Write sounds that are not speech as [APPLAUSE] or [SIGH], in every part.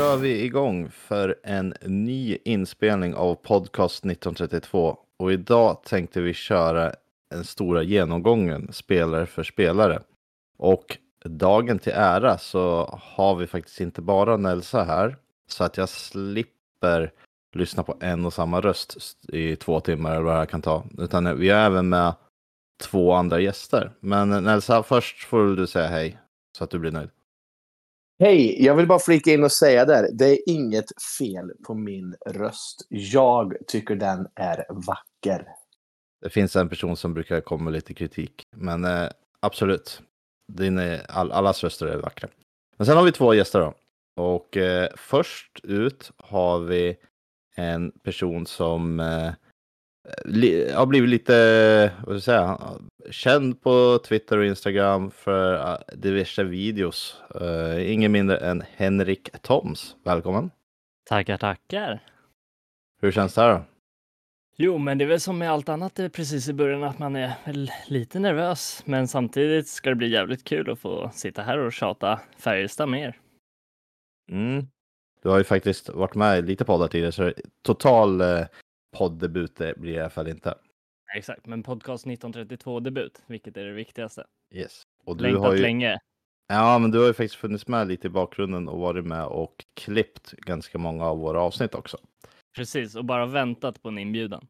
kör vi igång för en ny inspelning av podcast 1932. Och idag tänkte vi köra den stora genomgången spelare för spelare. Och dagen till ära så har vi faktiskt inte bara Nelsa här. Så att jag slipper lyssna på en och samma röst i två timmar eller vad det kan ta. Utan vi har även med två andra gäster. Men Nelsa, först får du säga hej så att du blir nöjd. Hej, jag vill bara flika in och säga där. Det är inget fel på min röst. Jag tycker den är vacker. Det finns en person som brukar komma med lite kritik, men eh, absolut. Din är, all, allas röster är vackra. Men sen har vi två gäster då. Och eh, först ut har vi en person som eh, li, har blivit lite, vad ska jag säga, känd på Twitter och Instagram för uh, diverse videos. Uh, ingen mindre än Henrik Toms. Välkommen! Tackar, tackar! Hur känns det här då? Jo, men det är väl som med allt annat precis i början att man är väl lite nervös. Men samtidigt ska det bli jävligt kul att få sitta här och tjata Färjestad mer. Mm. Du har ju faktiskt varit med i lite poddar tidigare, så total eh, poddebut blir det i alla fall inte. Exakt, men podcast 1932 debut, vilket är det viktigaste. Yes. Och du Längtat har ju... länge. Ja, men du har ju faktiskt funnits med lite i bakgrunden och varit med och klippt ganska många av våra avsnitt också. Precis, och bara väntat på en inbjudan.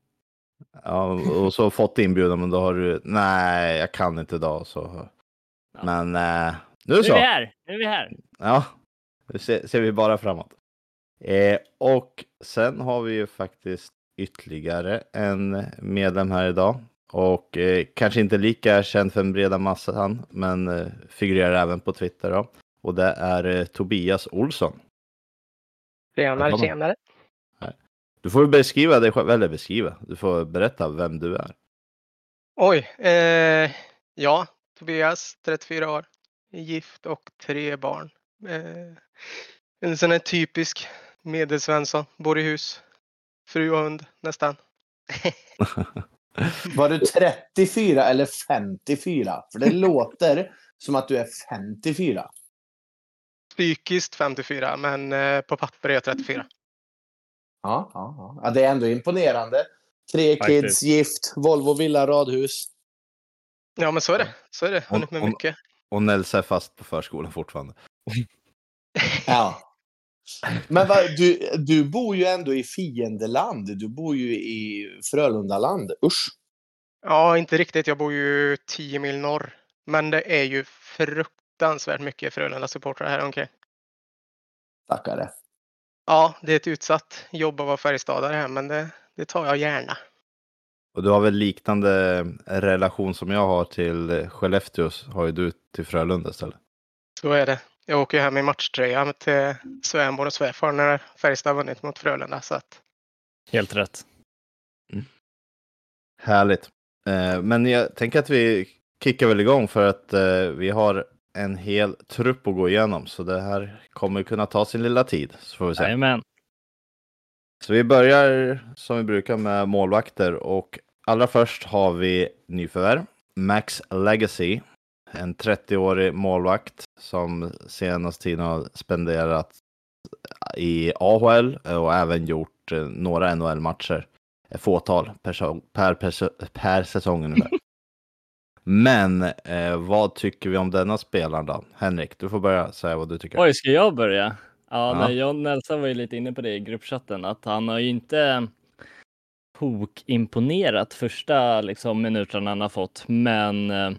Ja, och så fått inbjudan, men då har du, nej, jag kan inte idag. Så. Ja. Men eh, nu så. Nu är vi här, nu är vi här. Ja, nu ser, ser vi bara framåt. Eh, och sen har vi ju faktiskt ytterligare en medlem här idag. Och eh, kanske inte lika känd för den breda massan, men eh, figurerar även på Twitter. Då. Och det är eh, Tobias Olsson. Tjenare, tjenare. Du får beskriva dig själv, eller beskriva, du får berätta vem du är. Oj, eh, ja, Tobias, 34 år, gift och tre barn. Eh, en sån här typisk medelsvensson, bor i hus, fru och hund nästan. [LAUGHS] Var du 34 eller 54? För det låter som att du är 54. Psykiskt 54, men eh, på papper är jag 34. Ja, ja, ja. det är ändå imponerande. Tre Faktiskt. kids, gift, Volvo, villa, radhus. Ja, men så är det. Så är det. Hunnit med mycket. Och Nels är fast på förskolan fortfarande. ja. [LAUGHS] Men va, du, du bor ju ändå i fiendeland. Du bor ju i Frölundaland. Usch. Ja, inte riktigt. Jag bor ju 10 mil norr. Men det är ju fruktansvärt mycket Frölunda-supportrar här omkring. Tackare. Ja, det är ett utsatt jobb att vara Färjestadare här, men det, det tar jag gärna. Och du har väl liknande relation som jag har till Skellefteå, har ju du till Frölunda istället? Så är det. Jag åker hem i matchtröja till svärmor och svärfar när Färjestad vunnit mot Frölunda. Så att... Helt rätt. Mm. Härligt. Eh, men jag tänker att vi kickar väl igång för att eh, vi har en hel trupp att gå igenom. Så det här kommer kunna ta sin lilla tid. Så får vi se. Amen. Så vi börjar som vi brukar med målvakter och allra först har vi nyförvärv. Max Legacy en 30-årig målvakt som senaste tiden har spenderat i AHL och även gjort eh, några NHL-matcher. Ett fåtal per, per, per, säsong ungefär. [LAUGHS] Men eh, vad tycker vi om denna spelaren då? Henrik, du får börja säga vad du tycker. Oj, ska jag börja? Ja, ja. John Nelson var ju lite inne på det i gruppchatten, att han har ju inte tok-imponerat första liksom, minuterna han har fått, men eh,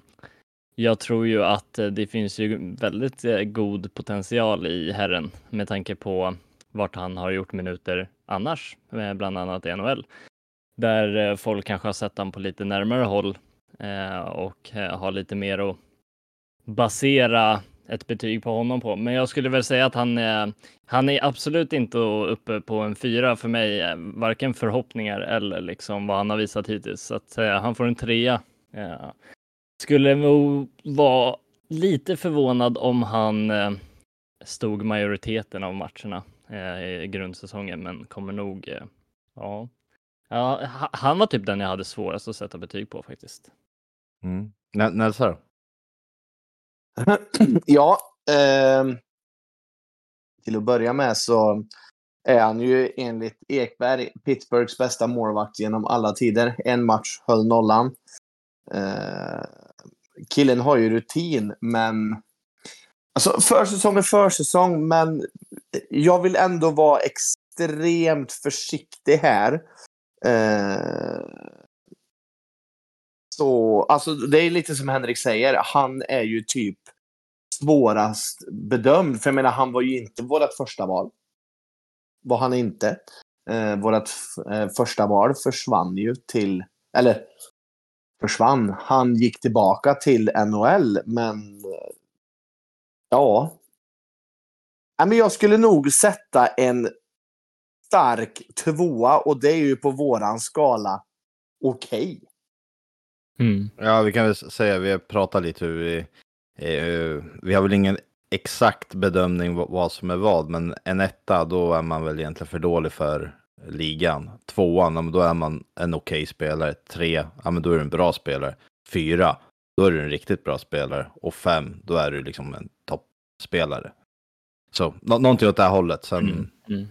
jag tror ju att eh, det finns ju väldigt eh, god potential i herren med tanke på vart han har gjort minuter annars, eh, bland annat i NHL. Där folk kanske har sett honom på lite närmare håll och har lite mer att basera ett betyg på honom på. Men jag skulle väl säga att han är, han är absolut inte uppe på en fyra för mig, varken förhoppningar eller liksom vad han har visat hittills. Så att han får en trea. Skulle nog vara lite förvånad om han eh, stod majoriteten av matcherna eh, i grundsäsongen, men kommer nog. Eh, ja. ja, han var typ den jag hade svårast att sätta betyg på faktiskt. Mm. Nelsa [CLEARS THROAT] Ja, eh, till att börja med så är han ju enligt Ekberg Pittsburghs bästa målvakt genom alla tider. En match höll nollan. Eh, killen har ju rutin, men... Alltså försäsong är försäsong, men jag vill ändå vara extremt försiktig här. Eh, så, alltså det är lite som Henrik säger, han är ju typ svårast bedömd. För jag menar, han var ju inte vårt första val. Var han inte. Eh, vårt eh, första val försvann ju till, eller försvann. Han gick tillbaka till NHL, men eh, ja. ja men jag skulle nog sätta en stark tvåa och det är ju på våran skala okej. Okay. Mm. Ja, vi kan väl säga, vi har pratat lite hur vi, eh, vi har väl ingen exakt bedömning vad som är vad, men en etta, då är man väl egentligen för dålig för ligan. Tvåan, då är man en okej okay spelare. Tre, ja men då är du en bra spelare. Fyra, då är du en riktigt bra spelare. Och fem, då är du liksom en toppspelare. Så nå någonting åt det här hållet. Sen mm. Mm.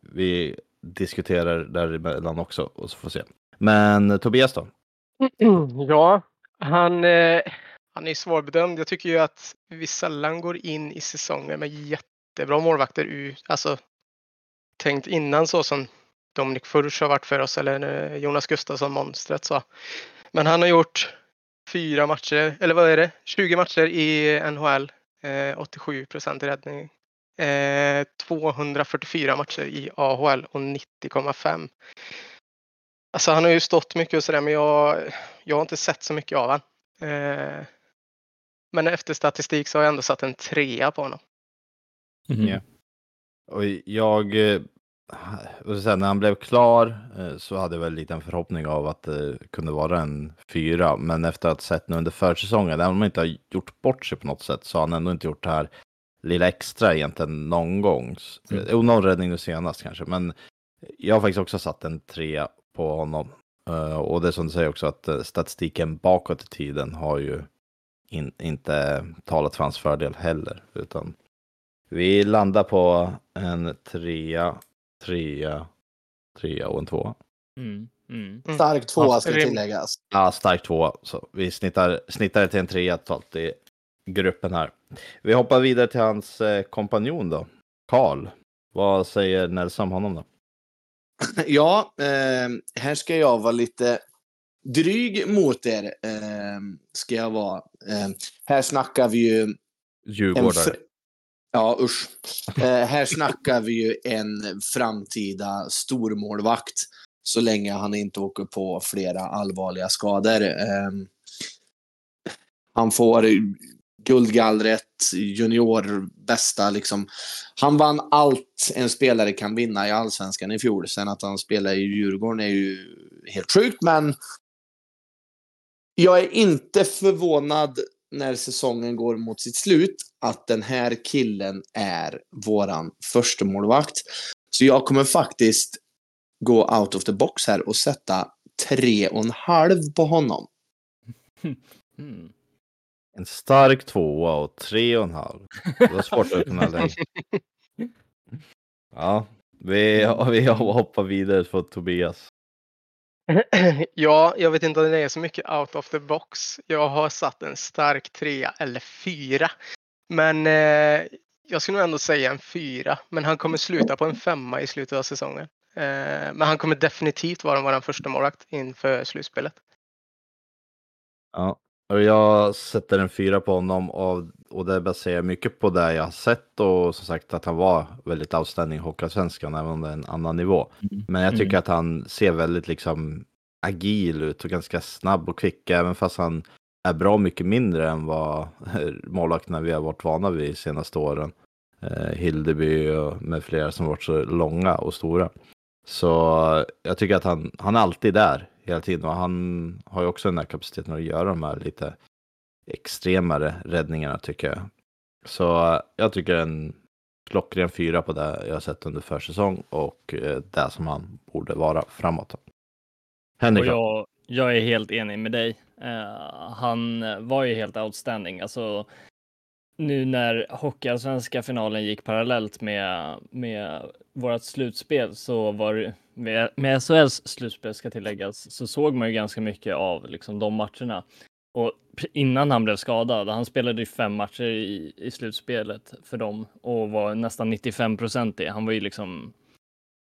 vi diskuterar däremellan också och så får vi se. Men Tobias då? [CLEARS THROAT] Ja, han, eh, han är svårbedömd. Jag tycker ju att vi sällan går in i säsonger med jättebra målvakter. Alltså tänkt innan så som Dominik Furch har varit för oss eller Jonas Gustafsson, monstret sa. Men han har gjort fyra matcher, eller vad är det, 20 matcher i NHL, eh, 87 procent räddning. Eh, 244 matcher i AHL och 90,5. Alltså han har ju stått mycket och sådär men jag, jag har inte sett så mycket av honom. Eh, men efter statistik så har jag ändå satt en trea på honom. Mm. Yeah. Och jag, eh, säga, när han blev klar eh, så hade jag väl en förhoppning av att det kunde vara en fyra. Men efter att ha sett nu under försäsongen, även om han inte har gjort bort sig på något sätt, så har han ändå inte gjort det här lilla extra egentligen någon gång. Mm. Jo, någon räddning nu senast kanske, men jag har faktiskt också satt en trea på honom. Och det är som du säger också att statistiken bakåt i tiden har ju in, inte talat för hans fördel heller. Utan vi landar på en trea, trea, trea och en tvåa. Mm, mm. mm. Stark tvåa ska tilläggas. Ja, stark tvåa. Så vi snittar, snittar till en trea totalt i gruppen här. Vi hoppar vidare till hans eh, kompanjon då. Karl. Vad säger Nelson om honom då? [LAUGHS] Ja, eh, här ska jag vara lite dryg mot er. Eh, ska jag vara. Eh, här snackar vi ju... Djurgårdare. Ja, usch. Eh, här snackar vi ju en framtida stormålvakt. Så länge han inte åker på flera allvarliga skador. Eh, han får guldgallret, junior, bästa liksom. Han vann allt en spelare kan vinna i allsvenskan i fjol. Sen att han spelar i Djurgården är ju helt sjukt, men jag är inte förvånad när säsongen går mot sitt slut att den här killen är våran första målvakt. Så jag kommer faktiskt gå out of the box här och sätta tre och en halv på honom. Mm. En stark tvåa och tre och en halv. Det var svårt att kunna lägga. Ja, vi, vi hoppar vidare på Tobias. [CLEARS THROAT] Ja, jag vet inte om det är så mycket out of the box. Jag har satt en stark trea eller fyra. Men eh, jag skulle nog ändå säga en fyra. Men han kommer sluta på en femma i slutet av säsongen. Eh, men han kommer definitivt vara vår första målvakt inför slutspelet. Ja, och jag sätter en fyra på honom och, och det baserar mycket på det jag har sett och som sagt att han var väldigt outstanding i Hockeyallsvenskan även om det är en annan nivå. Mm. Men jag tycker mm. att han ser väldigt liksom agil ut och ganska snabb och kvick även fast han är bra mycket mindre än vad [LAUGHS] målvakterna vi har varit vana vid de senaste åren. Eh, Hildeby med flera som varit så långa och stora. Så jag tycker att han, han är alltid där hela tiden. Och han har ju också den här kapaciteten att göra de här lite extremare räddningarna tycker jag. Så jag tycker en klockren fyra på det jag har sett under försäsong och eh, det som han borde vara framåt. Henrik? Jag, jag, är helt enig med dig. Uh, han var ju helt outstanding. Alltså, nu när Hockeyallsvenska finalen gick parallellt med, med vårt slutspel så var det, med, med SHLs slutspel ska tilläggas, så såg man ju ganska mycket av liksom de matcherna. Och innan han blev skadad, han spelade ju fem matcher i, i slutspelet för dem och var nästan 95 procent i. Han var ju liksom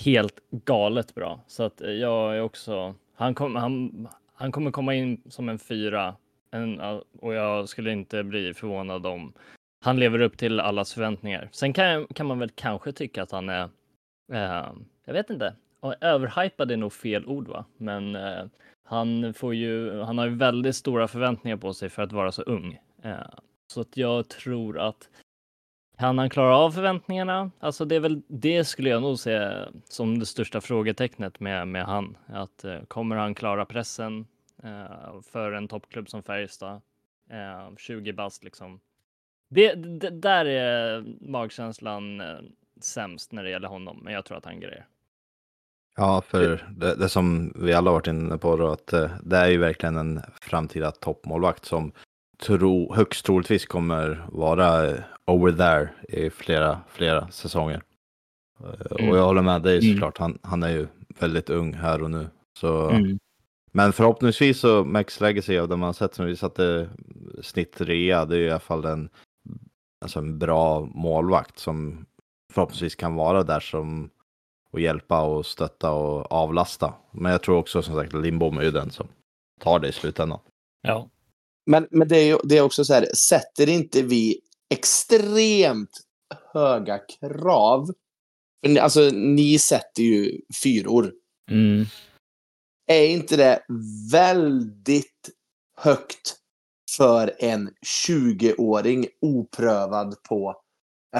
helt galet bra. Så att eh, jag är också, han, kom, han, han kommer komma in som en fyra en, och jag skulle inte bli förvånad om han lever upp till allas förväntningar. Sen kan, kan man väl kanske tycka att han är, eh, jag vet inte, överhypad är nog fel ord va, men eh, han får ju, han har ju väldigt stora förväntningar på sig för att vara så ung. Eh, så att jag tror att kan han klara av förväntningarna? Alltså det är väl det skulle jag nog se som det största frågetecknet med, med han. Att eh, kommer han klara pressen eh, för en toppklubb som Färjestad? Eh, 20 bast liksom. Det, det, där är magkänslan eh, sämst när det gäller honom, men jag tror att han grejer. Ja, för det, det som vi alla varit inne på då, att eh, det är ju verkligen en framtida toppmålvakt som tro, högst troligtvis kommer vara eh, over there i flera, flera säsonger. Mm. Och jag håller med dig mm. såklart, han, han är ju väldigt ung här och nu. Så, mm. Men förhoppningsvis så Max Legacy av det man sett som vi satte snitt rea, det är i alla fall en, alltså en bra målvakt som förhoppningsvis kan vara där som och hjälpa och stötta och avlasta. Men jag tror också som sagt Lindbom är ju den som tar det i slutändan. Ja. Men, men det, är ju, det är också så här, sätter inte vi extremt höga krav? Alltså, ni sätter ju fyror. Mm. Är inte det väldigt högt för en 20-åring oprövad på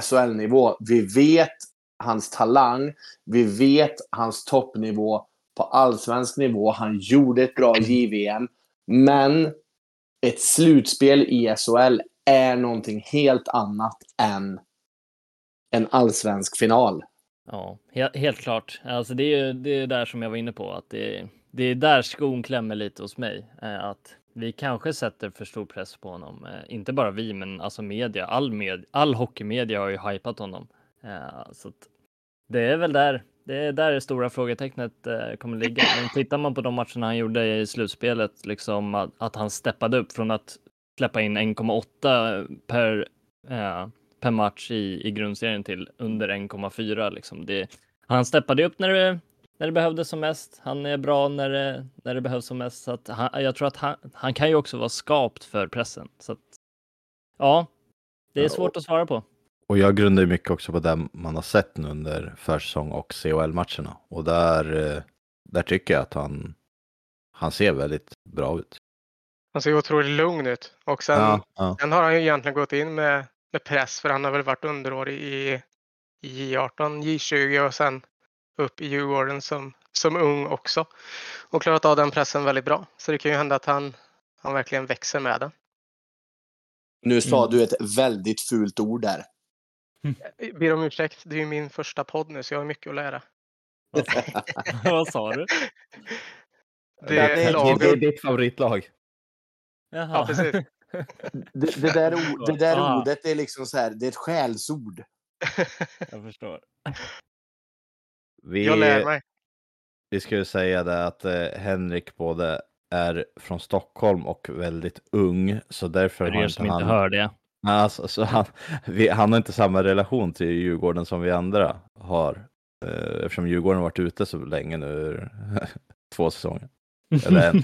SHL-nivå? Vi vet hans talang. Vi vet hans toppnivå på allsvensk nivå. Han gjorde ett bra JVM. Men ett slutspel i SHL är någonting helt annat än en allsvensk final. Ja, helt, helt klart. Alltså det är det är där som jag var inne på, att det, det är där skon klämmer lite hos mig. Eh, att vi kanske sätter för stor press på honom. Eh, inte bara vi, men alltså media. All, med, all hockeymedia har ju hypat honom. Eh, så det är väl där. Det är där det stora frågetecknet eh, kommer ligga. Men tittar man på de matcherna han gjorde i slutspelet, liksom att, att han steppade upp från att släppa in 1,8 per, eh, per match i, i grundserien till under 1,4. Liksom. han steppade upp när det, när det behövdes som mest. Han är bra när det, när det behövs som mest. Så han, jag tror att han, han kan ju också vara skapt för pressen. Så att, ja, det är svårt att svara på. Och jag grundar mycket också på det man har sett nu under försäsong och CHL-matcherna. Och där, eh, där tycker jag att han, han ser väldigt bra ut. Han ser otroligt lugn ut. Och sen, ja, ja. sen har han ju egentligen gått in med, med press för han har väl varit underårig i, i J18, J20 och sen upp i Djurgården som, som ung också. Och klarat av den pressen väldigt bra. Så det kan ju hända att han, han verkligen växer med den. Nu sa mm. du ett väldigt fult ord där. Jag ber om ursäkt, det är ju min första podd nu så jag har mycket att lära. [LAUGHS] Vad sa du? Det är, det, det är ditt favoritlag. Jaha. Ja, precis. [LAUGHS] Det, det där, ord, det där ordet är liksom så här, det är ett skällsord. [LAUGHS] Jag förstår. Vi, jag lär mig. Vi skulle säga det att eh, Henrik både är från Stockholm och väldigt ung. Så därför För er som inte hör det. Alltså, så han, vi, han har inte samma relation till Djurgården som vi andra har. Eh, eftersom Djurgården har varit ute så länge nu, [LAUGHS] två säsonger. Eller en.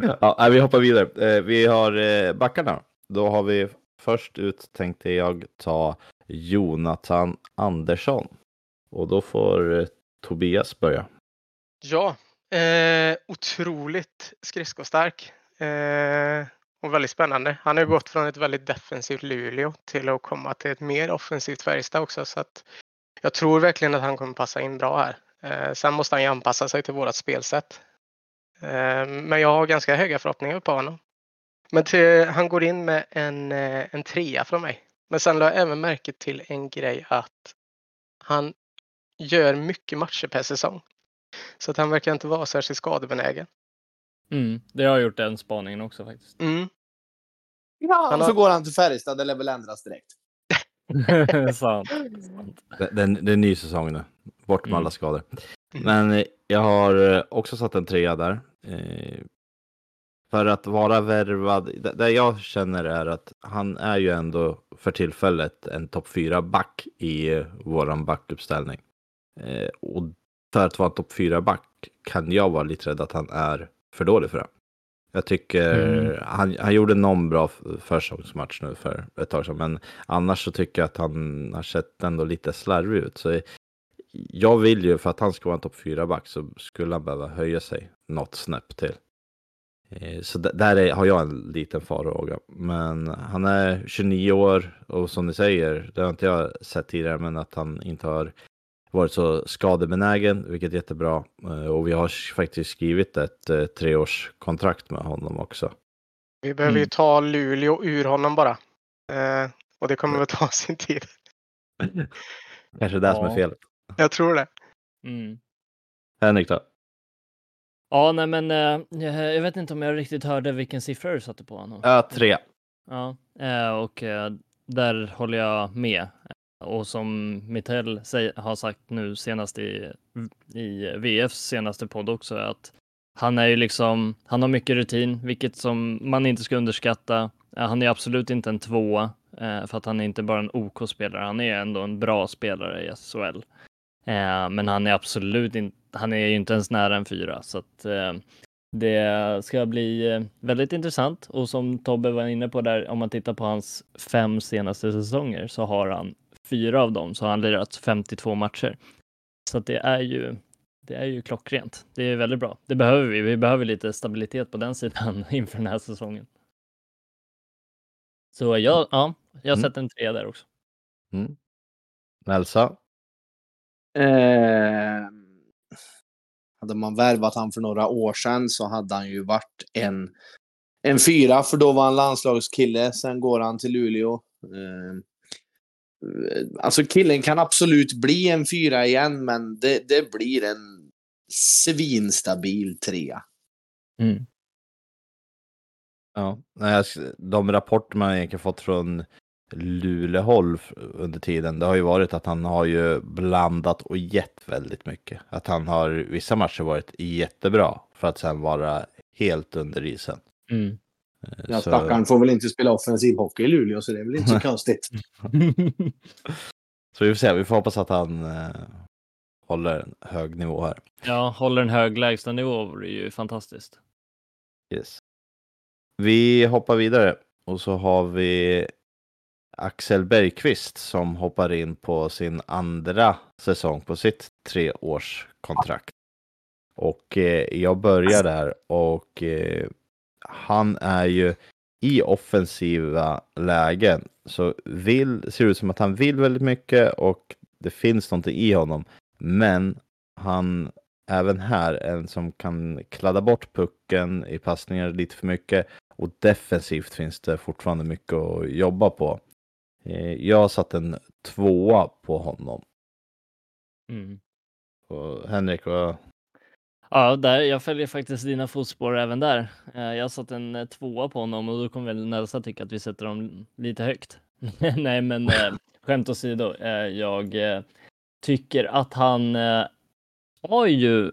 [LAUGHS] ja, vi hoppar vidare. Eh, vi har eh, backarna. Då har vi först ut tänkte jag ta Jonathan Andersson. Och då får Tobias börja. Ja, eh, otroligt skridskostark. Och väldigt spännande. Han har gått från ett väldigt defensivt Luleå till att komma till ett mer offensivt Färjestad också. Så att jag tror verkligen att han kommer passa in bra här. Eh, sen måste han ju anpassa sig till vårat spelsätt. Eh, men jag har ganska höga förhoppningar på honom. Men till, han går in med en, eh, en trea från mig. Men sen la jag även märke till en grej att han gör mycket matcher per säsong. Så att han verkar inte vara särskilt skadebenägen. Mm, det har gjort den spaningen också faktiskt. Mm. Ja, Han och så går han till Färjestad, det lär väl ändras direkt. [LAUGHS] Sant. Sant. Det, det, är- ny säsong nu. Bort med Mm. alla skador. Mm. Men eh, jag har eh, också satt en trea där. Eh, för att vara värvad. Det, jag känner är att han är ju ändå för tillfället en topp fyra back i våran backuppställning. Och för att vara en topp fyra back kan jag vara lite rädd att han är för dålig för det. Jag tycker Mm. han, han gjorde någon bra försäsongsmatch nu för ett tag sedan, men annars så tycker jag att han har sett ändå lite slarvig ut. Så jag vill ju för att han ska vara en topp 4-back så skulle han behöva höja sig något snäpp till. Eh, Så där är, har jag en liten farhåga. Men han är 29 år och som ni säger, det har inte jag sett tidigare, men att han inte har varit så skadebenägen, vilket är jättebra. Eh, Och vi har faktiskt skrivit ett eh, treårskontrakt med honom också. Vi behöver ju Mm. ta Luleå ur honom bara. Eh, och det kommer väl ta [LAUGHS] sin tid. [LAUGHS] Kanske det som är Ja. felet. Jag tror det. Mm. Henrik då? Ja, nej men jag vet inte om jag riktigt hörde vilken siffra du satte på honom. Ja, tre. Ja, och där håller jag med. Och som Mittell har sagt nu senast i, i VFs senaste podd också, att han är ju liksom, han har mycket rutin, vilket som man inte ska underskatta. Eh, han är absolut inte en tvåa, eh, för att han är inte bara en OK-spelare, han är ändå en bra spelare i SHL. Eh, men han är absolut inte, han är ju inte ens nära en fyra, så att det ska bli väldigt intressant och som Tobbe var inne på där, om man tittar på hans fem senaste säsonger så har han fyra av dem så har han lirat 52 matcher. Så att det är ju, det är ju klockrent. Det är väldigt bra. Det behöver vi. Vi behöver lite stabilitet på den [LAUGHS] sidan inför den här säsongen. Så jag, ja, jag Mm. sätter en tre där också. Mm. Elsa? Eh, hade man värvat han för några år sedan så hade han ju varit en, en fyra, för då var han landslagskille. Sen går han till Luleå. Eh, alltså killen kan absolut bli en fyra igen, men det, det blir en svinstabil trea. Ja, nej, jag sk- de rapporter man egentligen fått från Luleåhåll f- under tiden, det har ju varit att han har ju blandat och gett väldigt mycket. Att han har vissa matcher varit jättebra för att sen vara helt under isen. Mm. Eh, Ja, så- stackaren får väl inte spela offensiv hockey i Luleå, så det är väl inte så konstigt. [LAUGHS] Så vi får se, vi får hoppas att han eh, håller en hög nivå här. ja, håller en hög lägstanivå vore ju fantastiskt. Yes. Vi hoppar vidare och så har vi Axel Bergqvist som hoppar in på sin andra säsong på sitt treårskontrakt. Och eh, jag börjar där och eh, han är ju i offensiva lägen så vill, ser det ut som att han vill väldigt mycket och det finns någonting i honom. Men han även här en som kan kladda bort pucken i passningar lite för mycket och defensivt finns det fortfarande mycket att jobba på. Eh, Jag har satt en tvåa på honom. Mm. Och Henrik, vad... Ja, där, jag följer faktiskt dina fotspår även där. Eh, jag har satt en eh, tvåa på honom och då kommer väl Nelsa tycka att vi sätter dem lite högt. [LAUGHS] Nej, men eh, skämt åsido, eh, jag eh, tycker att han eh, har ju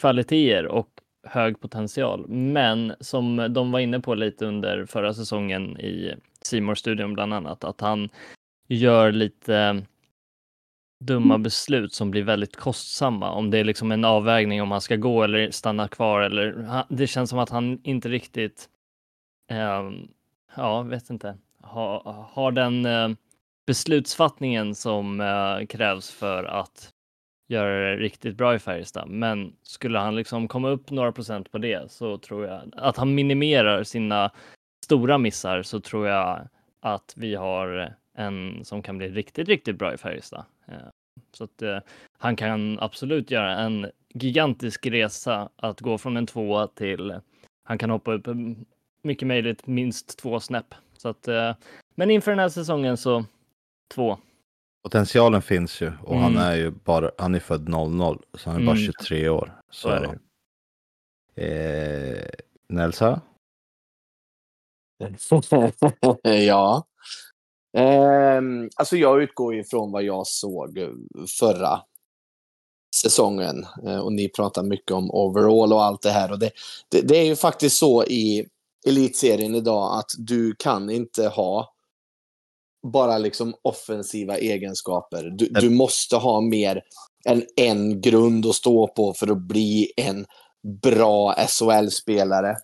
kvaliteter och hög potential, men som de var inne på lite under förra säsongen i simor studion bland annat, att han gör lite dumma beslut som blir väldigt kostsamma. Om det är liksom en avvägning om han ska gå eller stanna kvar eller det känns som att han inte riktigt, ehm, ja, vet inte, ha, har den eh, beslutsfattningen som eh, krävs för att göra det riktigt bra i Färjestad. Men skulle han liksom komma upp några procent på det så tror jag att han minimerar sina stora missar så tror jag att vi har en som kan bli riktigt, riktigt bra i Färjestad. Eh, Så att eh, han kan absolut göra en gigantisk resa att gå från en tvåa till han kan hoppa upp mm, mycket möjligt minst två snäpp. Så att, eh, men inför den här säsongen så två. Potentialen finns ju och han Mm. är ju bara, han är född 00 så han är bara Mm. 23 år. Så, Så är det. Eh, Nelsa? [LAUGHS] ja. Ehm, alltså jag utgår ifrån vad jag såg förra säsongen. Eh, och ni pratar mycket om overall och allt det här. Och det, det, det är ju faktiskt så i elitserien idag att du kan inte ha bara liksom offensiva egenskaper. Du, du måste ha mer än en grund att stå på för att bli en bra SHL-spelare.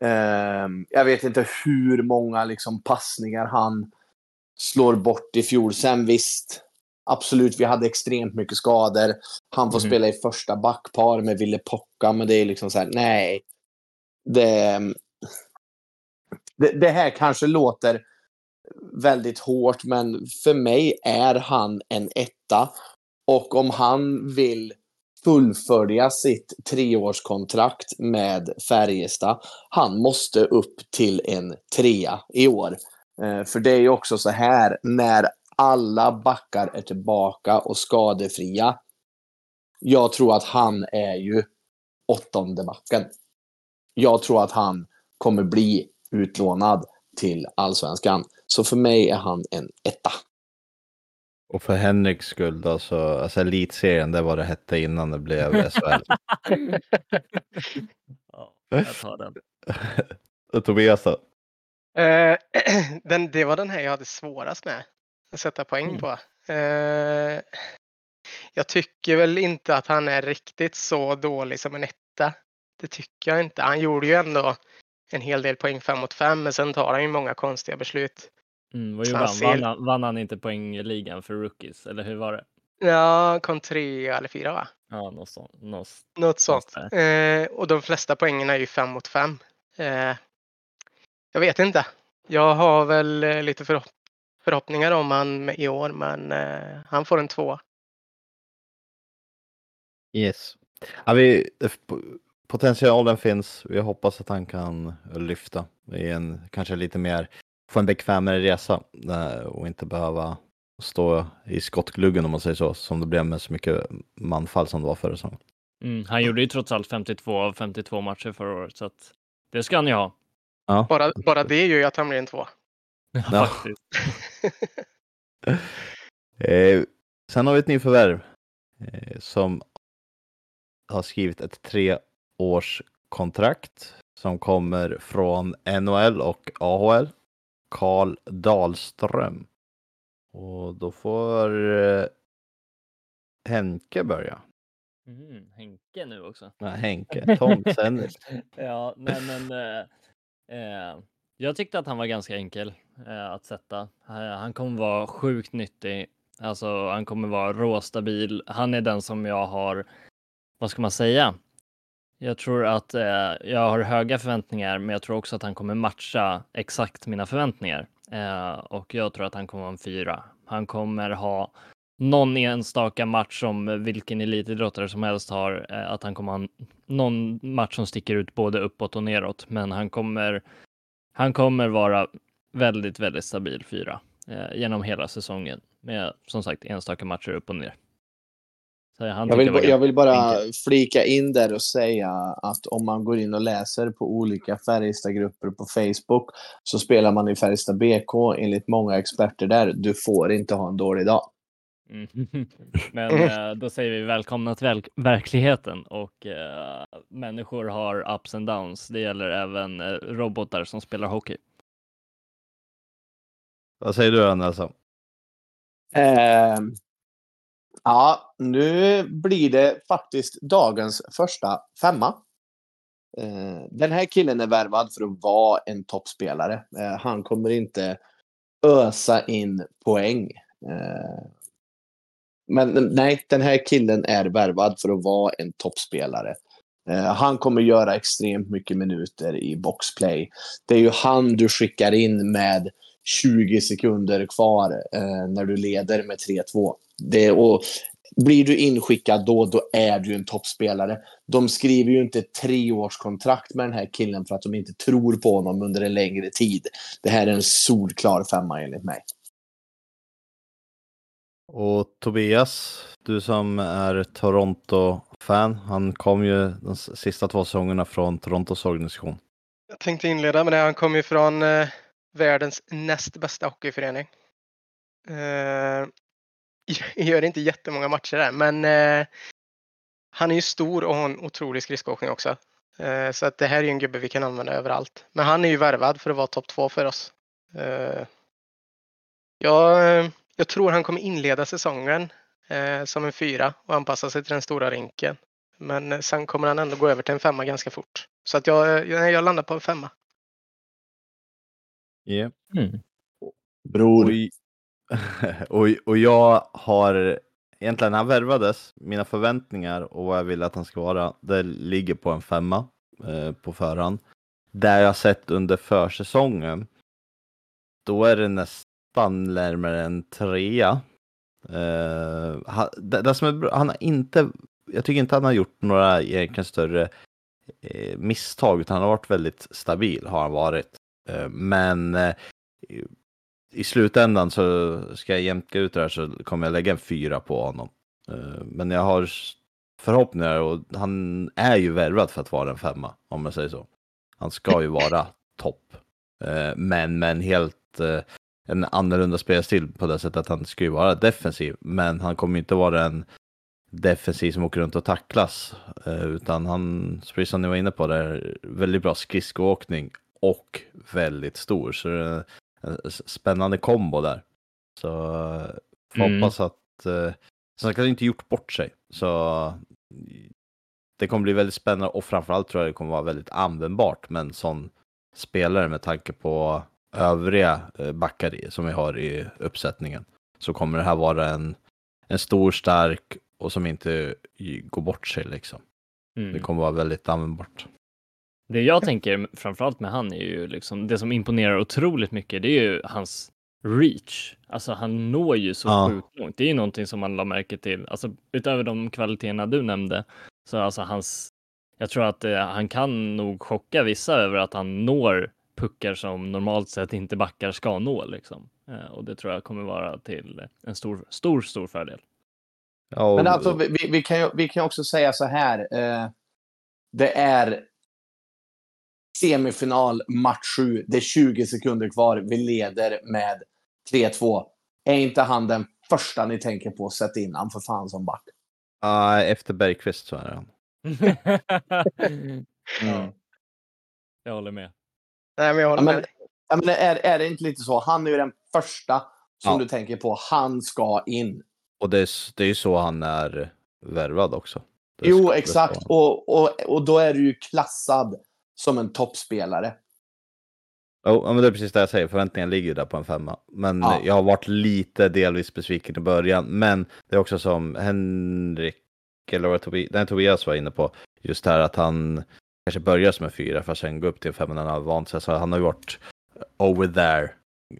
Um, jag vet inte hur många liksom, passningar han slår bort i fjol. Sen visst, absolut, vi hade extremt mycket skador. Han får mm. spela i första backpar med Ville Pocka, men det är liksom så här, nej. Det, det, det här kanske låter väldigt hårt, men för mig är han en etta. Och om han vill fullfölja sitt treårskontrakt med Färjestad, han måste upp till en trea i år. Eh, för det är ju också så här, när alla backar är tillbaka och skadefria. Jag tror att han är ju åttonde backen. Jag tror att han kommer bli utlånad till allsvenskan. Så för mig är han en etta. Och för Henriks skull då, så alltså elitserien, det var det hette innan det blev SHL. [LAUGHS] ja, jag tar den. [LAUGHS] Tobias då? Uh, [CLEARS THROAT] den, det var den här jag hade svårast med att sätta poäng mm. på. Uh, jag tycker väl inte att han är riktigt så dålig som en etta. Det tycker jag inte. Han gjorde ju ändå en hel del poäng fem mot fem, men sen tar han ju många konstiga beslut. Mm, vad gjorde han? Ser... Vann, han? vann han inte poängligan för rookies, eller hur var det? Ja, kom tre eller fyra va? Ja, något sånt. Något, något sånt. Eh, och de flesta poängen är ju fem mot fem. Eh, jag vet inte. Jag har väl eh, lite förhopp förhoppningar om han i år, men eh, han får en två. Yes. Ja, vi, potentialen finns. Vi hoppas att han kan lyfta i en kanske lite mer, få en bekvämare resa eh, och inte behöva stå i skottgluggen om man säger så, som det blev med så mycket manfall som det var förra säsongen. Mm, han gjorde ju trots allt 52 av 52 matcher förra året, så att det ska han ju ha. Ja. Bara, bara det gör ju att han blir en två. Ja, [LAUGHS] eh, sen har vi ett nyförvärv eh, som har skrivit ett treårskontrakt som kommer från NHL och AHL. Karl Dahlström. Och då får eh, Henke börja. Mm, Henke nu också. Nej, Henke. Thomsen. [LAUGHS] ja, nej men. Eh, eh, jag tyckte att han var ganska enkel eh, att sätta. Eh, han kommer vara sjukt nyttig. Alltså, han kommer vara råstabil. Han är den som jag har. Vad ska man säga? Jag tror att eh, jag har höga förväntningar, men jag tror också att han kommer matcha exakt mina förväntningar. Eh, och jag tror att han kommer vara en fyra. Han kommer ha någon enstaka match som vilken elitidrottare som helst har, eh, att han kommer ha någon match som sticker ut både uppåt och neråt. Men han kommer, han kommer vara väldigt, väldigt stabil fyra eh, genom hela säsongen med som sagt enstaka matcher upp och ner. Jag vill, jag vill, bara flika in där och säga att om man går in och läser på olika Färjestad-grupper på Facebook så spelar man i Färjestad BK enligt många experter där. Du får inte ha en dålig dag. Mm. [LAUGHS] Men eh, då säger vi välkomna till verkligheten och eh, människor har ups and downs. Det gäller även eh, robotar som spelar hockey. Vad säger du Nelson? Eh, Ja, nu blir det faktiskt dagens första femma. Eh, den här killen är värvad för att vara en toppspelare. Eh, han kommer inte ösa in poäng. Men nej, den här killen är värvad för att vara en toppspelare. Eh, han kommer göra extremt mycket minuter i boxplay. Det är ju han du skickar in med 20 sekunder kvar eh, när du leder med 3-2. Det, och blir du inskickad då, då är du en toppspelare. De skriver ju inte treårskontrakt med den här killen för att de inte tror på honom under en längre tid. Det här är en solklar femma enligt mig. Och Tobias, du som är Toronto-fan, han kom ju de sista två säsongerna från Torontos organisation. Jag tänkte inleda med det. Han kommer ju från eh, världens näst bästa hockeyförening. Eh, [LAUGHS] gör inte jättemånga matcher där, men eh, han är ju stor och har en otrolig skridskoåkning också. Eh, så att det här är ju en gubbe vi kan använda överallt. Men han är ju värvad för att vara topp två för oss. Eh, jag, eh, jag tror han kommer inleda säsongen eh, som en fyra och anpassa sig till den stora rinken. Men sen kommer han ändå gå över till en femma ganska fort. Så att jag, jag, jag landar på en femma. Yeah. Mm. Bror. Och, [LAUGHS] och, och jag har egentligen när han värvades, mina förväntningar och vad jag vill att han ska vara, det ligger på en femma eh, på förhand. Där jag sett under försäsongen, då är det nästan närmare en trea. Eh, uh, han, det, det som är bra, han har inte, jag tycker inte han har gjort några egentligen större eh, misstag, utan han har varit väldigt stabil har han varit. Uh, men uh, i slutändan så ska jag jämka ut det här så kommer jag lägga en fyra på honom. Men jag har förhoppningar och han är ju värvad för att vara en femma om jag säger så. Han ska ju vara topp. Men med en helt en annorlunda spelstil på det sättet att han ska ju vara defensiv. Men han kommer ju inte vara en defensiv som åker runt och tacklas. eh, Utan han, precis som ni var inne på, det är väldigt bra skridskoåkning och väldigt stor. Så det är en spännande kombo där. Så eh, Mm. hoppas att... Eh, så han kan inte gjort bort sig. Så det kommer bli väldigt spännande och framförallt tror jag det kommer vara väldigt användbart med en sån spelare med tanke på övriga eh, backar i- som vi har i uppsättningen. Så kommer det här vara en, en stor, stark och som inte går bort sig liksom. Det Mm. kommer vara väldigt användbart. Det jag tänker framförallt med han är ju liksom det som imponerar otroligt mycket. Det är ju hans reach. Alltså han når ju så Ja. sjukt långt. Det är ju någonting som man la märke till. Alltså utöver de kvaliteterna du nämnde så alltså hans. Jag tror att eh, han kan nog chocka vissa över att han når puckar som normalt sett inte backar ska nå liksom. Eh, och det tror jag kommer vara till en stor, stor, stor fördel. Ja, och- Men alltså, vi, vi- kan ju, vi kan också säga så här. Eh, det är semifinal, match 7. Det är 20 sekunder kvar. Vi leder med 3-2. Är inte han den första ni tänker på? Sätt in han för fan som back. Ja, efter Bergqvist så är det han. [LAUGHS] Mm. Jag håller med. Nej, men jag håller Ja, men- med. Ja, men är, är det inte lite så? Han är ju den första som Ja. du tänker på. Han ska in. Och det är, det är ju så han är värvad också. Det Jo, exakt. Och, och, och då är du ju klassad som en toppspelare. Jo, ja, men det är precis det jag säger. Förväntningarna ligger ju där på en femma. Men Ja. jag har varit lite delvis besviken i början. Men det är också som Henrik, eller nej, Tobias var inne på. Just det här att han kanske börjar som en fyra för att sen gå upp till en femma när han har vant sig. Så han har ju varit over there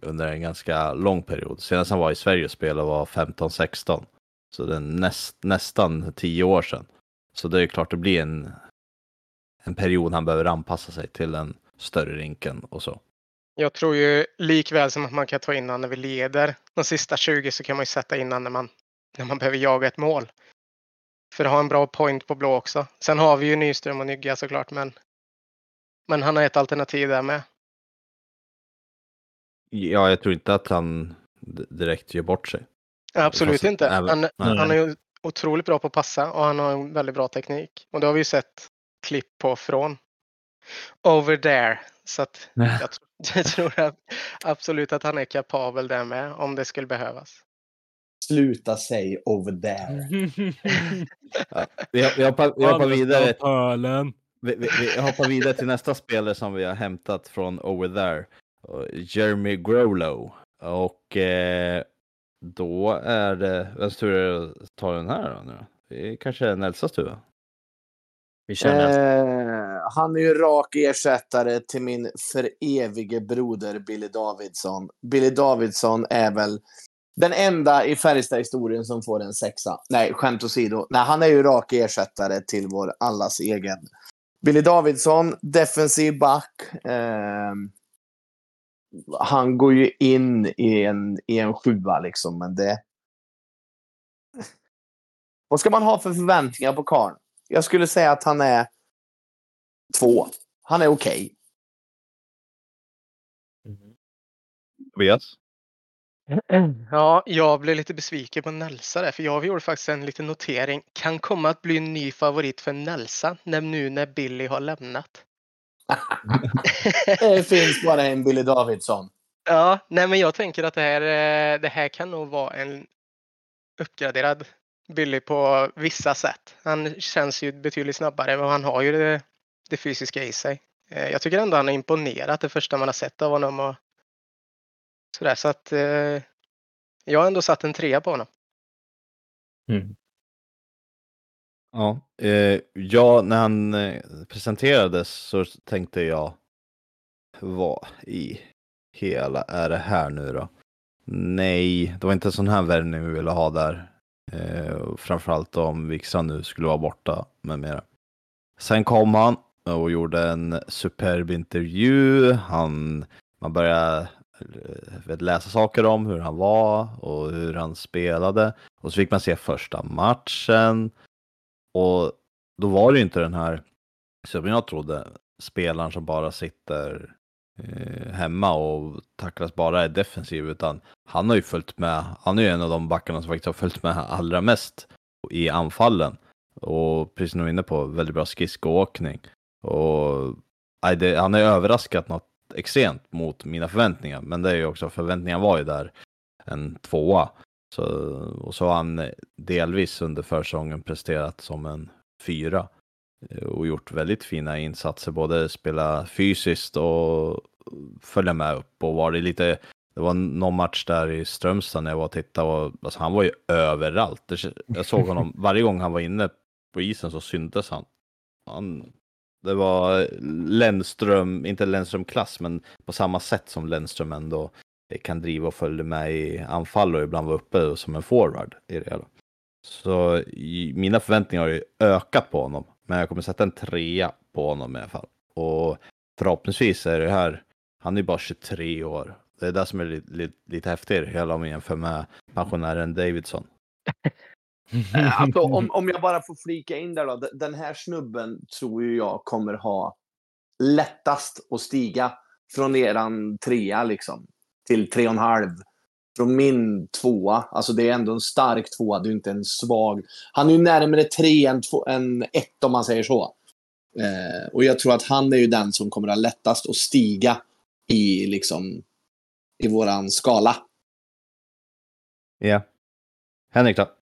under en ganska lång period. Senast han var i Sverige och spelade var 15-16. Så det är näst, nästan tio år sedan. Så det är klart det blir en, en period han behöver anpassa sig till den större rinken och så. Jag tror ju likväl som att man kan ta in honom när vi leder de sista 20 så kan man ju sätta in honom när man, när man behöver jaga ett mål. För att ha en bra point på blå också. Sen har vi ju Nyström och Nygga såklart men, men han har ett alternativ där med. Ja, jag tror inte att han direkt gör bort sig. Absolut Fast inte. Han, nej. han är ju otroligt bra på att passa och han har en väldigt bra teknik. Och det har vi ju sett klipp på från over there. Så att [LAUGHS] jag, [LAUGHS] jag tror att, absolut att han är kapabel där med om det skulle behövas. Sluta säg over there. Vi, vi, hoppar, vi, hoppar vidare, vi, vi, vi hoppar vidare till nästa spelare som vi har hämtat från Over There. Jeremy Growlow. Och eh, då är det, vems tur är det att ta den här då nu? Det är kanske Nelsas tur va? Vi känner Eh, han är ju rak ersättare till min för evige broder Billy Davidsson. Billy Davidsson är väl den enda i Färjestad-historien som får en sexa. Nej, skämt åsido. Nej, han är ju rak ersättare till vår allas egen Billy Davidsson, defensiv back. Eh, han går ju in i en, i en sjua liksom, men det... Vad ska man ha för förväntningar på Karn? Jag skulle säga att han är två. Han är okej. Okay. Tobias? [CLEARS THROAT] Ja, jag blev lite besviken på Nelsa där, för jag gjorde faktiskt en liten notering. Kan komma att bli en ny favorit för Nelsa när, nu när Billy har lämnat. [LAUGHS] Det finns [LAUGHS] bara en Billy Davidsson. Ja, nej men jag tänker att det här, eh, det här kan nog vara en uppgraderad Billy på vissa sätt. Han känns ju betydligt snabbare och han har ju det, det fysiska i sig. Eh, Jag tycker ändå han har imponerat det första man har sett av honom. Och sådär, så att eh, jag har ändå satt en trea på honom. Mm. Ja, eh, ja, när han eh, presenterades så tänkte jag, vad i hela är det här nu då? Nej, det var inte en sån här värvning vi ville ha där. Eh, framförallt om Wikstrand nu skulle vara borta med mera. Sen kom han och gjorde en superb intervju. Han, man började Eh, läsa saker om hur han var och hur han spelade. Och så fick man se första matchen. Och då var det ju inte den här, som jag trodde, spelaren som bara sitter eh, hemma och tacklas bara är defensiv, utan han har ju följt med. Han är ju en av de backarna som faktiskt har följt med allra mest i anfallen. Och precis som du var inne på, väldigt bra skridskoåkning. Och nej, det, han har ju överraskat något extremt mot mina förväntningar, men det är ju också, förväntningarna var ju där en tvåa. Så, och så har han delvis under försäsongen presterat som en fyra eh, och gjort väldigt fina insatser, både spela fysiskt och följa med upp och var det lite det var någon match där i Strömstad när jag var och tittade och alltså, han var ju överallt. Jag såg honom [LAUGHS] varje gång han var inne på isen så syntes han. han det var Lennström, inte Lennström-klass, men på samma sätt som Lennström ändå kan driva och följa med i anfall och ibland vara uppe som en forward i det hela. Så mina förväntningar har ju ökat på honom, men jag kommer sätta en trea på honom i alla fall. Och förhoppningsvis är det här, han är ju bara 23 år. Det är det som är lite, lite, lite häftigt hela om jämför med pensionären Davidson. [LAUGHS] Eh, [LAUGHS] Alltså, om, om jag bara får flika in där då. Den här snubben tror ju jag kommer ha lättast att stiga från eran trea liksom till tre och en halv. Från min tvåa. Alltså det är ändå en stark tvåa. Det är inte en svag. Han är ju närmare tre än, två, än ett om man säger så. Eh, och jag tror att han är ju den som kommer ha lättast att stiga i liksom i våran skala. Ja. Henrik då?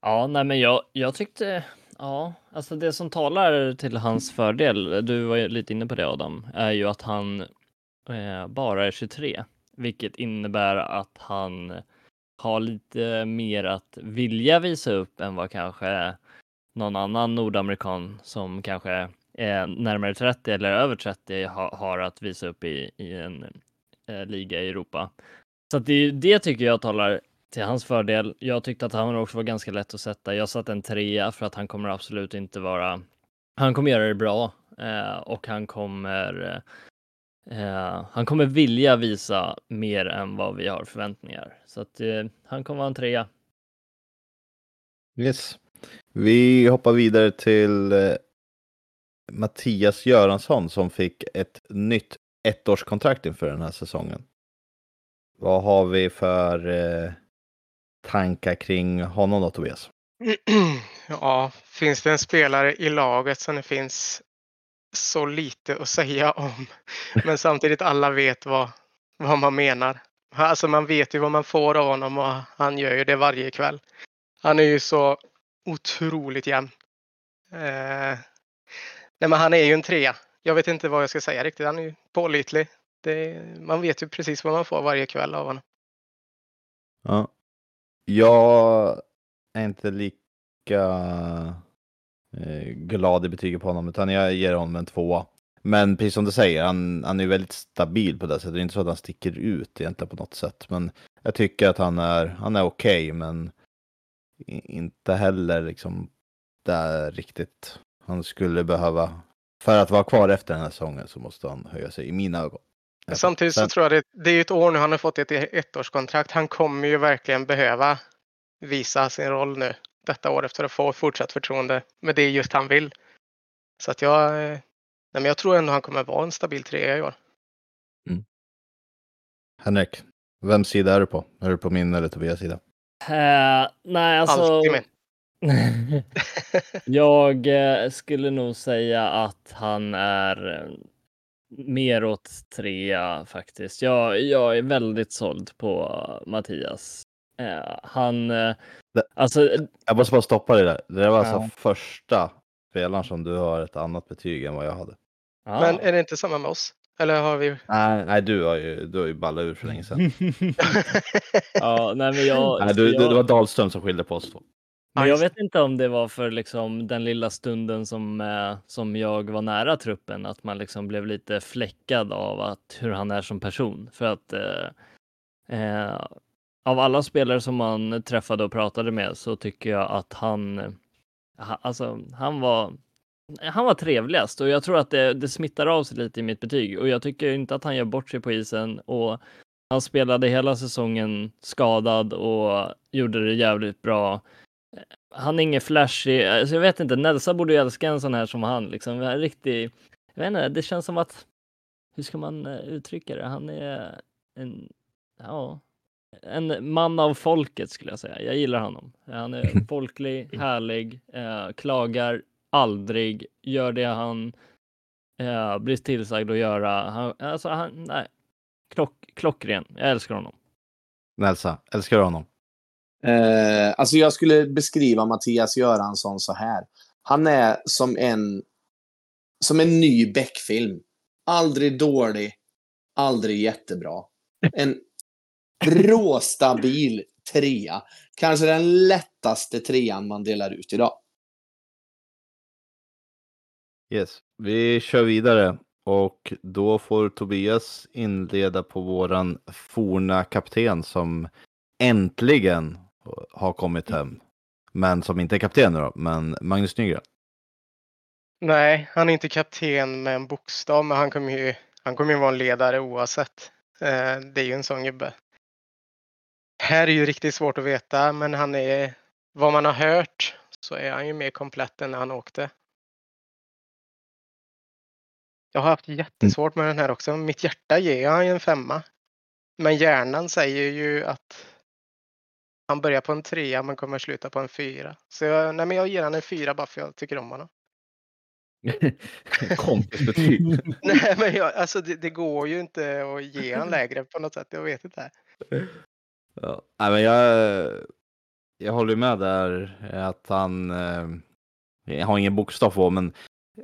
Ja, nej men jag, jag tyckte, ja, alltså det som talar till hans fördel, du var ju lite inne på det Adam, är ju att han eh, bara är 23, vilket innebär att han har lite mer att vilja visa upp än vad kanske någon annan nordamerikan som kanske är närmare 30 eller över 30 ha, har att visa upp i, i en eh, liga i Europa. Så att det, är ju- det tycker jag talar till hans fördel. Jag tyckte att han också var ganska lätt att sätta. Jag satte en trea för att han kommer absolut inte vara. Han kommer göra det bra eh, och han kommer. Eh, han kommer vilja visa mer än vad vi har förväntningar så att eh, han kommer vara en trea. Yes. Vi hoppar vidare till eh, Mattias Göransson som fick ett nytt ettårskontrakt inför den här säsongen. Vad har vi för eh, tankar kring honom då Tobias? [CLEARS THROAT] Ja, finns det en spelare i laget som det finns så lite att säga om, [LAUGHS] men samtidigt alla vet vad, vad man menar. Alltså man vet ju vad man får av honom och han gör ju det varje kväll. Han är ju så otroligt jämn. Eh, nej men han är ju en trea. Jag vet inte vad jag ska säga riktigt. Han är ju pålitlig. Det, man vet ju precis vad man får varje kväll av honom. Ja. Jag är inte lika eh, glad i betyget på honom, utan jag ger honom en tvåa. Men precis som du säger, han, han är väldigt stabil på det sättet. Det är inte så att han sticker ut egentligen på något sätt. Men jag tycker att han är, han är okej, men inte heller liksom där riktigt. Han skulle behöva, för att vara kvar efter den här säsongen så måste han höja sig i mina ögon. Samtidigt så tror jag det, det är ju ett år nu han har fått ett ettårskontrakt. Han kommer ju verkligen behöva visa sin roll nu detta år efter att få fortsatt förtroende med det just han vill. Så att jag, eh, nej men jag tror ändå han kommer vara en stabil trea i år. Henrik, vem sida är du på? Är du på min eller Tobias sida? Eh, nej, alltså. Alltid min. [LAUGHS] [LAUGHS] jag eh, skulle nog säga att han är mer åt trea faktiskt. Jag, jag är väldigt såld på Mattias. Eh, han, eh, Det- alltså, Jag måste bara stoppa dig där. Det där var alltså Ja. första spelaren som du har ett annat betyg än vad jag hade. ja. Men är det inte samma med oss? Eller har vi... Nej, nej du har ju, du har ju ballat ur för länge sedan. [LAUGHS] ja, nej, men jag, nej, du, jag, du, det var Dahlström som skilde på oss två. Men Ja, jag vet inte om det var för liksom den lilla stunden som, eh, som jag var nära truppen, att man liksom blev lite fläckad av att, hur han är som person. För att eh, eh, av alla spelare som man träffade och pratade med så tycker jag att han, ha, alltså, han var han var trevligast och jag tror att det, det smittar av sig lite i mitt betyg och jag tycker inte att han gör bort sig på isen och han spelade hela säsongen skadad och gjorde det jävligt bra. Han är ingen flashig, alltså jag vet inte, Nelsa borde ju älska en sån här som han liksom. En riktig, jag vet inte, det känns som att, hur ska man eh, uttrycka det? Han är en, ja, en man av folket skulle jag säga. Jag gillar honom. Han är [LAUGHS] folklig, härlig, eh, klagar aldrig, gör det han eh, blir tillsagd att göra. Han, alltså han, nej, klock, klockren. Jag älskar honom. Nelsa, älskar du honom? Eh, alltså jag skulle beskriva Mattias Göransson så här. Han är som en, som en ny Beck-film. Aldrig dålig, aldrig jättebra. En råstabil trea. Kanske den lättaste trean man delar ut idag. Yes, vi kör vidare och då får Tobias inleda på våran forna kapten som äntligen har kommit hem. Men som inte är kapten nu då, men Magnus Nygren. Nej, han är inte kapten med en bokstav, men han kommer ju, han kommer ju vara en ledare oavsett. Eh, det är ju en sån gubbe. Här är ju riktigt svårt att veta, men han är, vad man har hört, så är han ju mer komplett än när han åkte. Jag har haft jättesvårt med den här också. Mitt hjärta ger han ju en femma. Men hjärnan säger ju att han börjar på en trea men kommer sluta på en fyra. Så jag, nej, men jag ger han en fyra bara för jag tycker om honom. [LAUGHS] Kompisbetyg. [LAUGHS] Nej, men jag, alltså det, det går ju inte att ge han lägre på något sätt. Jag vet inte. [LAUGHS] Ja, nej, men jag, jag håller med där att han eh, jag har ingen bokstav på, men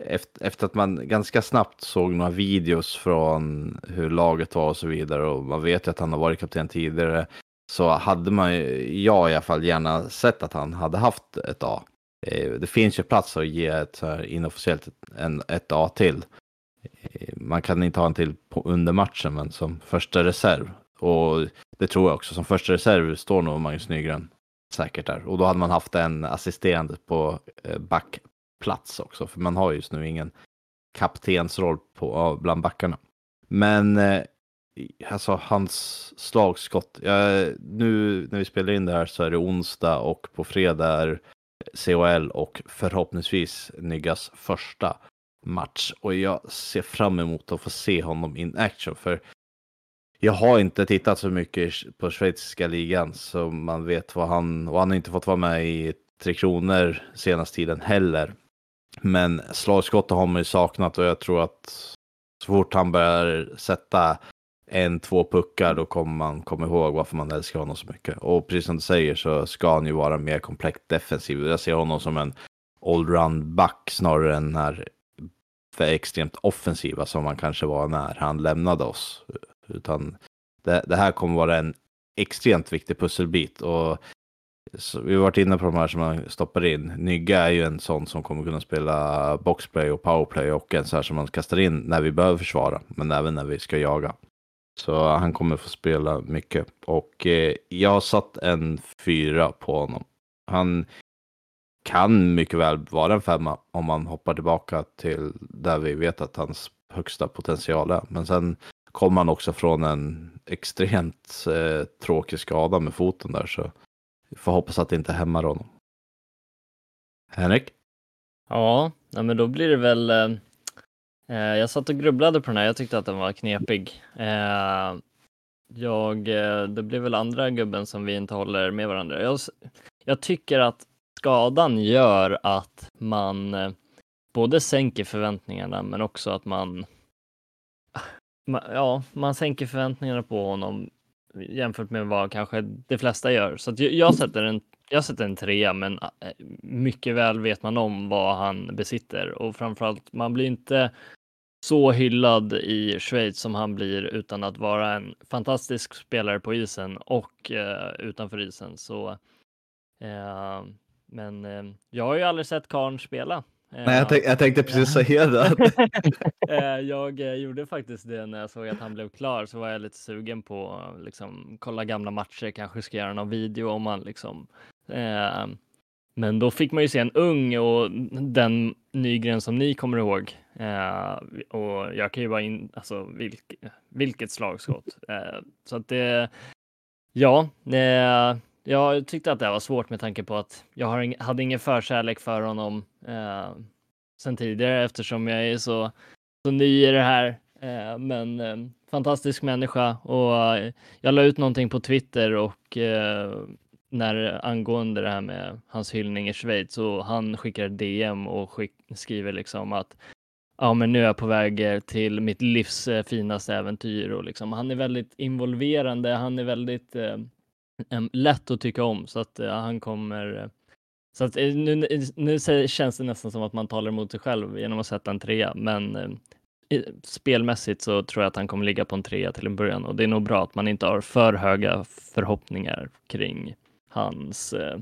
efter, efter att man ganska snabbt såg några videos från hur laget var och så vidare och man vet ju att han har varit kapten tidigare så hade man ju, jag i alla fall gärna sett att han hade haft ett A. Eh, det finns ju plats att ge ett så här inofficiellt en, ett A till. Eh, man kan inte ha en till på, under matchen, men som första reserv. Och det tror jag också. Som första reserv står nog Magnus Nygren säkert där. Och då hade man haft en assisterande på eh, backplats också. För man har just nu ingen kaptensroll på, bland backarna. Men alltså hans slagskott. Ja, nu när vi spelar in det här så är det onsdag och på fredag är CHL och förhoppningsvis Nyggas första match. Och jag ser fram emot att få se honom in action. För jag har inte tittat så mycket på schweiziska ligan så man vet vad han, och han har inte fått vara med i Tre Kronor senaste tiden heller. Men slagskott har man ju saknat och jag tror att så fort han börjar sätta en, två puckar då kommer man komma ihåg varför man älskar honom så mycket. Och precis som du säger så ska han ju vara mer komplett defensiv. Jag ser honom som en allround back snarare än den här för extremt offensiva som han kanske var när han lämnade oss. Utan det, det här kommer vara en extremt viktig pusselbit. Och vi har varit inne på de här som man stoppar in. Nygga är ju en sån som kommer kunna spela boxplay och powerplay och en så här som man kastar in när vi behöver försvara, men även när vi ska jaga. Så han kommer få spela mycket. Och eh, jag har satt en fyra på honom. Han kan mycket väl vara en femma om man hoppar tillbaka till där vi vet att hans högsta potential är. Men sen kommer han också från en extremt eh, tråkig skada med foten där så vi får hoppas att det inte hämmar honom. Henrik? Ja, men då blir det väl. Eh, Eh, jag satt och grubblade på den här. Jag tyckte att den var knepig. Eh, jag, eh, det blir väl andra gubben som vi inte håller med varandra. Jag, jag tycker att skadan gör att man både sänker förväntningarna men också att man ja, man sänker förväntningarna på honom jämfört med vad kanske de flesta gör. Så jag, jag, sätter en, jag sätter en trea, men eh, mycket väl vet man om vad han besitter och framförallt man blir inte så hyllad i Schweiz som han blir utan att vara en fantastisk spelare på isen och eh, utanför isen. Så, eh, men eh, jag har ju aldrig sett Karn spela. Nej, jag, tänk, jag tänkte precis säga det. [LAUGHS] Eh, jag eh, gjorde faktiskt det när jag såg att han blev klar så var jag lite sugen på att liksom, kolla gamla matcher, kanske ska göra någon video om han liksom. Eh, men då fick man ju se en ung och den Nygren som ni kommer ihåg. Eh, och jag kan ju bara in, alltså vilk, vilket slagskott. Eh, så att det, ja, eh, jag tyckte att det var svårt med tanke på att jag hade ingen förkärlek för honom eh, sen tidigare eftersom jag är så, så ny i det här. Eh, men eh, fantastisk människa och eh, jag la ut någonting på Twitter och eh, när angående det här med hans hyllning i Schweiz och han skickar DM och skick, skriver liksom att ja, men nu är jag på väg till mitt livs eh, finaste äventyr och liksom han är väldigt involverande. Han är väldigt eh, lätt att tycka om så att eh, han kommer eh, så att eh, nu, nu känns det nästan som att man talar emot sig själv genom att sätta en trea, men eh, spelmässigt så tror jag att han kommer ligga på en trea till en början och det är nog bra att man inte har för höga förhoppningar kring hans eh,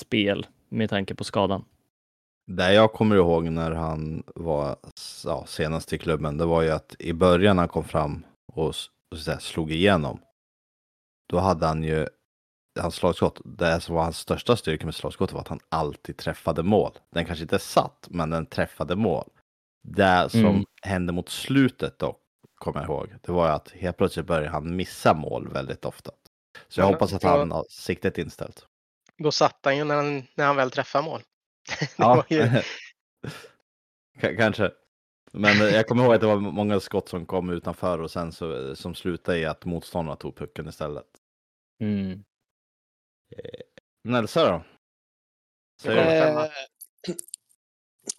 spel med tanke på skadan. Det jag kommer ihåg när han var ja, senast i klubben, det var ju att i början när han kom fram och, och så slog igenom, då hade han ju hans slagskott, det som var hans största styrka med slagskottet var att han alltid träffade mål. Den kanske inte satt, men den träffade mål. Det som mm. hände mot slutet då, kommer jag ihåg, det var att helt plötsligt började han missa mål väldigt ofta. Så jag ja, hoppas att han har siktet inställt. Då satt han ju när han, när han väl träffade mål. [LAUGHS] ja, ju... [LAUGHS] kanske. Men jag kommer ihåg att det var många skott som kom utanför och sen så, som slutade i att motståndarna tog pucken istället. Mm. Eh, Nelsa då? Eh, [CLEARS THROAT]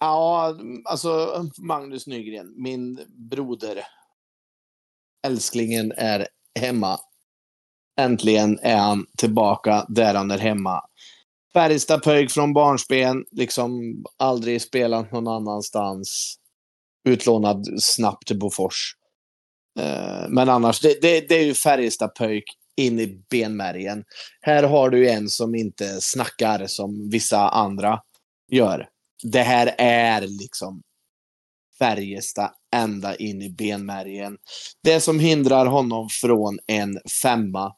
ja, alltså Magnus Nygren, min broder. Älsklingen är hemma. Äntligen är han tillbaka där han är hemma. Färjestad pöjk från barnsben, liksom aldrig spelat någon annanstans. Utlånad snabbt till Bofors. Eh, men annars, det, det, det är ju Färjestad pöjk in i benmärgen. Här har du en som inte snackar som vissa andra gör. Det här är liksom Färjestad ända in i benmärgen. Det som hindrar honom från en femma,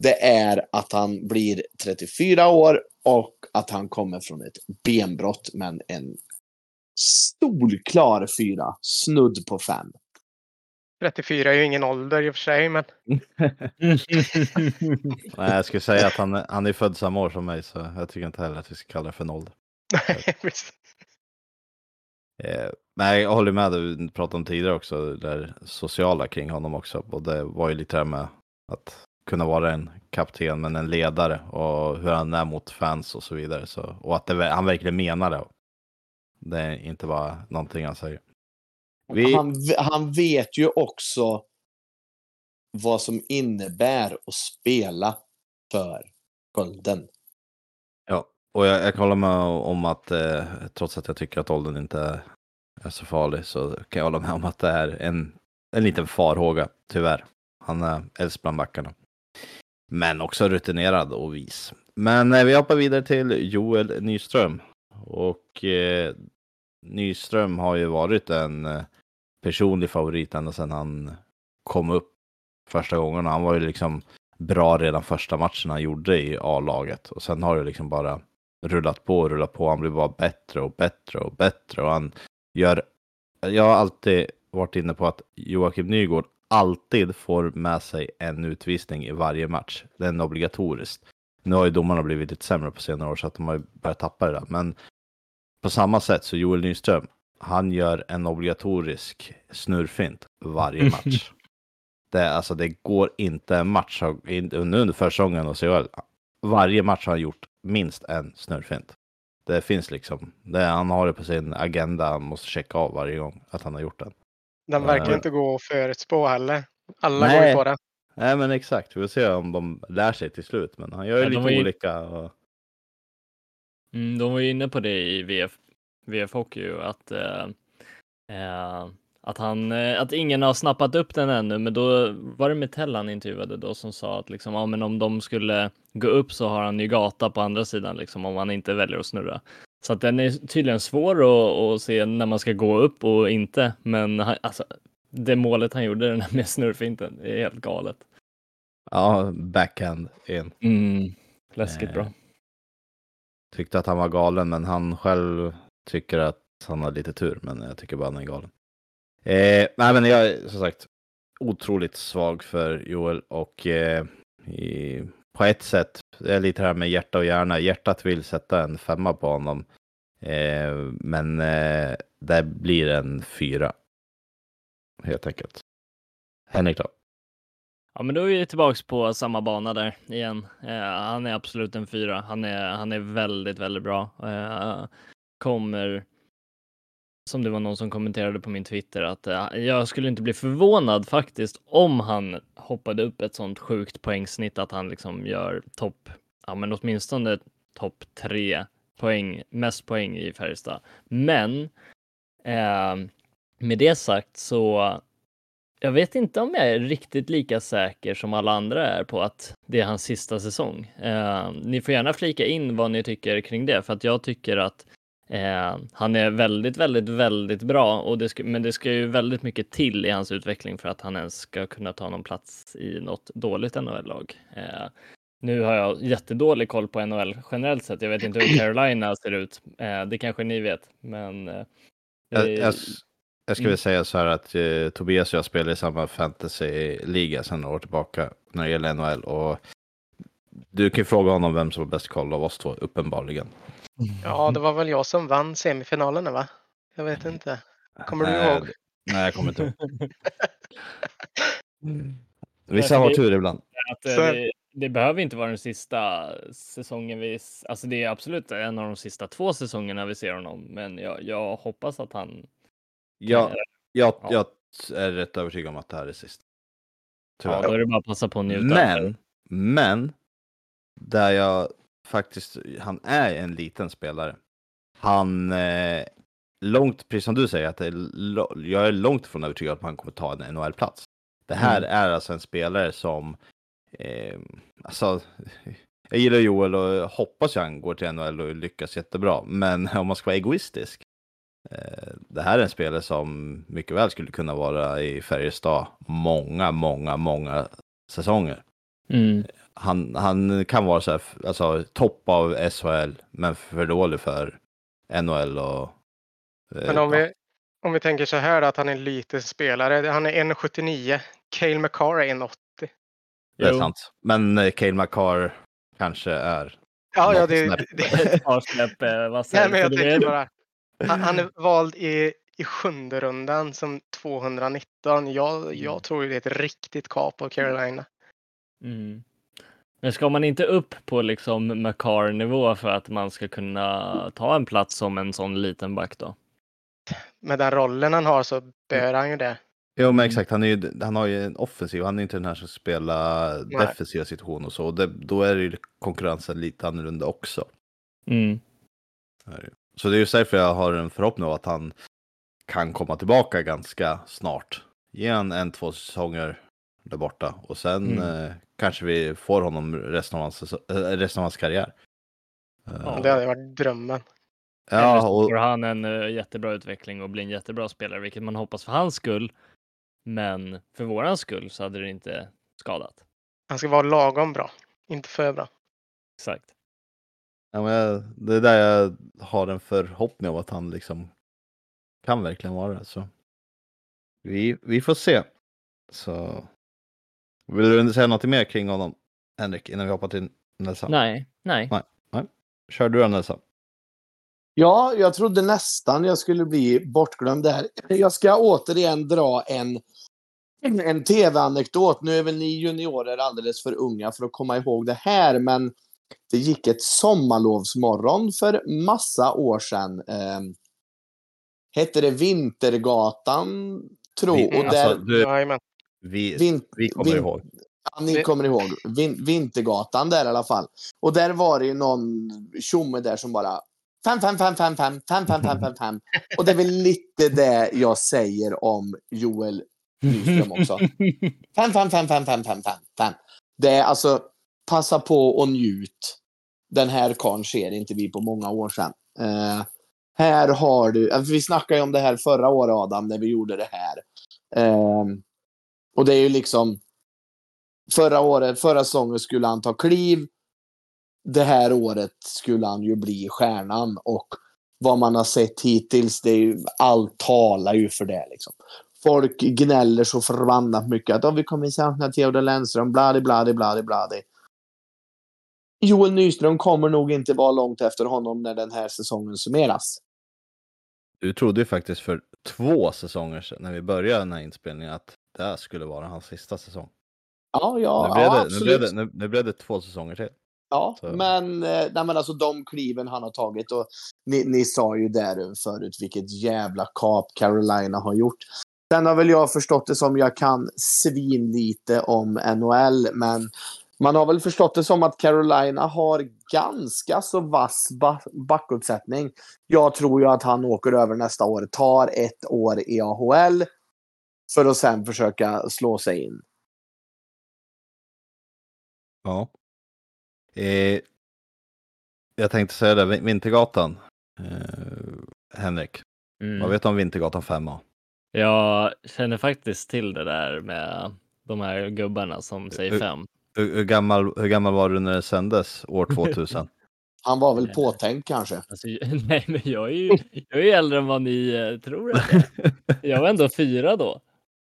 det är att han blir 34 år och att han kommer från ett benbrott, men en solklar fyra, snudd på fem. 34 är ju ingen ålder i och för sig, men... [LAUGHS] Nej, jag skulle säga att han, han är född samma år som mig, så jag tycker inte heller att vi ska kalla det för en ålder. [LAUGHS] eh, nej, jag håller med du pratade om tidigare också, det sociala kring honom också. Och det var ju lite det här med att kunna vara en kapten, men en ledare och hur han är mot fans och så vidare. Så, och att det, han verkligen menar det. Det är inte bara någonting han säger. Vi... Han, han vet ju också vad som innebär att spela för Skölden. Ja, och jag, jag kan hålla med om att eh, trots att jag tycker att åldern inte är så farlig så kan jag hålla med om att det är en, en liten farhåga, tyvärr. Han är äldst bland backarna. Men också rutinerad och vis. Men eh, vi hoppar vidare till Joel Nyström. Och eh, Nyström har ju varit en eh, personlig favorit ända sedan han kom upp första gången. Han var ju liksom bra redan första matchen han gjorde i A-laget. Och sen har det liksom bara rullat på och rullat på. Han blir bara bättre och bättre och bättre. Och han gör... Jag har alltid varit inne på att Joakim Nygård alltid får med sig en utvisning i varje match. Det är obligatoriskt. Nu har ju domarna blivit lite sämre på senare år så att de har börjat tappa det där. Men på samma sätt så Joel Nyström, han gör en obligatorisk snurrfint varje match. Det, alltså, det går inte en match in- under försäsongen och CHL. Varje match har han gjort minst en snurrfint. Det finns liksom, det, han har det på sin agenda, han måste checka av varje gång att han har gjort den. Den verkar Ja. inte gå att förutspå heller. Alla går Nej. ju på det. Nej men exakt, vi får se om de lär sig till slut. Men han gör ju Ja, lite ju- olika. Och... Mm, de var ju inne på det i VF, VF Hockey ju, att, eh, eh, att, han, eh, att ingen har snappat upp den ännu, men då var det Metell han intervjuade då som sa att liksom, ja, men om de skulle gå upp så har han ju gata på andra sidan liksom, om han inte väljer att snurra. Så att den är tydligen svår att, att se när man ska gå upp och inte, men han, alltså, det målet han gjorde den med snurrfinten är helt galet. Ja, backhand in. Mm, läskigt Eh, bra. Tyckte att han var galen, men han själv tycker att han har lite tur. Men jag tycker bara han är galen. Eh, nej, men jag är som sagt otroligt svag för Joel och eh, i, på ett sätt, det är lite här med hjärta och hjärna. Hjärtat vill sätta en femma på honom. Eh, men eh, det blir en fyra. Helt enkelt. Henrik då? Ja, men då är vi tillbaks på samma bana där igen. Eh, han är absolut en fyra. Han är, han är väldigt, väldigt bra. Eh, Kommer, som det var någon som kommenterade på min Twitter, att eh, jag skulle inte bli förvånad faktiskt om han hoppade upp ett sånt sjukt poängsnitt att han liksom gör topp, ja men åtminstone topp tre poäng, mest poäng i Färjestad. Men eh, med det sagt så jag vet inte om jag är riktigt lika säker som alla andra är på att det är hans sista säsong. Eh, ni får gärna flika in vad ni tycker kring det, för att jag tycker att eh, han är väldigt, väldigt, väldigt bra, och det ska, men det ska ju väldigt mycket till i hans utveckling för att han ens ska kunna ta någon plats i något dåligt NHL-lag. Eh, nu har jag jättedålig koll på NHL generellt sett. Jag vet inte hur Carolina [CLEARS THROAT] ser ut. Eh, det kanske ni vet, men eh, Jag, jag, jag skulle Mm. säga så här att eh, Tobias och jag spelar i samma fantasy-liga sedan några år tillbaka när det gäller NHL. Och du kan ju fråga honom vem som har bäst koll av oss två, uppenbarligen. Ja, det var väl jag som vann semifinalerna va? Jag vet inte. Kommer du Nej, ihåg? det- Nej, jag kommer inte ihåg. [LAUGHS] Vissa har tur ibland. att det, det behöver inte vara den sista säsongen vi, alltså det är absolut en av de sista två säsongerna vi ser honom, men jag, jag hoppas att han, Jag, jag, Ja. jag är rätt övertygad om att det här är sist. ja, Tyvärr. då är det bara att passa på att njuta. Men, men, där jag faktiskt, han är en liten spelare. Han, eh, långt, precis som du säger, att är, jag är långt ifrån övertygad att han kommer ta en NHL-plats. Det här Mm. är alltså en spelare som, eh, alltså, [LAUGHS] jag gillar Joel och hoppas att han går till NHL och lyckas jättebra. Men [LAUGHS] om man ska vara egoistisk, eh, det här är en spelare som mycket väl skulle kunna vara i Färjestad många, många, många säsonger. Mm. Han, han kan vara så här, alltså topp av SHL, men för dålig för NHL och... eh, Men om ja, vi, om vi tänker så här då, att han är en liten spelare. Han är 1,79. Cale McCarr är 1,80. Det är Jo. sant. Men eh, Cale McCarr kanske är... Ja, ja, det, snäpp. det, [LAUGHS] eh, vassare. Nej, men jag tänker bara. Han, han är vald i, i sjunde rundan som 219. Jag, jag tror ju det är ett riktigt kap av Carolina. Mm. Men ska man inte upp på liksom Macar-nivå för att man ska kunna ta en plats som en sån liten back då? Med den rollen han har så bör han ju det. Jo men Mm. exakt, han, är ju, han har ju en offensiv, han är inte den här som spelar Nej. defensiva situationer och så. Och det, då är ju konkurrensen lite annorlunda också. Mm. Ju. Så det är just därför jag har en förhoppning om att han kan komma tillbaka ganska snart. Ge han en, två säsonger där borta och sen Mm. eh, kanske vi får honom resten av hans, äh, resten av hans karriär. Eh, Ja. Det hade varit drömmen. Ja, och, får han en eh, jättebra utveckling och blir en jättebra spelare, vilket man hoppas för hans skull. Men för våran skull så hade det inte skadat. Han ska vara lagom bra, inte för bra. Exakt. ja, men jag, det är där jag har en förhoppning om att han liksom kan verkligen vara det. Så. Vi, vi får se. Så. Vill du säga något mer kring honom, Henrik, innan vi hoppar till Nelson? Nej, nej. Kör du då Nelson? Ja, jag trodde nästan jag skulle bli bortglömd där. Jag ska återigen dra en en tv-anekdot. Nu är väl ni juniorer alldeles för unga för att komma ihåg det här, men det gick ett sommarlovsmorgon för massa år sedan. Eh, hette det Vintergatan, tro. Och där, alltså, du, Jajamän. Vi, vin, vi kommer vin- ihåg. Ja, ni kommer ihåg. Vin, Vintergatan där i alla fall. Och där var det ju någon tjomme där som bara fem, fem, fem, fem, fem, fem, fem, fem, fem, fem. Och det är väl lite det jag säger om Joel Nyström också. Fem, fem, fem, fem, fem, fem, fem, fem. Det är alltså, passa på och njut. Den här karln ser inte vi på många år sedan. Eh, här har du, alltså, vi snackade ju om det här förra året Adam, när vi gjorde det här. Eh, och det är ju liksom, förra året, förra säsongen skulle han ta kliv. Det här året skulle han ju bli stjärnan och vad man har sett hittills, det är ju, allt talar ju för det liksom. Folk gnäller så förbannat mycket att "Ja, vi kommer sakna Theodor Lennström, bladi bladi bladi bladi. Joel Nyström kommer nog inte vara långt efter honom när den här säsongen summeras. Du trodde ju faktiskt för två säsonger sedan när vi började den här inspelningen att det här skulle vara hans sista säsong. Ja, ja, nu, blev ja det, nu, absolut. blev det, nu, nu blev det två säsonger till. Ja, Så- men, eh, nej, men alltså de kliven han har tagit och ni, ni sa ju där förut vilket jävla kap Carolina har gjort. Sen har väl jag förstått det som jag kan svin lite om NHL, men man har väl förstått det som att Carolina har ganska så vass ba- backuppsättning. Jag tror ju att han åker över nästa år, tar ett år i AHL för att sen försöka slå sig in. Ja. Eh, jag tänkte säga det, Vin- Vintergatan. Eh, Henrik, Mm. vad vet du om Vintergatan 5A? Jag känner faktiskt till det där med de här gubbarna som säger Uh, fem. Hur, hur, gammal, hur gammal var du när det sändes år [LAUGHS] 2000? Han var väl påtänkt kanske. Alltså, [LAUGHS] nej, men jag är ju jag är ju äldre än vad ni eh, tror jag är. [LAUGHS] Jag var ändå fyra då.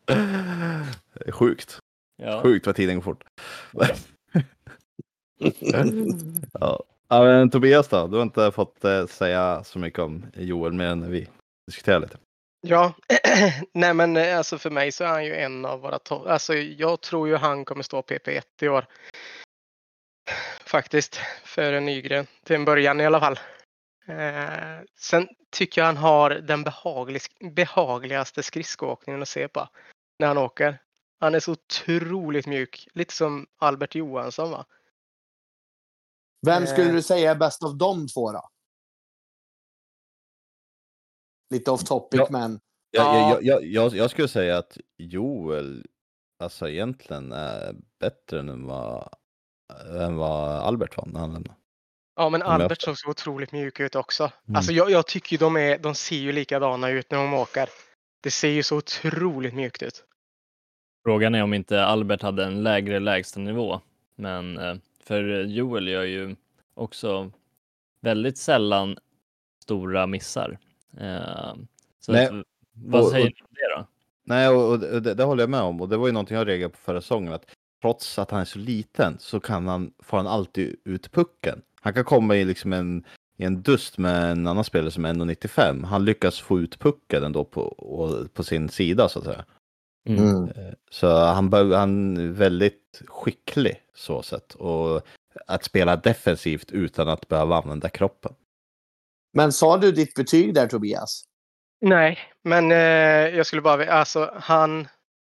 [LAUGHS] Sjukt. Ja. Sjukt vad tiden går fort. [LAUGHS] ja. Ja, men, Tobias då? Du har inte fått eh, säga så mycket om Joel mer än vi diskuterar lite. Ja, [CLEARS THROAT] nej men eh, alltså för mig så är han ju en av våra topp. Alltså jag tror ju han kommer stå PP1 i år. Faktiskt, för Nygren. Till en början i alla fall. Eh, sen tycker jag han har den behaglig, behagligaste skridskoåkningen att se på. När han åker. Han är så otroligt mjuk. Lite som Albert Johansson va? Vem Eh. skulle du säga är bäst av de två då? Lite off topic, Ja. men Jag, Ja. jag, jag, jag, jag skulle säga att Joel alltså egentligen är bättre än vad, än vad Albert var när han lämnade. Ja, men Albert såg så otroligt mjuk ut också. Mm. Alltså jag, jag tycker ju de, är, de ser ju likadana ut när de åker. Det ser ju så otroligt mjukt ut. Frågan är om inte Albert hade en lägre lägstanivå. Men eh, för Joel gör ju också väldigt sällan stora missar. Eh, Så Nej, att, vad och- säger du om det då? Nej, och, och det, det håller jag med om. Och det var ju någonting jag reagerade på förra säsongen. Att trots att han är så liten så kan han, får han alltid ut pucken. Han kan komma i liksom en, i en dust med en annan spelare som är 1,95. Han lyckas få ut pucken ändå på, på sin sida så att säga. Mm. Så han, han är väldigt skicklig så sett. Och att spela defensivt utan att behöva använda kroppen. Men sa du ditt betyg där Tobias? Nej, men eh, jag skulle bara, alltså han,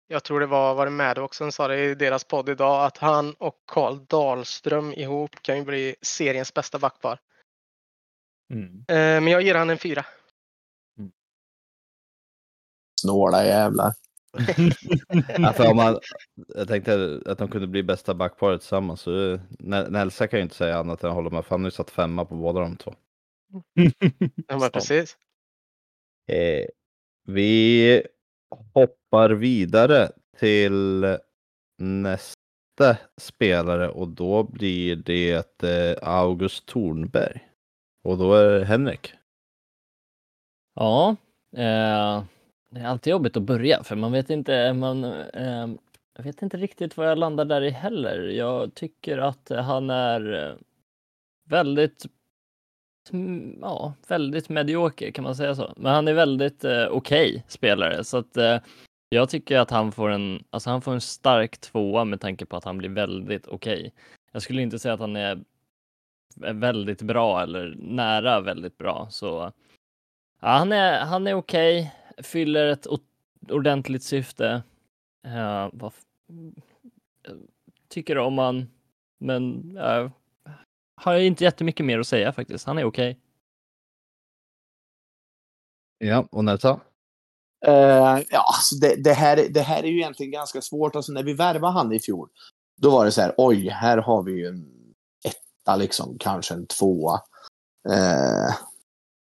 jag tror det var, var det Maddox som sa det i deras podd idag, att han och Karl Dahlström ihop kan ju bli seriens bästa backpar. Mm. Eh, men jag ger han en fyra. Snåla jävlar. [LAUGHS] Alltså, om man, jag tänkte att de kunde bli bästa backparet tillsammans. Så Nel- Nelsa kan ju inte säga annat än att hålla med. För han har ju satt femma på båda de två. [LAUGHS] Ja, men precis. Eh, vi hoppar vidare till nästa spelare och då blir det eh, August Thornberg. Och då är det Henrik. Ja, eh, det är alltid jobbigt att börja för man vet inte, eh, man, eh, jag vet inte riktigt vad jag landar där i heller. Jag tycker att han är eh, väldigt, ja, väldigt medioker kan man säga så. Men han är väldigt eh, okej spelare så att eh, Jag tycker att han får en, alltså han får en stark tvåa med tanke på att han blir väldigt okej. Jag skulle inte säga att han är är väldigt bra eller nära väldigt bra. Så ja, han är, han är okej, fyller ett ordentligt syfte. Uh, vad tycker om han, men uh, har jag inte jättemycket mer att säga faktiskt. Han är okej. Ja, och Nelsa? Eh, ja, alltså det, det, här, det här är ju egentligen ganska svårt. Alltså när vi värvade han i fjol, då var det så här, oj, här har vi ju en etta, liksom, kanske en tvåa. Eh,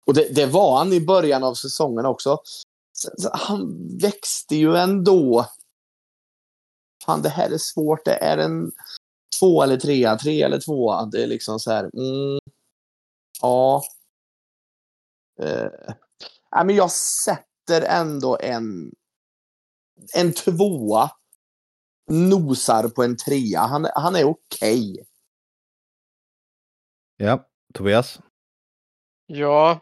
och det, det var han i början av säsongen också. Så, så han växte ju ändå. Fan, det här är svårt. Det är en två eller trea, tre eller tvåa. Det är liksom så här, mm, ja. Eh, nej, men jag sätter ändå en, en tvåa. Nosar på en trea. Han, han är okej. Ja, Tobias? Ja,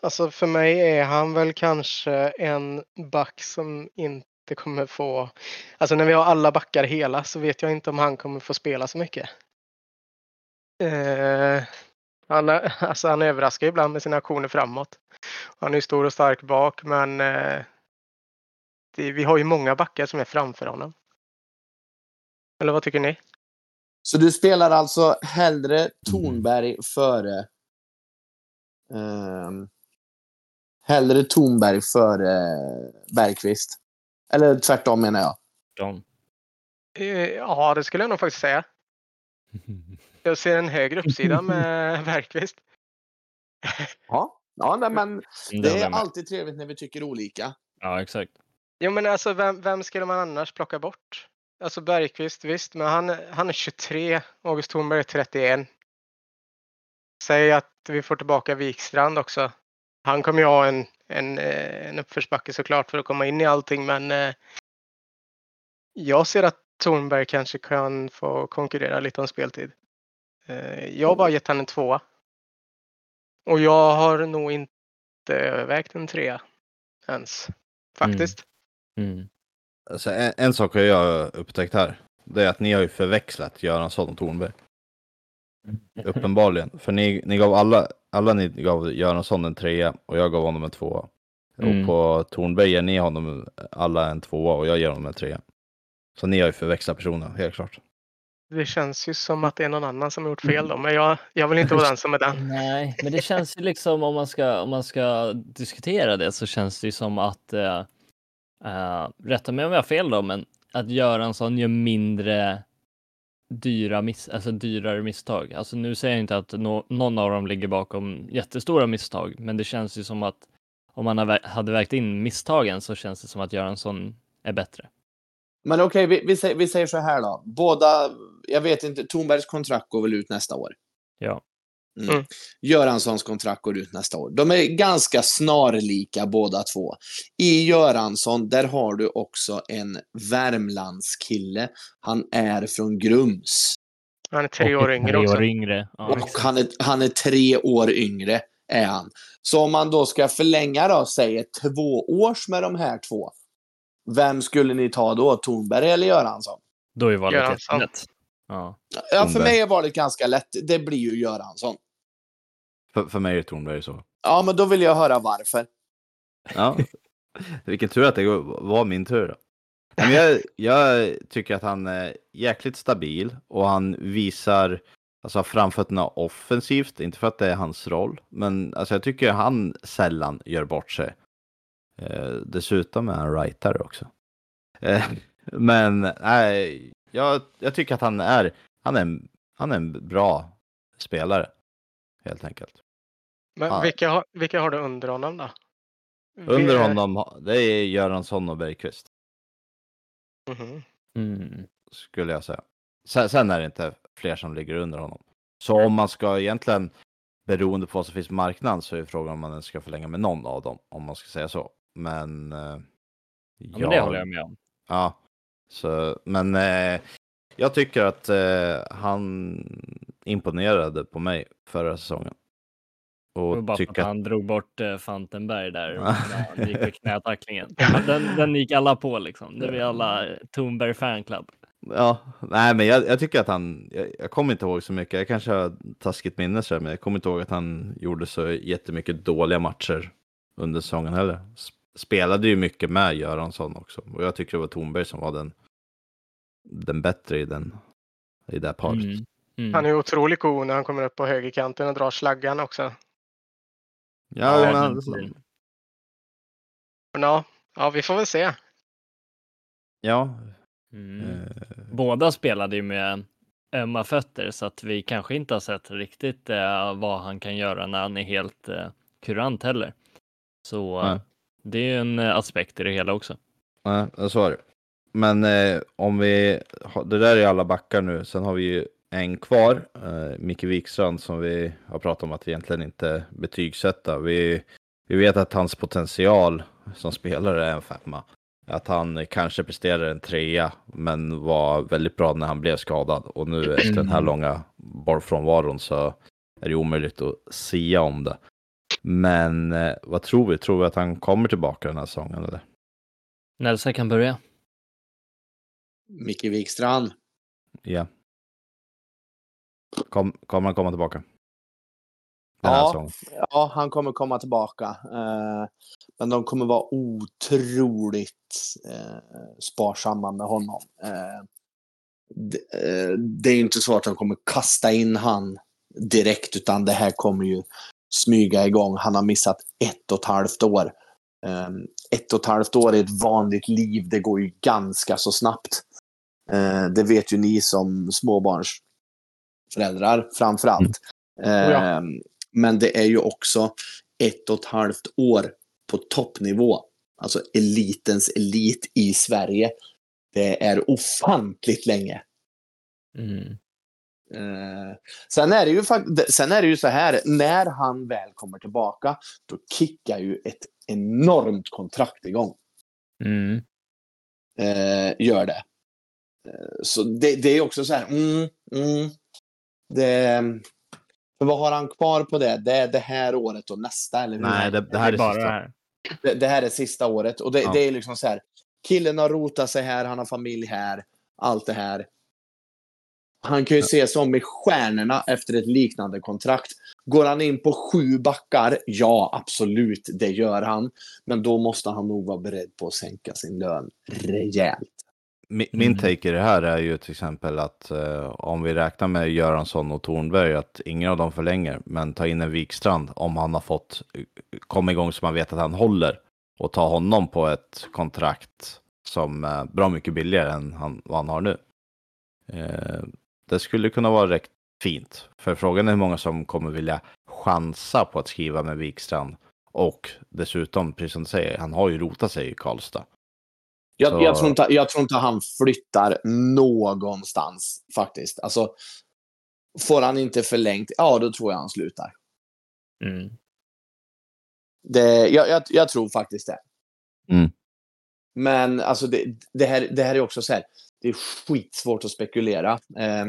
alltså för mig är han väl kanske en back som inte kommer få... Alltså när vi har alla backar hela så vet jag inte om han kommer få spela så mycket. Eh, han, alltså han överraskar ibland med sina aktioner framåt. Han är stor och stark bak men eh, det, vi har ju många backar som är framför honom. Eller vad tycker ni? Så du spelar alltså hellre Tornberg före ehm, hellre Tornberg före Bergqvist. Eller tvärtom menar jag. John. Eh, ja, det skulle jag nog faktiskt säga. [LAUGHS] Jag ser en högre uppsida med [LAUGHS] Bergqvist. Ja, ja nej, men Det det är alltid trevligt när vi tycker olika. Ja, exakt. Jo men alltså vem, vem skulle man annars plocka bort? Alltså Bergqvist visst, men han, han är 23. August Thornberg är 31. Säg att vi får tillbaka Wikstrand också. Han kommer ju ha en, en, eh, en uppförsbacke såklart för att komma in i allting men eh, jag ser att Thornberg kanske kan få konkurrera lite om speltid. Eh, jag har bara gett han en tvåa. Och jag har nog inte övervägt en trea ens. Faktiskt. Mm. Alltså, en, en sak har jag upptäckt här. Det är att ni har ju förväxlat Göransson och Tornberg. Uppenbarligen. För ni, ni gav alla, alla ni gav Göransson en trea och jag gav honom en tvåa. Mm. Och på Tornberg ger ni honom alla en tvåa och jag ger honom en trea. Så ni har ju förväxlat personer, helt klart. Det känns ju som att det är någon annan som har gjort fel då, men jag, jag vill inte vara den som är den. Nej, men det känns ju liksom om man ska, om man ska diskutera det så känns det ju som att, uh, rätta mig om jag har fel då, men att Göransson gör mindre dyra miss, alltså dyrare misstag. Alltså nu säger jag inte att nå- någon av dem ligger bakom jättestora misstag, men det känns ju som att om man hade vägt in misstagen så känns det som att Göransson är bättre. Men okej, vi, vi, säger, vi säger så här då. Båda, jag vet inte, Tornbergs kontrakt går väl ut nästa år? Ja. Mm. Mm. Göranssons kontrakt går ut nästa år. De är ganska snarlika båda två. I Göransson, där har du också en Värmlandskille. Han är från Grums. Han är tre år yngre tre också. år yngre. Ja, och han är, han är tre år yngre, är han. Så om man då ska förlänga då, säg ett tvåårs med de här två. Vem skulle ni ta då? Tornberg eller Göransson? Då är valet Göransson. Ja. Ja, för mig är valet ganska lätt. Det blir ju Göransson. För, för mig är Tornberg så. Ja, men då vill jag höra varför. Ja. Vilken tur att det var min tur. då. Men jag, jag tycker att han är jäkligt stabil och han visar alltså, framfötterna offensivt. Inte för att det är hans roll, men alltså, jag tycker han sällan gör bort sig. Eh, dessutom är han rightare också. Eh, men nej, jag, jag tycker att han är, han är, han är en bra spelare. Helt enkelt. Men Ja. vilka, har- vilka har du under honom då? Under Vi- honom, det är Göransson och Bergqvist. Mhm. Mm. skulle jag säga. Sen, sen är det inte fler som ligger under honom. Så om man ska egentligen, beroende på vad som finns på marknaden, så är frågan om man ens ska förlänga med någon av dem, om man ska säga så. Men... Eh, Ja, men det håller jag med om. Ja, så, men eh, jag tycker att eh, han imponerade på mig förra säsongen. Och bara för att tycka att, han drog bort eh, Fantenberg där [LAUGHS] Ja. när han gick med knätacklingen. Den, den gick alla på liksom. Det är vi alla eh, Thornberg fanclub. ja, nej men jag, jag tycker att han, jag, jag kommer inte ihåg så mycket, jag kanske har taskigt minne så här, men jag kommer inte ihåg att han gjorde så jättemycket dåliga matcher under säsongen heller. Spelade ju mycket med Göransson också, och jag tycker det var Thornberg som var den, den bättre i den, i det paret. Mm. Mm. Han är otroligt god när han kommer upp på högerkanten och drar slaggan också. Ja, Ja, men. Men ja, ja, vi får väl se. ja, Mm. eh, Båda spelade ju med ömma fötter så att vi kanske inte har sett riktigt eh, vad han kan göra när han är helt eh, kurant heller. Så eh, det är ju en aspekt i det hela också. nej, så är det. Men om vi, det där är alla backar nu, sen har vi ju en kvar, eh, Micke Wikstrand, som vi har pratat om att egentligen inte betygsätta. Vi, vi vet att hans potential som spelare är en femma. Att han kanske presterar en trea, men var väldigt bra när han blev skadad. Och nu [CLEARS THROAT] efter den här långa bollfrånvaron så är det omöjligt att sia om det. Men eh, vad tror vi? Tror vi att han kommer tillbaka den här säsongen? Eller? Nelsa kan börja. Micke Wikstrand. Ja. Kom, kommer han komma tillbaka? Den Ja. Ja, han kommer komma tillbaka. Eh, men de kommer vara otroligt eh, sparsamma med honom. Eh, det, är inte så att de kommer kasta in han direkt, utan det här kommer ju smyga igång. Han har missat ett och ett halvt år. Ett och ett halvt år i ett vanligt liv, det går ju ganska så snabbt. Det vet ju ni som småbarnsföräldrar framför allt. ja. Eh, men det är ju också ett och ett halvt år på toppnivå. Alltså elitens elit i Sverige. Det är ofantligt länge. Mm. Eh, sen, är det ju, sen är det ju så här, när han väl kommer tillbaka, då kickar ju ett enormt kontrakt igång. Mm. Eh, gör det. Eh, så det, det är också så här, mm, mm, det, för vad har han kvar på det? Det är det här året och nästa, eller? Nej, det, det här är bara sista. det här. det, det här är sista året. Och det, Ja. det är liksom så här. Killen har rotat sig här, han har familj här. Allt det här. Han kan ju se sig om i stjärnorna efter ett liknande kontrakt. Går han in på sju backar? Ja, absolut, det gör han. Men då måste han nog vara beredd på att sänka sin lön rejält. Mi- Min Mm. take i det här är ju till exempel att eh, om vi räknar med Göransson och Tornberg, att ingen av dem förlänger, men ta in en Wikstrand om han har fått komma igång så man vet att han håller och ta honom på ett kontrakt som är bra mycket billigare än han, vad han har nu. Eh, det skulle kunna vara rätt fint, för frågan är hur många som kommer vilja chansa på att skriva med Wikstrand och dessutom, precis som du säger, han har ju rotat sig i Karlstad. Jag, Så- jag, tror inte, jag tror inte han flyttar någonstans faktiskt. Alltså, får han inte förlängt, ja då tror jag han slutar. Mm. Det, jag, jag, jag tror faktiskt det. Mm. Men alltså det, det, här, det här är också så här. Det är skitsvårt att spekulera. Eh,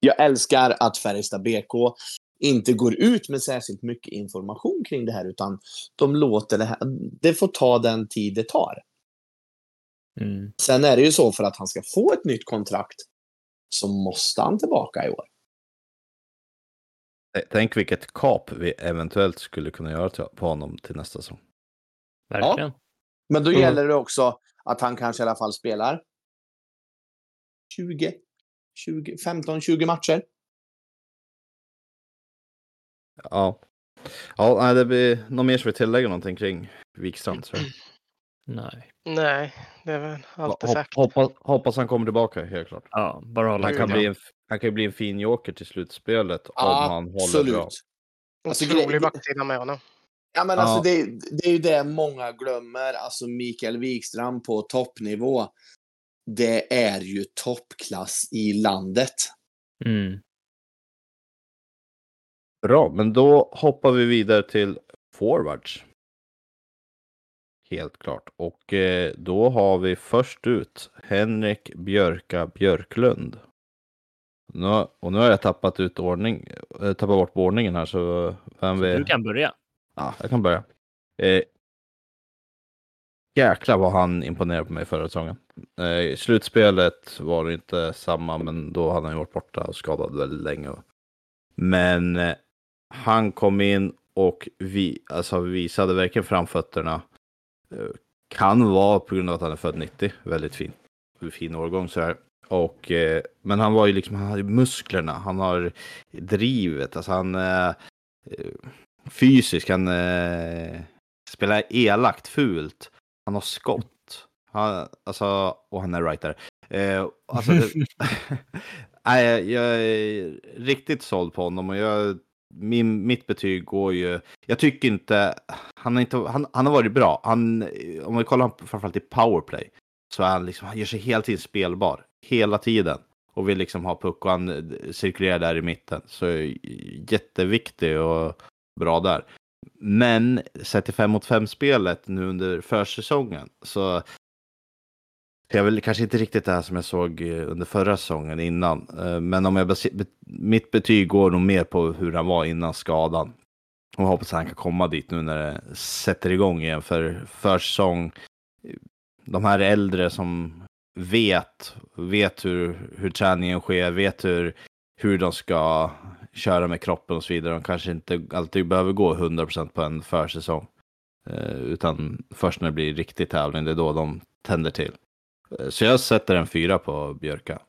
jag älskar att Färjestad BK inte går ut med särskilt mycket information kring det här, utan de låter det här. Det får ta den tid det tar. Mm. Sen är det ju så för att han ska få ett nytt kontrakt så måste han tillbaka i år. Tänk vilket kap vi eventuellt skulle kunna göra på honom till nästa säsong. Verkligen. Men då Mm. gäller det också att han kanske i alla fall spelar 20, 20 15-20 matcher. Ja. Ja, det blir något mer som vi tillägger någonting kring Wikstrand. [CLEARS THROAT] Nej. Nej, det är väl allt är Hopp, sagt. hoppas, hoppas han kommer tillbaka, helt klart. Ja, bara hålla Han kan, ja. bli en, han kan ju bli en fin joker till slutspelet om han håller bra. Alltså, Otrolig backsida med honom. Ja, men Ja. alltså det, det är ju det många glömmer. Alltså Mikael Wikstrand på toppnivå. Det är ju toppklass i landet. Mm. Bra, men då hoppar vi vidare till forwards. Helt klart. Och eh, då har vi först ut Henrik Björka Björklund. Nu, och nu har jag tappat ut ordning, eh, tappat bort ordningen här så vem Du vill... kan börja. Ja, jag kan börja. Eh, jäklar vad han imponerade på mig förra säsongen. Eh, slutspelet var det inte samma, men då hade han ju varit borta och skadad väldigt länge. Men eh, han kom in och vi, alltså, visade verkligen framfötterna. Eh, kan vara på grund av att han är född 90, väldigt fin, fin årgång så här. Och, eh, men han var ju liksom, han hade musklerna, han har drivet, alltså han eh, eh, fysisk, han eh, spelar elakt, fult, han har skott. Han, alltså, och han är writer. Eh, alltså, det, [LAUGHS] [LAUGHS] nej, jag- jag är riktigt såld på honom och jag, min, mitt betyg går ju, jag tycker inte, han har, inte, han, han har varit bra. Han, om vi kollar framförallt i powerplay så är han liksom, han gör sig hela tiden spelbar, hela tiden. Och vill liksom ha puck och han eh, cirkulerar där i mitten. Så eh, jätteviktig och bra där. Men sett till 5 mot 5 spelet nu under försäsongen så jag vill kanske inte riktigt det här som jag såg eh, under förra säsongen innan. Eh, men om jag be- mitt betyg går nog mer på hur han var innan skadan. Och hoppas att han kan komma dit nu när det sätter igång igen. För försäsong, de här äldre som vet, vet hur, hur träningen sker, vet hur, hur de ska köra med kroppen och så vidare. De kanske inte alltid behöver gå 100% på en försäsong. Eh, utan först när det blir riktig tävling, det är då de tänder till. Eh, Så jag sätter en fyra på Björka.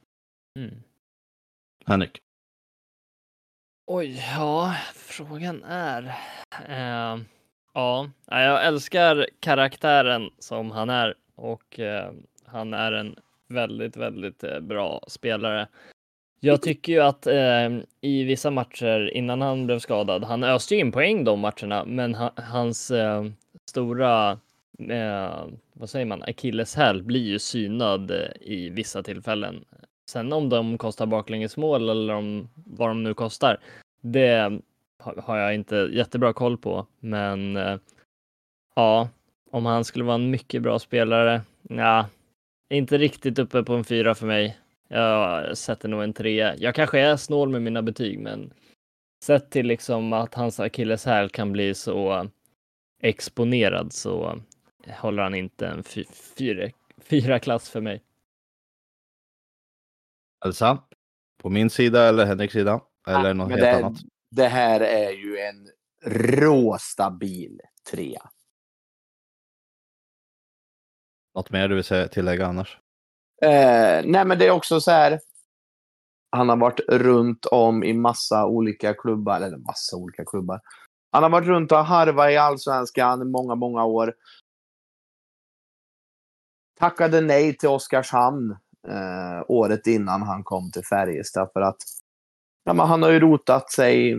Mm. Henrik? Oj, ja, frågan är. Eh, ja, jag älskar karaktären som han är och eh, han är en väldigt, väldigt eh, bra spelare. Jag tycker ju att eh, i vissa matcher innan han blev skadad, han öste ju in poäng de matcherna, men ha, hans eh, stora, eh, vad säger man, akilleshäl blir ju synad eh, i vissa tillfällen. Sen om de kostar baklängesmål eller om vad de nu kostar, det har jag inte jättebra koll på, men eh, ja, om han skulle vara en mycket bra spelare, ja, inte riktigt uppe på en fyra för mig. Jag sätter nog en trea. Jag kanske är snål med mina betyg, men sett till liksom att hans akilleshäl kan bli så eh, exponerad så håller han inte en fy- fyra, fyra klass för mig. Elsa? På min sida eller Henriks sida? Eller Ja, något helt det, annat? Det här är ju en råstabil trea. Något mer du vill säga, tillägga annars? Eh, nej, men det är också så här. Han har varit runt om i massa olika klubbar, eller massa olika klubbar. Han har varit runt och harvat i allsvenskan i många, många år. Tackade nej till Oskarshamn eh, året innan han kom till Färjestad för att ja, men han har ju rotat sig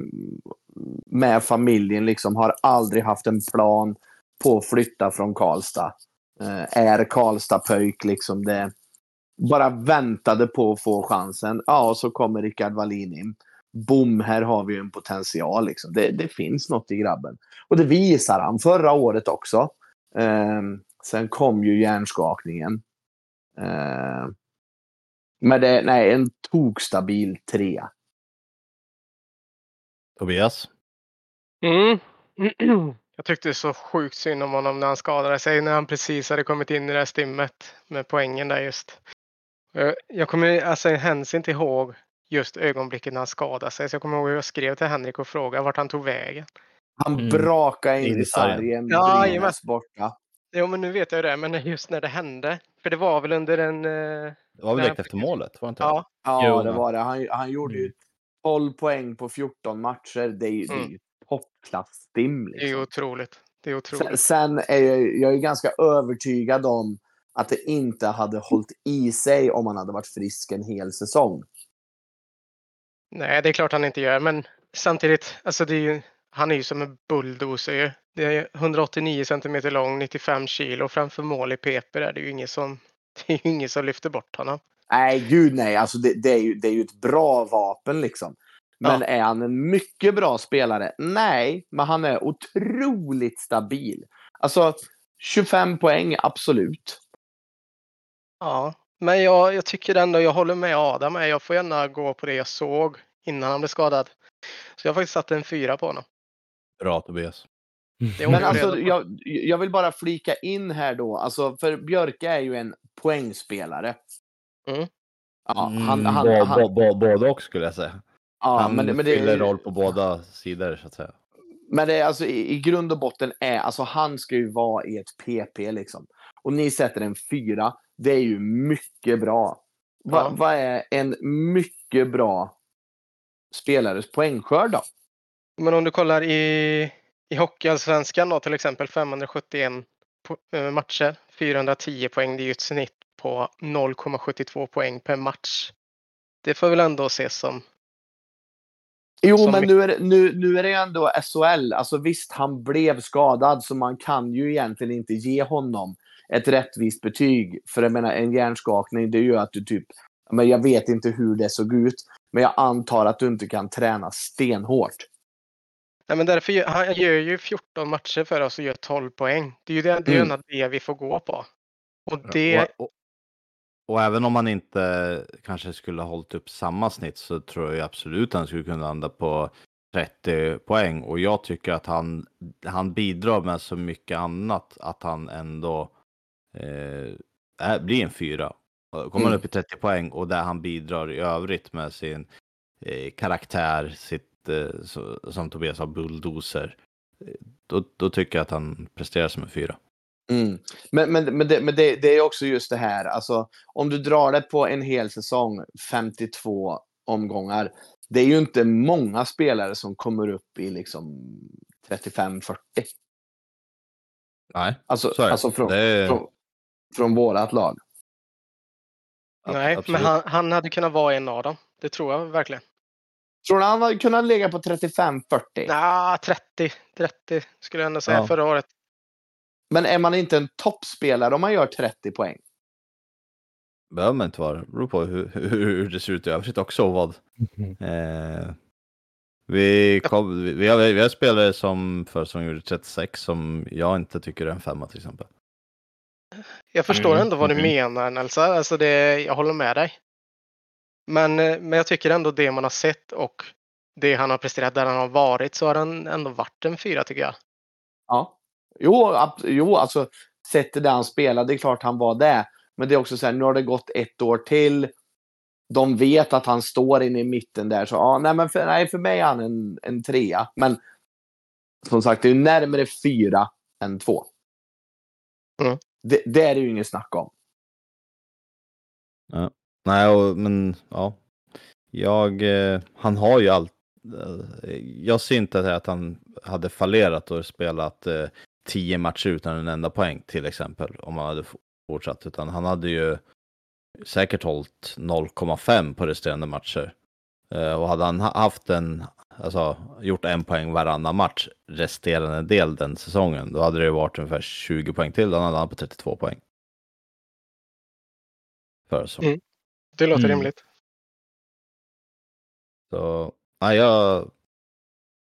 med familjen, liksom har aldrig haft en plan på att flytta från Karlstad. Eh, är Karlstad-pöjk liksom det bara väntade på att få chansen. Ja, och så kommer Rickard Wallin in. Boom, här har vi en potential. Liksom. Det, det finns något i grabben. Och det visar han förra året också. Ehm, sen kom ju hjärnskakningen. Ehm, men det nej, en tokstabil trea. Tobias? Mm. [CLEARS THROAT] Jag tyckte så sjukt synd om honom när han skadade sig när han precis hade kommit in i det här stimmet med poängen där just. Jag- Jag kommer alltså händelsen inte ihåg just ögonblicket när han skadade sig. Så jag kommer ihåg hur jag skrev till Henrik och frågade vart han tog vägen. Han Mm. brakade in i sargen. Ja, borta. Jo men nu vet jag ju det, men [LAUGHS] just när det hände. För det var väl under en... eh, Det var väl direkt efter målet? Var det inte? Ja, Ja, Jo. det var det. Han, han gjorde ju Mm. 12 poäng på 14 matcher. Det är ju, det är Mm. ju toppklass-stim. det är ju Liksom. otroligt. Det är Sen, otroligt. sen är jag, jag är ganska övertygad om att det inte hade hållit i sig om han hade varit frisk en hel säsong. Nej, det är klart han inte gör, men samtidigt, alltså det är ju, han är ju som en bulldozer. Det är 189 centimeter lång, 95 kilo. Framför mål i PP är det ju ingen som, [LAUGHS] det är ju ingen som lyfter bort honom. Nej, gud nej. Alltså det, det, är ju, det är ju ett bra vapen liksom. Men Ja. är han en mycket bra spelare? Nej, men han är otroligt stabil. Alltså 25 poäng, absolut. Ja, Men jag, jag tycker ändå, jag håller med Adam. Jag får gärna gå på det jag såg innan han blev skadad. Så jag har faktiskt satt en fyra på honom. Bra Tobias. Är Men alltså, jag, jag vill bara flika in här då, alltså, för Björke är ju en poängspelare. Mm. Ja, han, Mm, han, han, Både och skulle jag säga. ja, han men, det- men det, fyller roll på båda sidor så att säga. Men det är alltså i, i grund och botten är, alltså han ska ju vara i ett PP liksom. Och ni sätter en fyra, det är ju mycket bra. Va, Ja. Vad är en mycket bra spelares poängskörd då? Men om du kollar i, i Hockeyallsvenskan då till exempel 571 po- eh, matcher, 410 poäng. Det är ju ett snitt på 0,72 poäng per match. Det får väl ändå ses som Jo, Som men nu är, det, nu, nu är det ju ändå SHL. Alltså visst, han blev skadad, så man kan ju egentligen inte ge honom ett rättvist betyg. För jag menar, en hjärnskakning, det är ju att du typ... Men jag vet inte hur det såg ut, men jag antar att du inte kan träna stenhårt. Nej, men därför gör, han gör ju 14 matcher för oss och gör 12 poäng. Det är ju det, det, Mm. det vi får gå på. Och det, Och, och, och även om han inte kanske skulle ha hållit upp samma snitt så tror jag absolut att han skulle kunna landa på 30 poäng. Och jag tycker att han, han bidrar med så mycket annat att han ändå eh, blir en fyra. Kommer han Mm. upp i 30 poäng och där han bidrar i övrigt med sin eh, karaktär, sitt, så, som Tobias sa, bulldozer. eh, Då, då tycker jag att han presterar som en fyra. Mm. Men, men, men, det, men det, det är också just det här, alltså om du drar det på en hel säsong, 52 omgångar. Det är ju inte många spelare som kommer upp i liksom 35-40. Nej, Alltså, så är det. alltså från, det är, från, från vårat lag. nej, absolut. men han, han hade kunnat vara en av dem. Det tror jag verkligen. Tror du han hade kunnat ligga på 35-40? Ja, 30, 30 skulle jag ändå säga Ja. förra året. Men är man inte en toppspelare om man gör 30 poäng? behöver man inte vara. Det beror på hur, hur, hur det ser ut i övrigt också och vad. Eh, vi, kom, vi, vi, har, vi har spelare som för som gjorde 36 som jag inte tycker är en femma till exempel. Jag förstår Mm, ändå vad du mhm. menar Nelsa. Alltså det, jag håller med dig. Men, eh, men jag tycker ändå det man har sett och det han har presterat där han har varit så har han ändå varit en fyra tycker jag. Ja. Jo, ab- jo alltså sett till det han spelade, det är klart han var det. Men det är också så här, nu har det gått ett år till. De vet att han står inne i mitten där, så ja, nej, men för, nej, för mig är han en, en trea. Men som sagt, det är ju närmare fyra än två. Mm. Det, det är det ju inget snack om. Nej, och, men ja. Jag, eh, han har ju allt. Eh, jag ser inte att han hade fallerat och spelat eh, tio matcher utan en enda poäng till exempel. Om han hade fortsatt. Utan han hade ju säkert hållit 0,5 på resterande matcher. Eh, och hade han haft en, alltså gjort en poäng varannan match resterande del den säsongen. Då hade det varit ungefär 20 poäng till. Då hade han på 32 poäng. För så. Mm. Det låter Mm. rimligt. Så, ja, jag,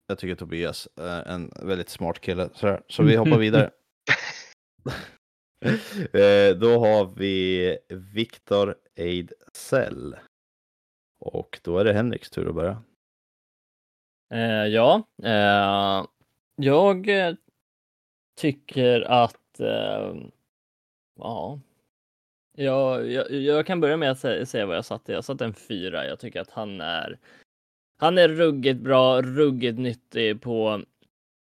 jag tycker Tobias är en väldigt smart kille. Så, så vi hoppar vidare. [LAUGHS] [LAUGHS] eh, då har vi Viktor Ejdsell. Och då är det Henriks tur att börja. Eh, ja, eh, jag eh, tycker att eh, ja, jag, jag, kan börja med att säga, säga vad jag satte. Jag satte en fyra. Jag tycker att han är han är ruggigt bra, ruggigt nyttig på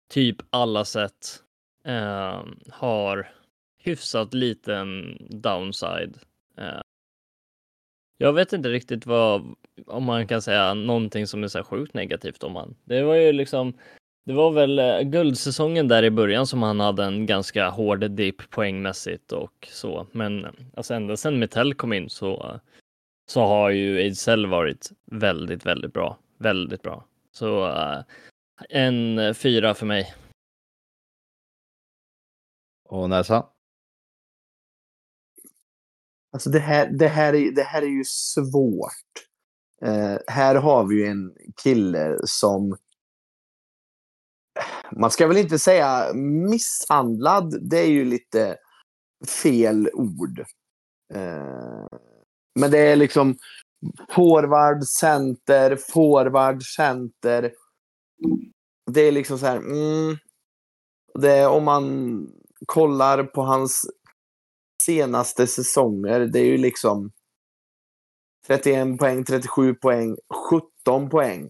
typ alla sätt. Eh, har hyfsat liten downside. Eh, jag vet inte riktigt vad, om man kan säga någonting som är så här sjukt negativt om han. Det var ju liksom, det var väl eh, guldsäsongen där i början som han hade en ganska hård dipp poängmässigt och så. Men eh, alltså ända sedan Metell kom in så, så har ju Ejdsell varit väldigt, väldigt bra. Väldigt bra. Så eh, en eh, fyra för mig. Och Näsa? Alltså det här, det här, är, det här är ju svårt. Eh, här har vi ju en kille som... Man ska väl inte säga misshandlad. Det är ju lite fel ord. Eh, men det är liksom forward, center, forward, center. Det är liksom så här. Mm, det är, om man kollar på hans senaste säsonger. Det är ju liksom 31 poäng, 37 poäng, 17 poäng,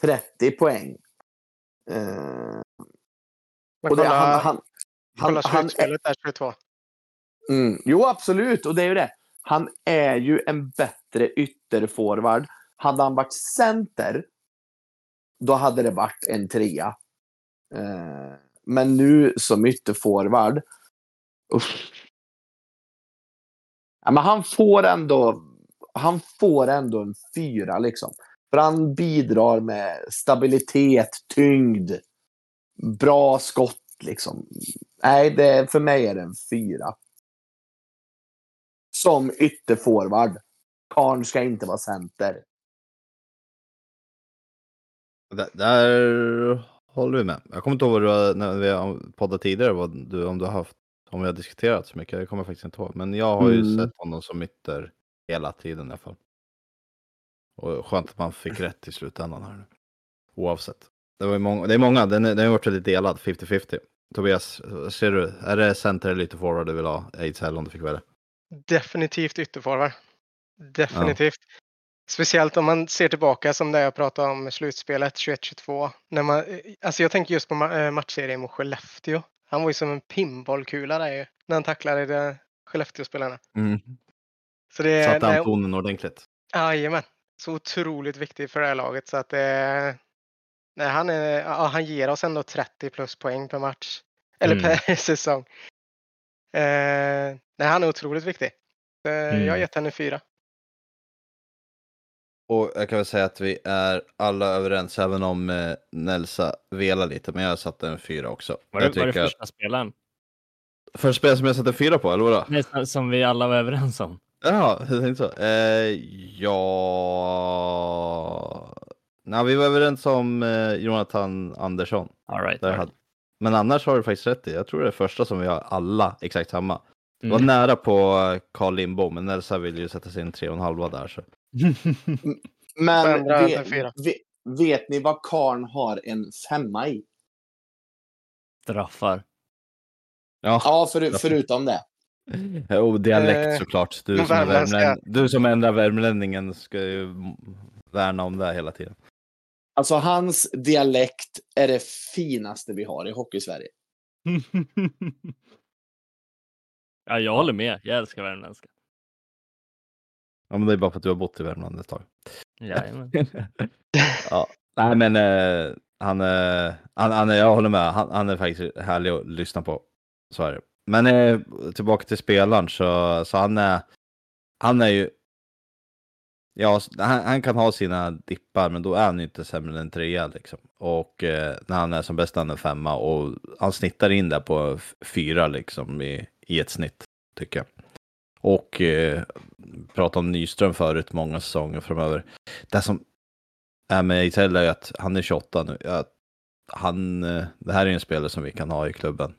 30 poäng. Eh, men och kolla, han, han, han, kolla han, slutspelet där 22. Mm, jo, absolut. Och det är ju det. Han är ju en bättre ytterforward. Hade han varit center, då hade det varit en trea. Eh, men nu som ytterforward, uff. Ja, men han får ändå han får ändå en fyra liksom. För han bidrar med stabilitet, tyngd, bra skott liksom. Nej, det, för mig är det en fyra som ytterforward. Karn ska inte vara center. Där, där håller vi med. Jag kommer inte ihåg vad du har, när vi poddat tidigare, vad du, om du har haft, om vi har diskuterat så mycket. Det kommer jag faktiskt inte ihåg. Men jag har ju Mm. sett honom som ytter hela tiden i alla fall. Och skönt att man fick rätt i slutändan här nu. Oavsett. Det, var många, det är många, den, den har varit väldigt delad, 50-50. Tobias, ser du, är det center eller lite forward du vill ha? Ejdsell om du fick välja. Definitivt ytterforward. Definitivt. Speciellt om man ser tillbaka som det jag pratade om slutspelet 21-22. När man, alltså jag tänker just på eh, matchserien mot Skellefteå. Han var ju som en pinbollkula där ju. När han tacklade de Skellefteå-spelarna. Mm. Så det Satte han tonen ordentligt. Jajamän. Så otroligt viktigt för det här laget. Så att det, nej, han, är, ja, han ger oss ändå 30 plus poäng per match. Eller Mm. per [LAUGHS] säsong. Eh, nej, han är otroligt viktig. Eh, Jag har Mm. gett henne fyra. Och jag kan väl säga att vi är alla överens, även om eh, Nelsa velar lite, men jag satte en fyra också. Var det, jag var det tycker första spelaren? för spel som jag satte en fyra på, eller vadå? Nej, som- som vi alla var överens om. Ja, jag tänkte så. Eh, ja... Nej, vi var överens om eh, Jonathan Andersson. All right, Där all right. Men annars har du faktiskt rätt i. Jag tror det är första som vi har alla exakt samma. Det var Mm. nära på eh, Carl Lindbom, men Nelsa vill ju sätta sin tre och en halva där. Så. [LAUGHS] Men vet, vet, vet ni vad Karn har en femma i? Straffar. Ja, Ja, för, förutom det. [LAUGHS] och dialekt Eh, såklart. Du som, är värmländska. värmlän... du som ändrar värmlänningen ska ju värna om det hela tiden. Alltså hans dialekt är det finaste vi har i Hockeysverige. [LAUGHS] ja, jag håller med. Jag älskar värmländska. Ja, men det är bara för att du har bott i Värmland ett tag. Jajamän. [LAUGHS] ja. Nej, men eh, han, eh, han, han, jag håller med. Han, han är faktiskt härlig att lyssna på. Så är det. Men eh, tillbaka till spelaren så, så han är, han är ju, ja, han, han kan ha sina dippar, men då är han ju inte sämre än en trea liksom. Och eh, när han är som bäst han är femma och han snittar in där på fyra liksom i, i ett snitt, tycker jag. Och eh, pratade om Nyström förut, många säsonger framöver. Det som är med Itella är att han är 28 nu. Att han, eh, det här är en spelare som vi kan ha i klubben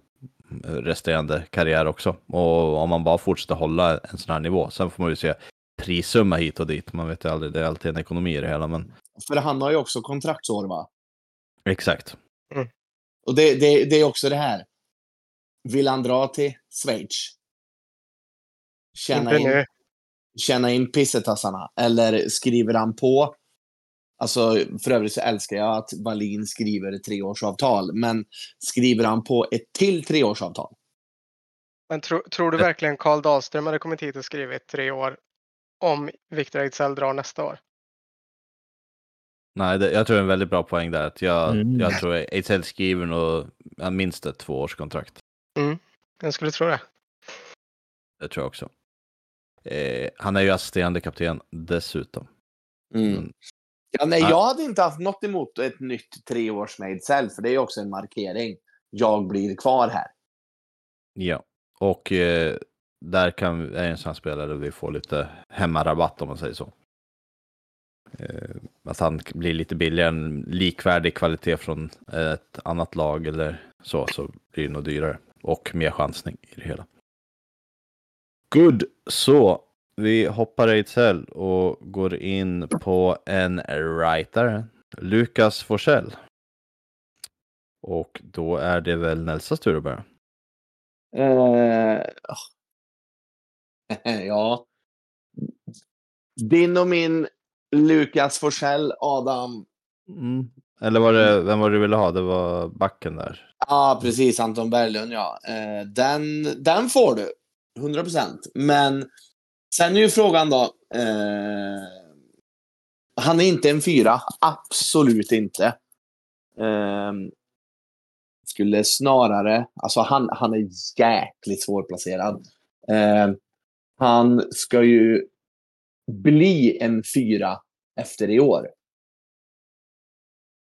eh, resterande karriär också. Och om man bara fortsätter hålla en sån här nivå. Sen får man ju se prissumma hit och dit. Man vet ju aldrig, det är alltid en ekonomi i det hela. Men För han har ju också kontraktsår, va? exakt. Och det, det, det är också det här. Vill han dra till Schweiz? Tjäna Inte in, nu. tjäna in pissetassarna? Eller skriver han på? Alltså, för övrigt så älskar jag att Wallin skriver treårsavtal. Men skriver han på ett till treårsavtal? Men tro, tror du verkligen Karl Dahlström hade kommit hit och skrivit tre år om Victor Ejdsell drar nästa år? Nej, det, jag tror det är en väldigt bra poäng där. Att jag, Mm. jag tror Ejdsell skriver nog minst ett tvåårskontrakt. Jag skulle tro det. Det tror jag också. Eh, han är ju assisterande kapten dessutom. Mm. Ja, nej, Ja. jag hade inte haft något emot ett nytt treårs med Ejdsell, för det är ju också en markering. Jag blir kvar här. Ja, och eh, där kan är en sån här spelare vi får lite hemmarabatt om man säger så. Eh, att han blir lite billigare, en likvärdig kvalitet från ett annat lag eller så, så blir det nog dyrare. Och mer chansning i det hela. Good, så vi hoppar i cell och går in på en writer, Lukas Forsell. Och då är det väl Nelsas tur att börja. Eh, [LAUGHS] ja. Din och min Lukas Forsell, Adam. Mm. Eller var det, vem var det du ville ha? Det var backen där. Ja, precis. Anton Berglund, ja. Eh, den, den får du. 100 procent. Men sen är ju frågan då. Eh, han är inte en fyra. Absolut inte. Eh, skulle snarare... Alltså han, han är jäkligt svårplacerad. Eh, han ska ju bli en fyra efter i år.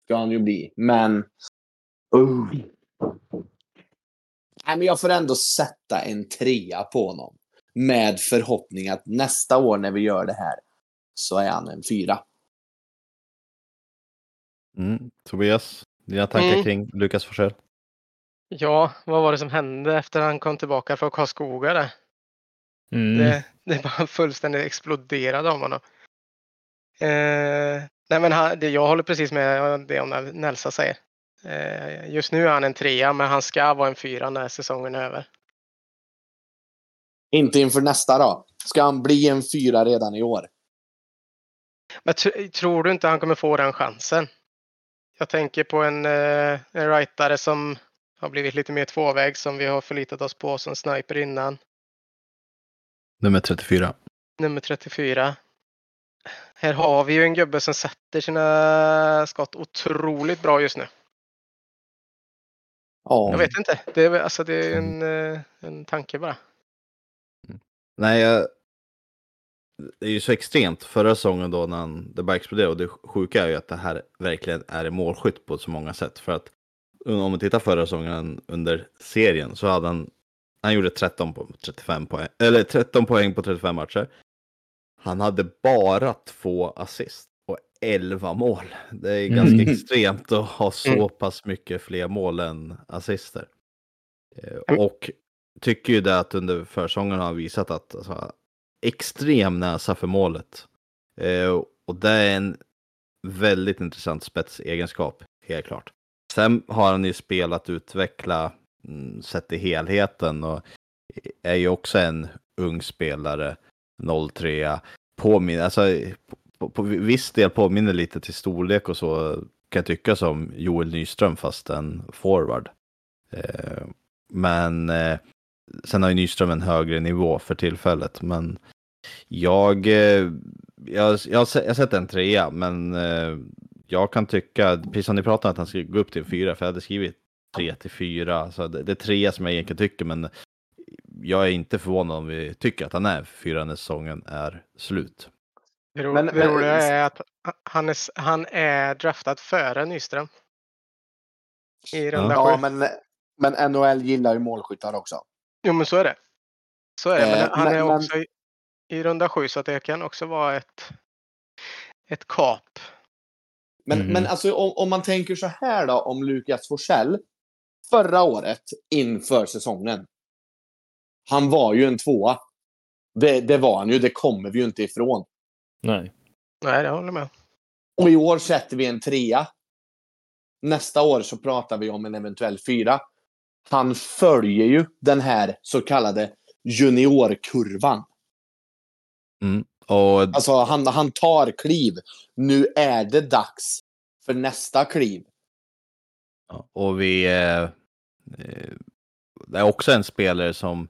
Ska han ju bli. Men... Uh. Nej, men jag får ändå sätta en trea på honom. Med förhoppning att nästa år när vi gör det här så är han en fyra. Mm. Tobias, dina tankar Mm. kring Lukas Forsell? Ja, vad var det som hände efter han kom tillbaka från Karlskoga? Mm. Det, det bara fullständigt exploderade om honom. Eh, nej men han, det, jag håller precis med det om Nelsa säger. Eh, just nu är han en trea, men han ska vara en fyra när säsongen är över. Inte inför nästa då. Ska han bli en fyra redan i år? Men tr- tror du inte han kommer få den chansen? Jag tänker på en, eh, en rightare som har blivit lite mer tvåväg som vi har förlitat oss på som sniper innan. Nummer 34. Nummer 34. Här har vi ju en gubbe som sätter sina skott otroligt bra just nu. Ja. Jag vet inte. Det är, alltså, det är en, eh, en tanke bara. Nej, jag... det är ju så extremt förra säsongen då när han, det bara exploderade. Och det sjuka är ju att det här verkligen är en målskytt på så många sätt. För att om man tittar förra säsongen under serien så hade han, han gjorde 13 på 35 poäng, eller 13 poäng på 35 matcher. Han hade bara två assist och 11 mål. Det är Mm. ganska extremt att ha så Mm. pass mycket fler mål än assister. Eh, Mm. Och tycker ju det att under försäsongen har han visat att alltså, extrem näsa för målet. Eh, och det är en väldigt intressant spetsegenskap, helt klart. Sen har han ju spelat utveckla mm, Mm, sett i helheten och är ju också en ung spelare, 03 påminner, alltså på, på viss del påminner lite till storlek och så kan jag tycka som Joel Nyström fast en forward. Eh, men eh, sen har ju Nyström en högre nivå för tillfället. Men jag, eh, jag, jag, har jag har sett en trea, men eh, jag kan tycka, precis som ni pratade om att han ska gå upp till en fyra, för jag hade skrivit tre till fyra. Så det, det är trea som jag egentligen tycker, men jag är inte förvånad om vi tycker att han är fyra när säsongen är slut. Det, ro, Men- det men- roliga är att han är, han är draftad före Nyström. I runda Ja, sju. men, men NHL gillar ju målskyttar också. Jo, men så är det. Så är det. Men Eh, han men- är men- också i, i runda sju så att det kan också vara ett, ett kap. Men, Mhm. men alltså, om, om man tänker så här då om Lukas Forsell. Förra året inför säsongen. Han var ju en tvåa. Det, det var han ju, det kommer vi ju inte ifrån. Nej. Nej, det håller jag med. Och i år sätter vi en trea. Nästa år så pratar vi om en eventuell fyra. Han följer ju den här så kallade juniorkurvan. Och Alltså han, han tar kliv. Nu är det dags för nästa kliv. Ja, Och vi... Eh, eh, det är också en spelare som...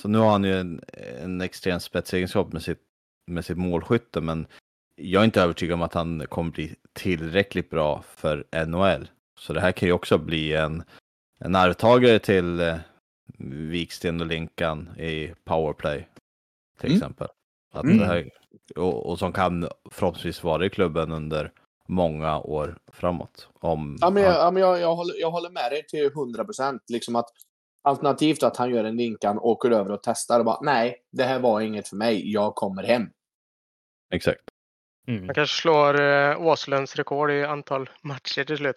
Så nu har han ju en, en extrem spetsegenskap med sitt, med sitt målskytte, men jag är inte övertygad om att han kommer bli tillräckligt bra för NHL. Så det här kan ju också bli en, en arvtagare till eh, Viksten och Linkan i powerplay, till Mm. exempel. Att Mm. här, och, och som kan förhoppningsvis vara i klubben under många år framåt. Om Ja, men han- jag, ja, men jag, jag, håller, jag håller med dig till 100 procent. Liksom att alternativt att han gör en linkan, åker över och testar och bara nej, det här var inget för mig. Jag kommer hem. Exakt. Mm. Han kanske slår eh, Åslunds rekord i antal matcher till slut.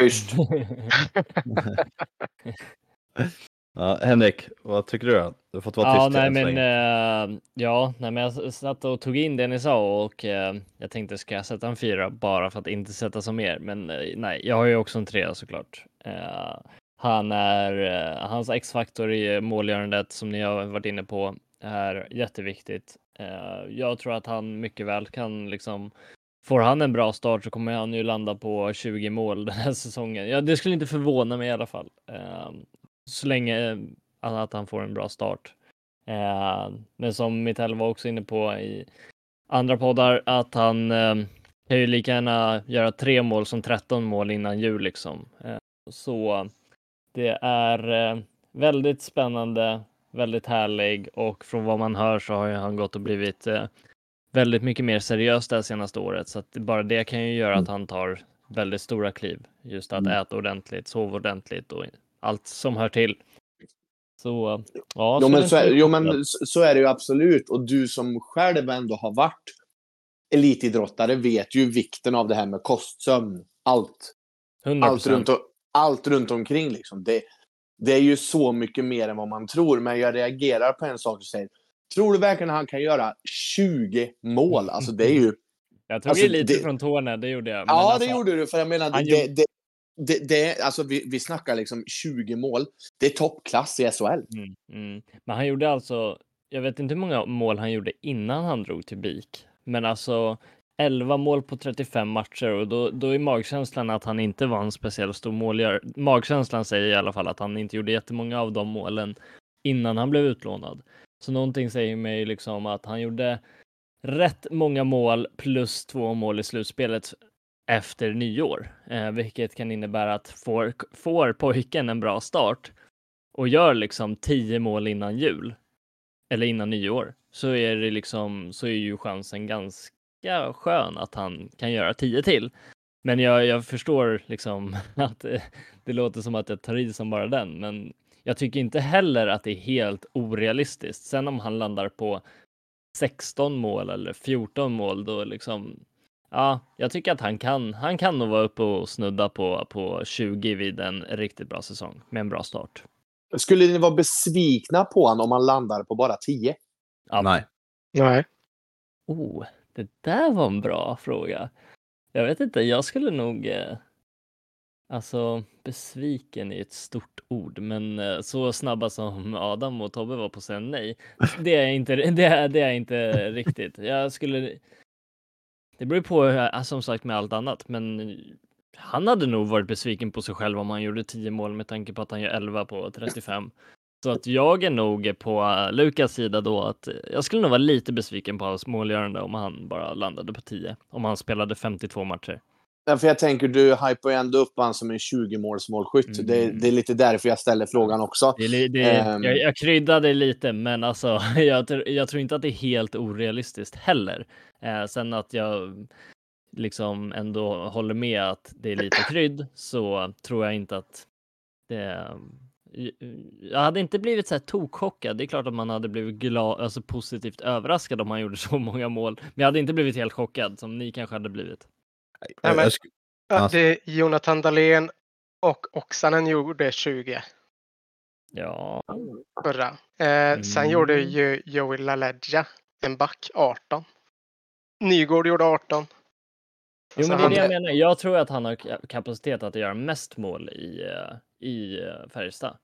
Schysst. [LAUGHS] [LAUGHS] [LAUGHS] Ja, Henrik, vad tycker du? då? Du har fått vara Ja, tyst nej, men, eh, ja, nej, men jag satt och tog in det ni sa och eh, jag tänkte ska jag sätta en fyra bara för att inte sätta som mer. Men eh, nej, jag har ju också en trea såklart. Eh, han är, eh, hans X-faktor i målgörandet som ni har varit inne på är jätteviktigt. Eh, jag tror att han mycket väl kan liksom Får han en bra start så kommer han ju landa på 20 mål den här [LAUGHS] säsongen. Ja, det skulle inte förvåna mig i alla fall. Så länge eh, att han får en bra start. Eh, men som Mitell var också inne på i andra poddar att han eh, kan ju lika gärna göra tre mål som 13 mål innan jul liksom. Så det är väldigt spännande, väldigt härlig och från vad man hör så har ju han gått och blivit väldigt mycket mer seriös det här senaste året så att bara det kan ju göra att han tar väldigt stora kliv. Just att Mm. äta ordentligt, sova ordentligt och allt som hör till. Så ja, Jo, men det så, är, jo, men så så är det ju absolut. Och du som själv ändå har varit elitidrottare vet ju vikten av det här med kostsömn. Allt. 100%. Allt runt, allt runt omkring. Liksom. Det, det är ju så mycket mer än vad man tror. Men jag reagerar på en sak du säger. Tror du verkligen han kan göra 20 mål? Alltså det är ju... [LAUGHS] Jag tog Alltså, lite det- från tårna, det gjorde jag. Men Ja, alltså, det gjorde du. För jag menar, det, gjorde- det, det, det, alltså vi, vi snackar liksom 20 mål. Det är toppklass i SHL. Mm, mm. Men han gjorde alltså, jag vet inte hur många mål han gjorde innan han drog till BIK, men alltså 11 mål på 35 matcher och då, då är magkänslan att han inte var en speciellt stor målgörare. Magkänslan säger i alla fall att han inte gjorde jättemånga av de målen innan han blev utlånad. Så någonting säger mig liksom att han gjorde rätt många mål plus två mål i slutspelet efter nyår, eh, vilket kan innebära att får, får pojken en bra start och gör liksom 10 mål innan jul eller innan nyår så är det liksom så är ju chansen ganska skön att han kan göra 10 till. Men jag, jag förstår liksom [LAUGHS] att det, det låter som att jag tar i som bara den, men jag tycker inte heller att det är helt orealistiskt. Sen om han landar på 16 mål eller 14 mål, då liksom Ja, jag tycker att han kan. Han kan nog vara uppe och snudda på på 20 vid en riktigt bra säsong med en bra start. Skulle ni vara besvikna på honom om han landar på bara 10? Ja. Nej. Nej. Oh, det där var en bra fråga. Jag vet inte, jag skulle nog... Eh, alltså, besviken är ett stort ord, men eh, så snabba som Adam och Tobbe var på att säga nej, det är inte, det är, det är inte riktigt. Jag skulle... Det beror på, eh, som sagt, med allt annat, men han hade nog varit besviken på sig själv om han gjorde 10 mål med tanke på att han gör 11 på 35. Så att jag är nog på eh, Lukas sida då att jag skulle nog vara lite besviken på hans målgörande om han bara landade på 10. Om han spelade 52 matcher. Ja, För jag tänker, du hypar ju ändå upp han som en 20-målsmålskytt. Mm. Det, det är lite därför jag ställer frågan också. Det det, Ehm. jag, jag kryddade lite, men alltså [LAUGHS] jag, jag tror inte att det är helt orealistiskt heller. Eh, sen att jag liksom ändå håller med att det är lite krydd så tror jag inte att det jag hade inte blivit så här tokchockad. Det är klart att man hade blivit glad, alltså positivt överraskad om han gjorde [LAUGHS] så många mål. Men jag hade inte blivit helt chockad som ni kanske hade blivit. Nej, Jag men- Ja, Alltså- det är Jonathan Dahlén och Oksanen gjorde 20 Ja, förra. Eh, Sen Mm. gjorde ju Joey LaLeggia en back 18. Nygård gjorde 18. Jo, Alltså, men det är det jag menar. Jag tror att han har ka- kapacitet att göra mest mål i, eh, i eh, Färjestad.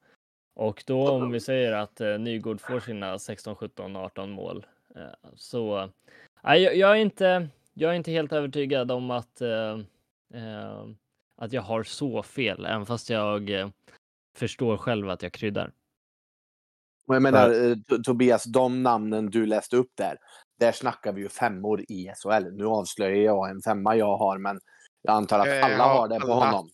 Och då om vi säger att eh, Nygård får sina 16, 17, 18 mål så nej, jag, är inte. Jag är inte helt övertygad om att eh, att jag har så fel, även fast jag förstår själv att jag kryddar. Jag menar, Tobias, de namnen du läste upp där, där snackar vi ju femmor i SHL. Nu avslöjar jag en femma jag har, men jag antar att alla ja, har det på alla. honom.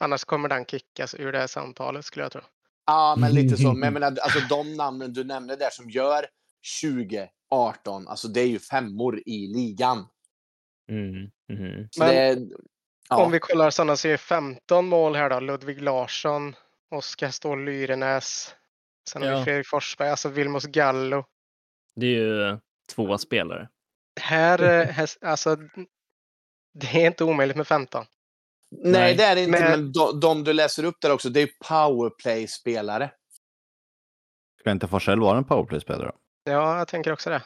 Annars kommer den kickas ur det här samtalet skulle jag tro. Ja, men lite så. Men jag [LAUGHS] menar, alltså de namnen du nämnde där som gör 20, 18, alltså det är ju femmor i ligan. Mm. Så Men- det ja. Om vi kollar sådana så är 15 mål här då. Ludvig Larsson, Oskar Ståhl Lyrenäs. Sen har Ja. vi Fredrik Forsberg, alltså Vilmos Gallo. Det är ju två spelare. Här, eh, här, alltså, det är inte omöjligt med 15. Nej, Nej. det är det inte. Men- Men de, de du läser upp där också, det är powerplay-spelare. Ska inte Forsell vara en powerplay-spelare? Ja, jag tänker också det.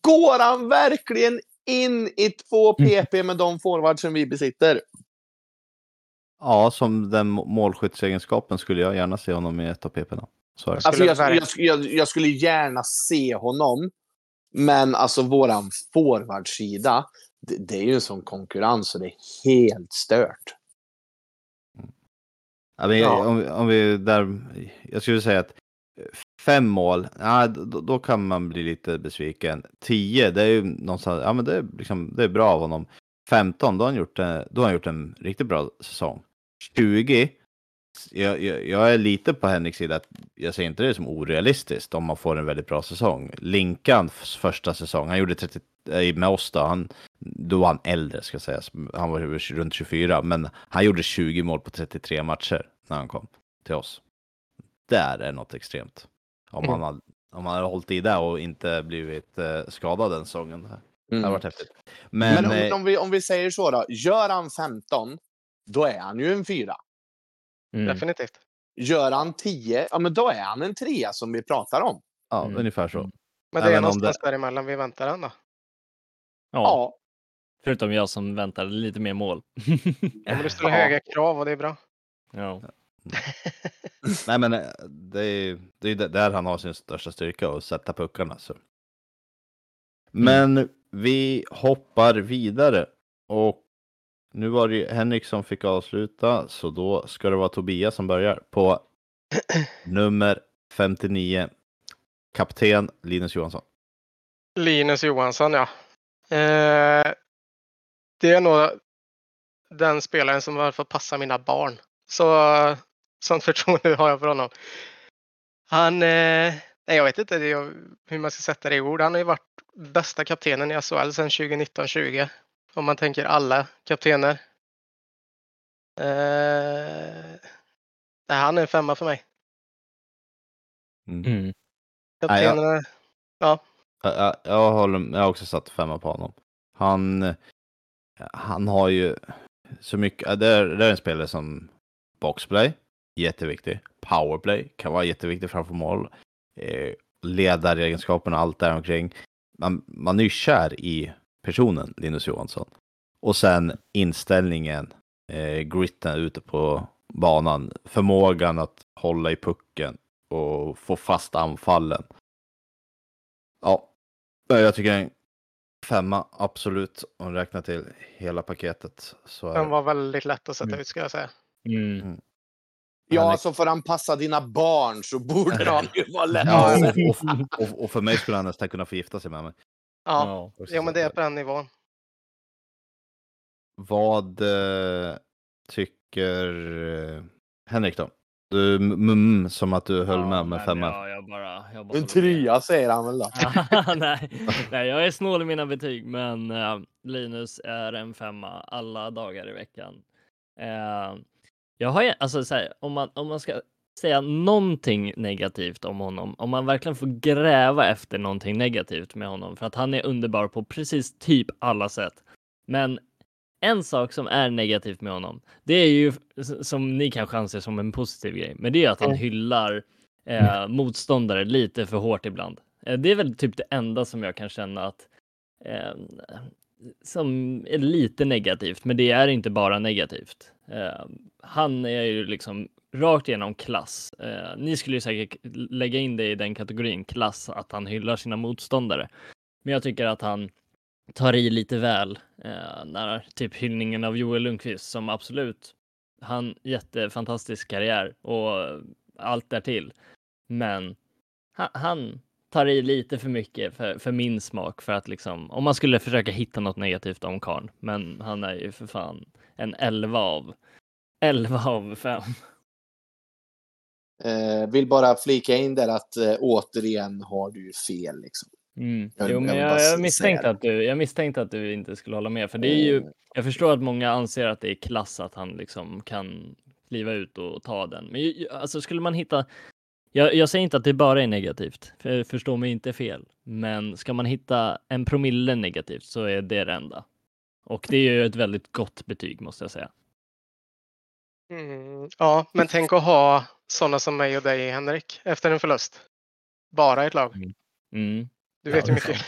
Går han verkligen in i två Mm. PP med de forwardsen vi besitter? Ja, som den må- målskyttsegenskapen skulle jag gärna se honom i ett av. Jag Alltså, skulle jag, jag, jag, jag skulle gärna se honom, men alltså våran forwardsida, det, det är ju en sån konkurrens så det är helt stört. Ja, men Ja. Om, om vi där, jag skulle säga att fem mål, ja, då, då kan man bli lite besviken. Tio, det är ju någonstans, ja men det är, liksom, det är bra av honom. 15, då har han gjort, en- då har han gjort en riktigt bra säsong. 20, jag, jag, jag är lite på Henriks sida, att jag ser inte det som orealistiskt om man får en väldigt bra säsong. Linkans första säsong, han gjorde 30, eh, med oss då, han, då var han äldre ska sägas, han var runt 24, men han gjorde 20 mål på 33 matcher när han kom till oss. Där är något extremt. Om Mm. han hade, om han hade hållit i det och inte blivit eh, skadad den säsongen. Det Mm. hade varit häftigt. Men, Men, om, eh, om, vi, om vi säger så då, gör han 15, då är han ju en fyra. Mm. Definitivt. Gör han 10, ja men då är han en trea som vi pratar om. ja, Mm. ungefär så. Mm. Men det är Även någonstans däremellan vi väntar än då. Ja, Ja. förutom jag som väntar lite mer mål. [LAUGHS] Ja, men du ställer Ja. höga krav och det är bra. ja. [LAUGHS] Nej men eh, det är, det är där han har sin största styrka att sätta puckarna. Så. Men vi hoppar vidare och nu var det ju Henrik som fick avsluta så då ska det vara Tobias som börjar på [CLEARS THROAT] nummer 59. Kapten Linus Johansson. Linus Johansson, ja. Eh, det är nog den spelaren som har fått passa mina barn. Så sånt förtroende har jag för honom. Han, eh, nej jag vet inte hur man ska sätta det i ord. Han har ju varit bästa kaptenen i SHL sedan 2019-20. Om man tänker alla kaptener. Eh, han är en femma för mig. Mm. Mm. Nej, jag- Kaptenerna, Jag, jag, jag, håller, jag har också satt femma på honom. Han, han har ju så mycket, det är, det är en spelare som boxplay, jätteviktig. Powerplay kan vara jätteviktig framför mål. Eh, ledaregenskaperna, allt där omkring. Man, man är ju kär i personen Linus Johansson. Och sen inställningen, eh, gritten ute på banan, förmågan att hålla i pucken och få fast anfallen. Ja, jag tycker en femma, absolut. Om räknar till hela paketet. Så är den var väldigt lätt att sätta Mm. ut ska jag säga. Mm. Ja, Han är- så får han passa dina barn så borde [LAUGHS] Ja. det ju vara lätt. Ja, Ja, [LAUGHS] och, och, och, och för mig skulle han nästan kunna få gifta sig med mig. Ja, Ja. ja men det är på den nivån. Vad eh, tycker eh, Henrik då? Du mm, som att du höll Ja, med med men femma. Ja, jag bara, jag bara En trea säger han väl då. [LAUGHS] nej, nej, jag är snål i mina betyg, men eh, Linus är en femma alla dagar i veckan. Eh, jag har ju, alltså så här, om man, om man ska säga någonting negativt om honom, om man verkligen får gräva efter någonting negativt med honom, för att han är underbar på precis typ alla sätt. Men en sak som är negativt med honom, det är ju som ni kanske anser som en positiv grej, men det är att han Mm. hyllar eh, motståndare lite för hårt ibland. Eh, det är väl typ det enda som jag kan känna att eh, som är lite negativt, men det är inte bara negativt. Eh, han är ju liksom rakt igenom klass. Eh, ni skulle ju säkert lägga in det i den kategorin, klass, att han hyllar sina motståndare. Men jag tycker att han tar i lite väl eh, när typ hyllningen av Joel Lundqvist som absolut han jättefantastisk karriär och allt därtill. Men han, han tar i lite för mycket för, för min smak för att liksom om man skulle försöka hitta något negativt om karln. Men han är ju för fan en 11 av 11 av 5. Eh, vill bara flika in där att eh, återigen har du fel. Liksom. Mm. Jag- Jo, jag men jag, jag, misstänkte att du, jag misstänkte att du inte skulle hålla med, för det är ju, Eh, jag förstår att många anser att det är klass att han liksom kan kliva ut och ta den. Men alltså skulle man hitta, jag, jag säger inte att det bara är negativt, för, förstå mig inte fel, men ska man hitta en promille negativt så är det det enda. Och det är ju ett väldigt gott betyg måste jag säga. Mm, ja, men tänk att ha sådana som mig och dig, Henrik, efter en förlust. bara ett lag. Mm. Du Ja, vet ju är mycket.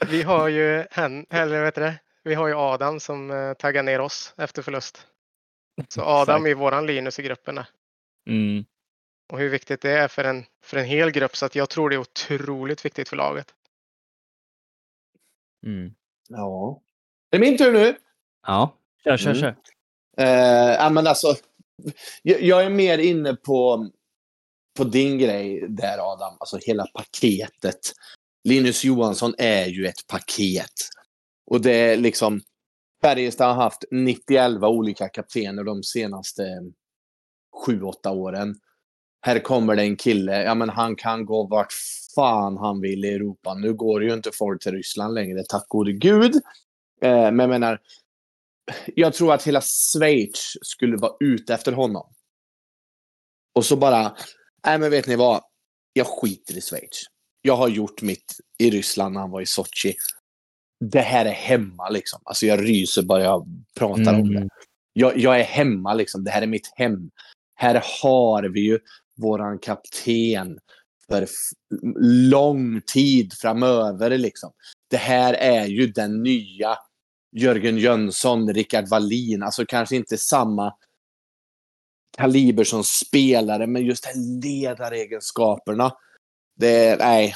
[LAUGHS] Vi har ju hen, eller vet du det? Vi har ju Adam som eh, taggar ner oss efter förlust. Så Adam är våran Linus i gruppen. Mm. Och hur viktigt det är för en, för en hel grupp. Så att jag tror det är otroligt viktigt för laget. Mm. Ja. Det är min tur nu. Ja. Kör, kör, Mm. kör. Eh, ja, men alltså, jag, jag är mer inne på, på din grej där Adam. Alltså hela paketet. Linus Johansson är ju ett paket. Och det är liksom... Färjestad har haft 91 olika kaptener de senaste 7-8 åren. Här kommer det en kille, ja men han kan gå vart fan han vill i Europa. Nu går ju inte folk till Ryssland längre, tack gode gud. Eh, men jag menar, jag tror att hela Schweiz skulle vara ute efter honom. Och så bara, nej men vet ni vad? Jag skiter i Schweiz. Jag har gjort mitt i Ryssland när han var i Sochi. Det här är hemma liksom. Alltså jag ryser bara jag pratar om det. Mm. Jag, jag är hemma liksom. Det här är mitt hem. Här har vi ju våran kapten för lång tid framöver liksom. Det här är ju den nya Jörgen Jönsson, Rickard Wallin. Alltså kanske inte samma kaliber som spelare, men just de ledaregenskaperna. Det är, nej.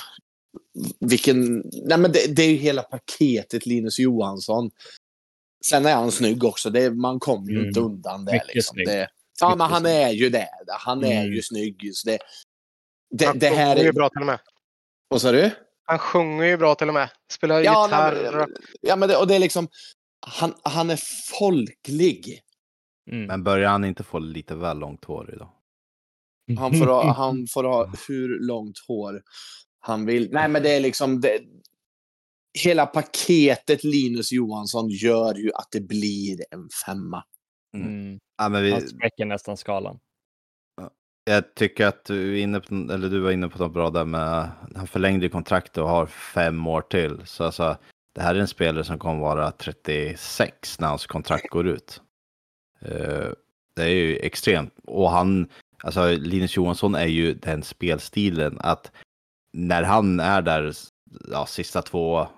Vilken, nej men det, det är ju hela paketet Linus Johansson. Sen är han snygg också. Det, man kommer ju Mm. inte undan det. Liksom. det ja, men han snygg. är ju det. Han är Mm. ju snygg. Så det, det, det här sjunger ju är... bra till och med. Vad sa du? Han sjunger ju bra till och med. Spelar Ja, gitarr. nej, men- ja men det, och det är liksom... Han, han är folklig. Mm. Men börjar han inte få lite väl långt hår idag? Han får, ha, [LAUGHS] han får ha hur långt hår han vill. Nej, men det är liksom... Det, hela paketet Linus Johansson gör ju att det blir en femma. Mm. Ja, men vi, Han spräcker nästan skalan jag tycker att du, är inne på, eller du var inne på något bra där med... Han förlängde kontraktet och har fem år till. Så alltså, det här är en spelare som kommer vara 36 när hans kontrakt går ut. Eh, det är ju extremt. Och han, alltså Linus Johansson är ju den spelstilen att när han är där ja, sista två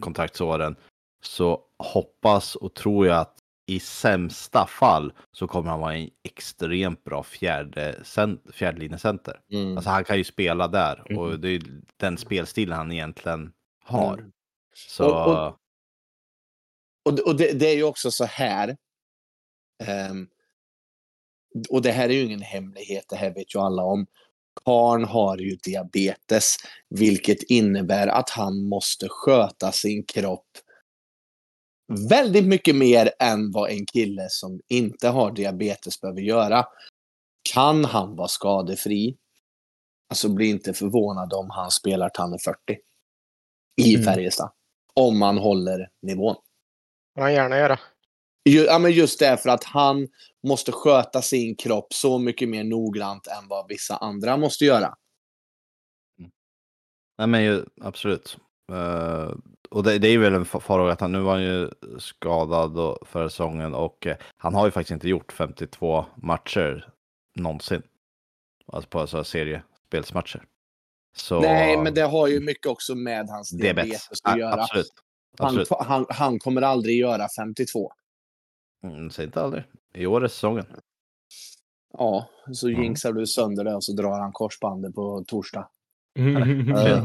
kontraktsåren så hoppas och tror jag att i sämsta fall så kommer han vara en extremt bra fjärde, cent- fjärdelinjecenter. Mm. Alltså han kan ju spela där Mhm. och det är den spelstilen han egentligen har. Mm. Så Och- och- Och, det- och det, det är ju också så här. ehm, och det här är ju ingen hemlighet, det här vet ju alla om. Karn har ju diabetes, vilket innebär att han måste sköta sin kropp väldigt mycket mer än vad en kille som inte har diabetes behöver göra. Kan han vara skadefri? Alltså bli inte förvånad om han spelar till han är 40. I Mm. Färjestad. Om man håller nivån. får han gärna göra. Ja, men just därför att han måste sköta sin kropp så mycket mer noggrant än vad vissa andra måste göra. Nej men ju, absolut. Eh, och det, det är ju väl en fa- farhåga att han nu var han ju skadad förra säsongen och eh, han har ju faktiskt inte gjort 52 matcher någonsin. Alltså på alltså, seriespelsmatcher. Så, Nej, men det har ju mycket också med hans diabetes, diabetes. att göra. Absolut. Han, absolut. han, han kommer aldrig göra 52. Mm, säg inte aldrig. I år är säsongen. Ja, så Mm. jinxar du sönder det och så drar han korsbandet på torsdag. [LAUGHS] Eh,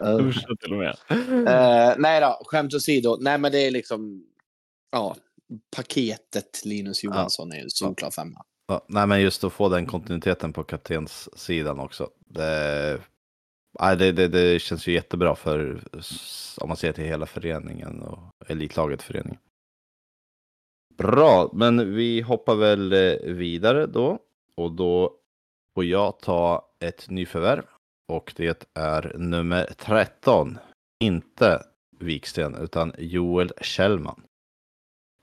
Torsdag till och med. eh, nej då, skämt åsido. Nej, men det är liksom... Ja, paketet Linus Johansson är ju solklar femma. Ja, nej, men just att få den kontinuiteten på kaptenssidan också. Det, nej, det, det, det känns ju jättebra för, om man ser till hela föreningen och elitlaget föreningen. Bra, men vi hoppar väl eh, vidare då. Och då får jag ta ett nyförvärv. Och det är nummer 13. Inte Viksten, utan Joel Kjellman.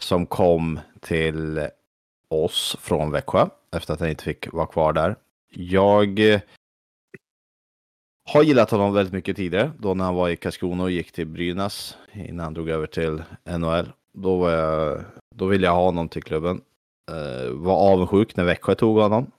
Som kom till oss från Växjö efter att han inte fick vara kvar där. Jag eh, har gillat honom väldigt mycket tidigare, då när han var i Karlskrona och gick till Brynäs innan han drog över till NHL. Då, var jag, då ville jag ha honom till klubben. Eh, var avundsjuk när Växjö tog honom.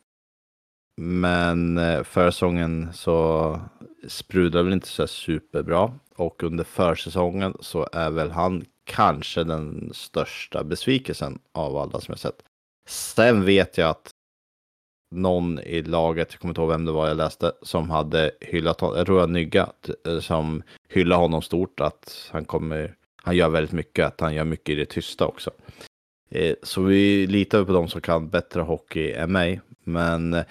Men eh, försäsongen så sprudlar väl inte så superbra. Och under försäsongen så är väl han kanske den största besvikelsen av alla som jag sett. Sen vet jag att någon i laget, jag kommer inte ihåg vem det var jag läste, som hade hyllat honom, jag tror jag Nygga, eh, som hyllade honom stort, att han kommer, han gör väldigt mycket, att han gör mycket i det tysta också. Eh, så vi litar på dem som kan bättre hockey än mig, men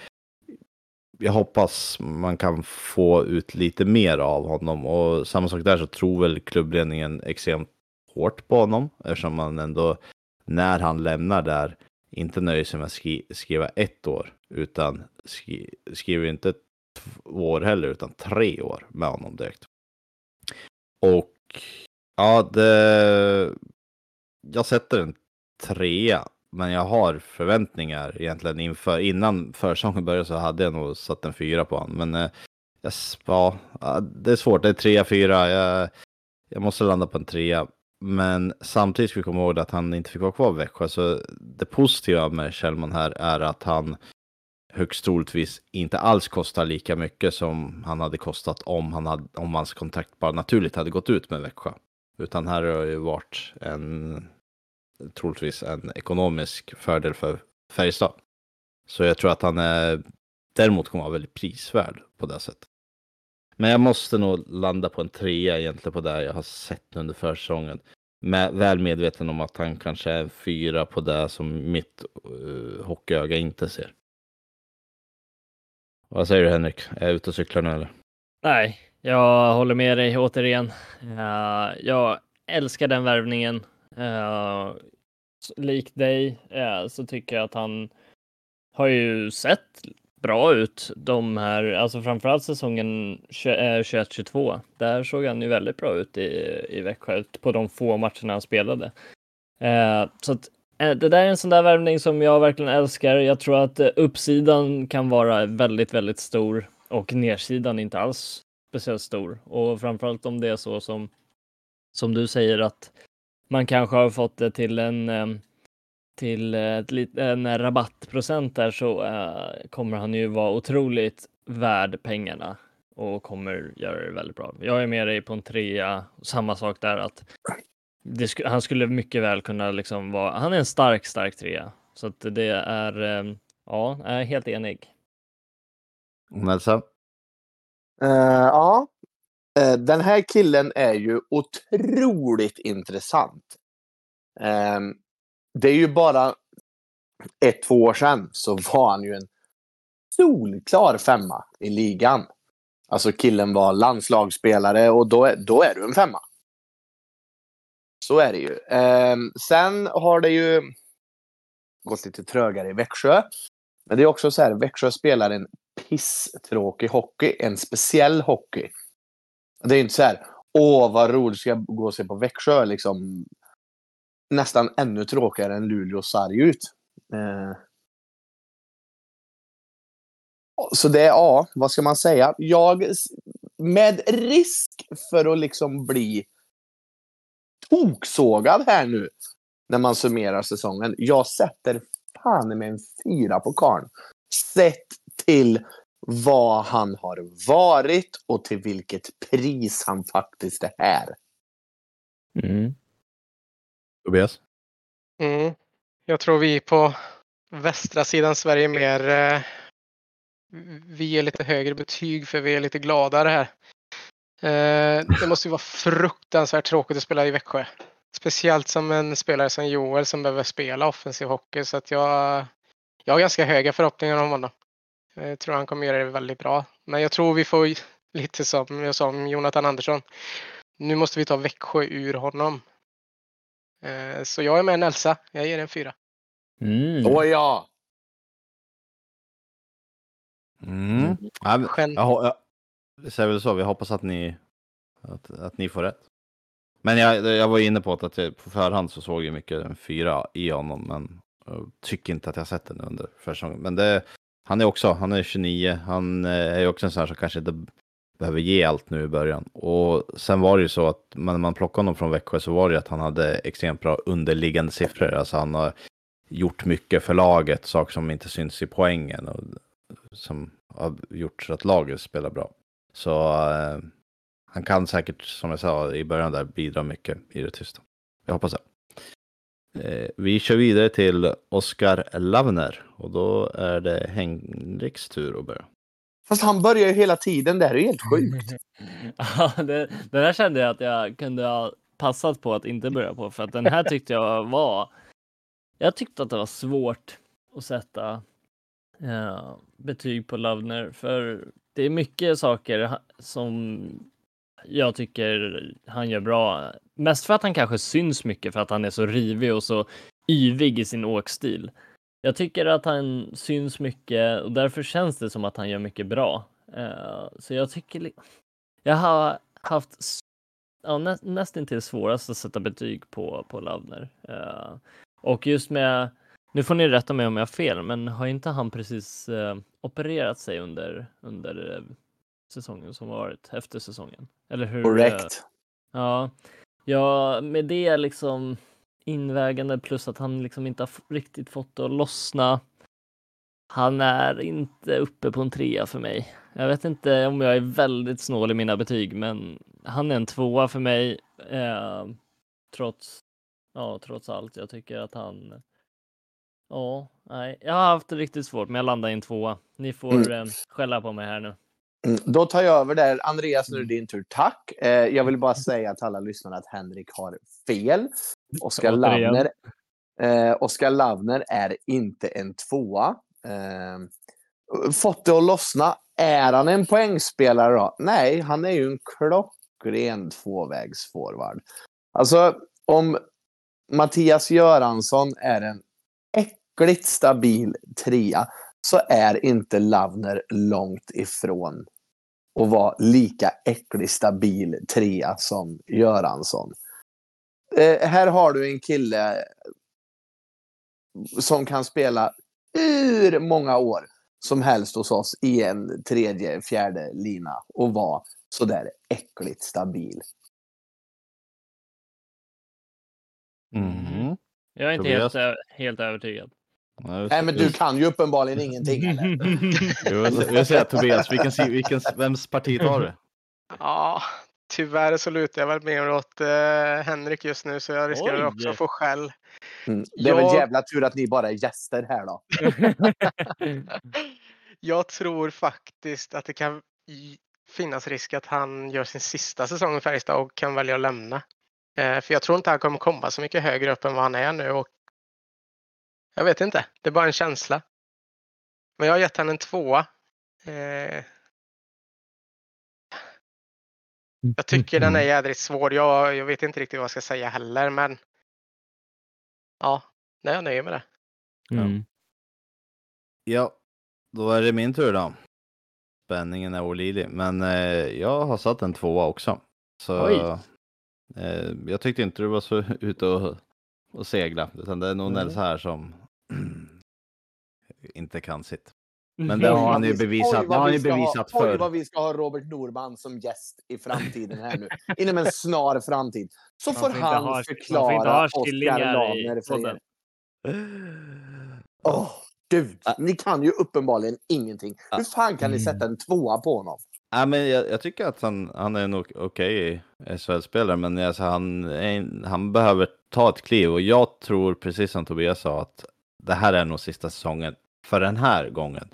jag hoppas man kan få ut lite mer av honom och samma sak där så tror väl klubbledningen extremt hårt på honom eftersom man ändå när han lämnar där inte nöjer sig med att skri skriva ett år utan skri skriver inte två år heller utan tre år med honom direkt. Och ja, det... jag sätter en trea men jag har förväntningar egentligen inför, innan försäsongen började så hade jag nog satt en fyra på honom. Men eh, ja, det är svårt, det är trea, fyra. Jag, jag måste landa på en trea. Men samtidigt ska vi komma ihåg att han inte fick vara kvar i Växjö. Så det positiva med Kjellman här är att han högst troligtvis inte alls kostar lika mycket som han hade kostat om, han hade, om hans kontrakt bara naturligt hade gått ut med Växjö. Utan här har det ju varit en troligtvis en ekonomisk fördel för Färjestad. Så jag tror att han är däremot kommer vara väldigt prisvärd på det sättet. Men jag måste nog landa på en trea egentligen på det jag har sett under försäsongen. Med, väl medveten om att han kanske är fyra på det som mitt uh, hockeyöga inte ser. Vad säger du Henrik? Är jag ute och cyklar nu eller? Nej, jag håller med dig återigen. Uh, jag älskar den värvningen. Eh, likt dig eh, så tycker jag att han har ju sett bra ut de här, alltså framförallt säsongen 21-22. Eh, där såg han ju väldigt bra ut i, i Växjö på de få matcherna han spelade. Eh, så att eh, det där är en sån där värvning som jag verkligen älskar. Jag tror att eh, uppsidan kan vara väldigt, väldigt stor och nedsidan inte alls speciellt stor. Och framförallt om det är så som, som du säger att man kanske har fått det till en ehm, till ett, en rabattprocent där så uh, kommer han ju vara otroligt värd pengarna och kommer göra det väldigt bra. Jag är med dig på en trea. Samma sak där att sk han skulle mycket väl kunna liksom vara. Han är en stark, stark trea så att det är. Um, ja, är helt enig. Nelsa? Uh, ja, Eh, den här killen är ju otroligt intressant. Ehm, det är ju bara ett, två år sedan så var han ju en solklar femma i ligan. Alltså killen var landslagsspelare och då, då är du en femma. Så är det ju. Eh, sen har det ju gått lite trögare i Växjö. Men det är också så här, Växjö spelar en pisstråkig hockey, en speciell hockey. Det är inte så här, åh vad roligt ska jag gå och se på Växjö liksom nästan ännu tråkigare än Luleå sarg ut. Eh. Så det är, ja, vad ska man säga? Jag, med risk för att liksom bli toksågad här nu när man summerar säsongen. Jag sätter fan med en fyra på karn. Sett till vad han har varit och till vilket pris han faktiskt är här. Mm. Tobias? Mm. Jag tror vi på västra sidan Sverige mer eh, vi ger lite högre betyg för vi är lite gladare här. Eh, det måste ju vara fruktansvärt tråkigt att spela i Växjö. Speciellt som en spelare som Joel som behöver spela offensiv hockey så att jag, jag har ganska höga förhoppningar om honom. Jag tror han kommer göra det väldigt bra. Men jag tror vi får [LAUGHS] lite som jag sa om Jonathan Andersson. Nu måste vi ta Växjö ur honom. Eh, så jag är med Nelsa. Jag ger en fyra. Mm. Åh ja! Mm. Ja, jag, jag, jag säger väl så, vi hoppas att ni, att, att ni får rätt. Men jag, jag var inne på att jag, på förhand så såg jag mycket en fyra i honom, men jag tycker inte att jag sett den under försäsongen. Men det, han är också, han är 29, han eh, är också en sån här som kanske inte behöver ge allt nu i början. Och sen var det ju så att när man plockade honom från Växjö så var det ju att han hade extremt bra underliggande siffror. Alltså han har gjort mycket för laget, saker som inte syns i poängen. Och som har gjort så att laget spelar bra. Så eh, han kan säkert, som jag sa i början där, bidra mycket i det tysta. Jag hoppas det. Eh, vi kör vidare till Oskar Lavner och då är det Henriks tur att börja. Fast han börjar ju hela tiden, det här är helt sjukt. [LAUGHS] ja, det, den här kände jag att jag kunde ha passat på att inte börja på för att den här tyckte jag var. Jag tyckte att det var svårt att sätta ja, betyg på Lavner för det är mycket saker som jag tycker han gör bra. Mest för att han kanske syns mycket för att han är så rivig och så yvig i sin åkstil. Jag tycker att han syns mycket och därför känns det som att han gör mycket bra. Uh, så jag tycker jag har haft ja, nä, nästan till svårast att sätta betyg på, på Lavner. Uh, eh, och just med, nu får ni rätta mig om jag har fel, men har inte han precis uh, opererat sig under, under säsongen som varit, efter säsongen? Eller hur? Korrekt. Ja, ja, med det liksom invägande plus att han liksom inte har riktigt fått det att lossna. Han är inte uppe på en trea för mig. Jag vet inte om jag är väldigt snål i mina betyg, men han är en tvåa för mig. Eh, trots, ja, trots allt. Jag tycker att han. Ja, nej, jag har haft det riktigt svårt, men jag landar i en tvåa. Ni får mm. eh, skälla på mig här nu. Mm, då tar jag över där. Andreas, nu är det din tur. Tack. Eh, jag vill bara säga till alla lyssnare att Henrik har fel. Oskar Lavner, eh, Lavner är inte en tvåa. Eh, fått det att lossna. Är han en poängspelare då? Nej, han är ju en klockren tvåvägsforward. Alltså, om Mattias Göransson är en äckligt stabil trea så är inte Lavner långt ifrån att vara lika äcklig stabil trea som Göransson. Eh, här har du en kille som kan spela hur många år som helst hos oss i en tredje, fjärde lina och vara sådär äckligt stabil. Mm. Jag är inte helt, helt övertygad. Nej, men du kan ju uppenbarligen ingenting eller? [LAUGHS] jag vill säga Tobias, vilken, vilken, vems parti tar du? Ja, tyvärr så lutar jag väl mer åt uh, Henrik just nu så jag riskerar Oj. också att få skäll. Mm. Det är jag... väl jävla tur att ni bara är gäster här då. [LAUGHS] jag tror faktiskt att det kan finnas risk att han gör sin sista säsong i Färjestad och kan välja att lämna. Uh, för jag tror inte han kommer komma så mycket högre upp än vad han är nu och jag vet inte. Det är bara en känsla. Men jag har gett henne en tvåa. Eh... Jag tycker den är mm. jädrigt svår. Jag, jag vet inte riktigt vad jag ska säga heller, men. Ja, nej, jag nöjer med det. Mm. Ja, då är det min tur då. Spänningen är olidlig, men eh, jag har satt en tvåa också. Så eh, jag tyckte inte du var så [LAUGHS] ute och, och segla, utan det är nog mm. Nels här som [CLEARS THROAT] inte kan sitt. Men det har han ju bevisat, oj, det har han ju bevisat ha, för. Oj vad vi ska ha Robert Norman som gäst i framtiden här nu. Inom en snar framtid. Så får han ha, förklara Oskar Lahner för er. Åh, oh, gud. Ni kan ju uppenbarligen ingenting. Hur fan kan ni sätta en tvåa på honom? Ja, men jag, jag tycker att han, han är nog okej okay SHL-spelare, men alltså, han, han behöver ta ett kliv och jag tror precis som Tobias sa att det här är nog sista säsongen för den här gången.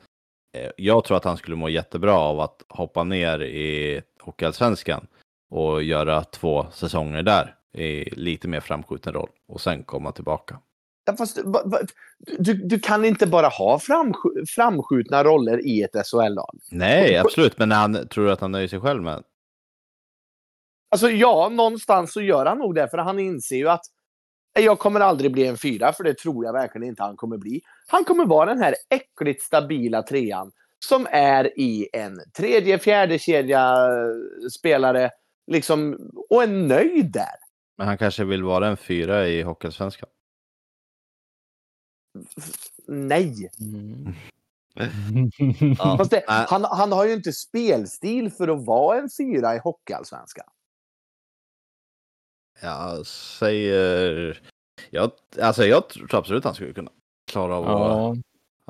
Eh, jag tror att han skulle må jättebra av att hoppa ner i Hockeyallsvenskan och göra två säsonger där i lite mer framskjuten roll och sen komma tillbaka. Ja, fast, du, du kan inte bara ha framsk framskjutna roller i ett SHL-lag. Nej, absolut. Men han, tror att han nöjer sig själv med? Alltså ja, någonstans så gör han nog det. För han inser ju att jag kommer aldrig bli en fyra, för det tror jag verkligen inte han kommer bli. Han kommer vara den här äckligt stabila trean som är i en tredje, fjärde kedja spelare liksom, och är nöjd där. Men han kanske vill vara en fyra i Hockeyallsvenskan? Nej. Mm. ja. det, han, han har ju inte spelstil för att vara en fyra i Hockeyallsvenskan. Jag säger... Jag, alltså jag tror absolut han skulle kunna klara av ja.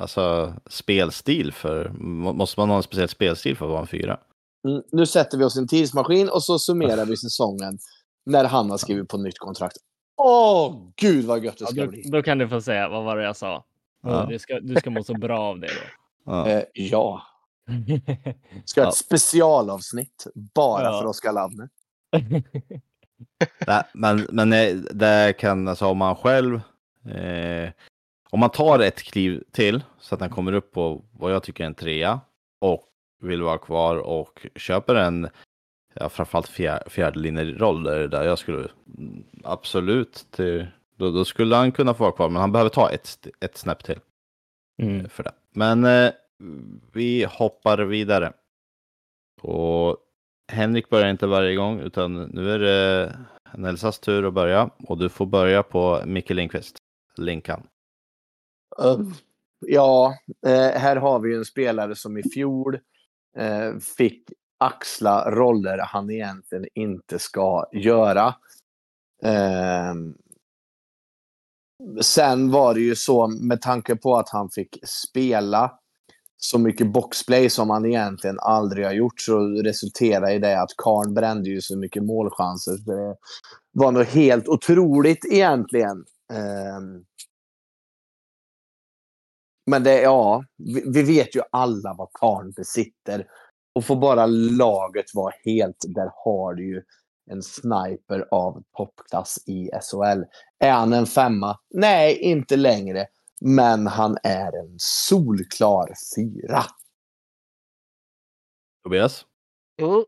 alltså, spelstil för, må- måste man ha en speciell spelstil för att vara en fyra? Mm, nu sätter vi oss i en tidsmaskin och så summerar vi [LAUGHS] säsongen när han har skrivit på nytt kontrakt. Åh, gud vad gött det Ja, ska då, bli. då kan du få säga, vad var det jag sa? Ja. Du, ska, du ska må så bra av det då. Ja. Eh, ja, [LAUGHS] ska ha Ja. ett specialavsnitt bara Ja. för Oskar Lavner. [LAUGHS] Men, men eh, det kan, alltså om man själv, eh, om man tar ett kliv till så att den kommer upp på vad jag tycker är en trea och vill vara kvar och köper en, ja, framförallt fjär, fjärdelinjeroll där, där jag skulle mm, absolut, till, då, då skulle han kunna få vara kvar, men han behöver ta ett, ett snäpp till Mm. för det. Men eh, vi hoppar vidare. Och Henrik börjar inte varje gång, utan nu är det Nelsas tur att börja. Och du får börja på Micke Lindqvist. Linkan. Uh, ja, eh, här har vi ju en spelare som i fjol eh, fick axla roller han egentligen inte ska göra. Sen var det ju så, med tanke på att han fick spela så mycket boxplay som han egentligen aldrig har gjort så resulterade i det att Karn brände ju så mycket målchanser. Så det var nog helt otroligt egentligen. Ehm. Men det, ja, vi, vi vet ju alla vad Karn besitter. Och får bara laget vara helt, där har du ju en sniper av toppklass i SHL. Är han en femma? Nej, inte längre. Men han är en solklar fyra. Tobias? Mm.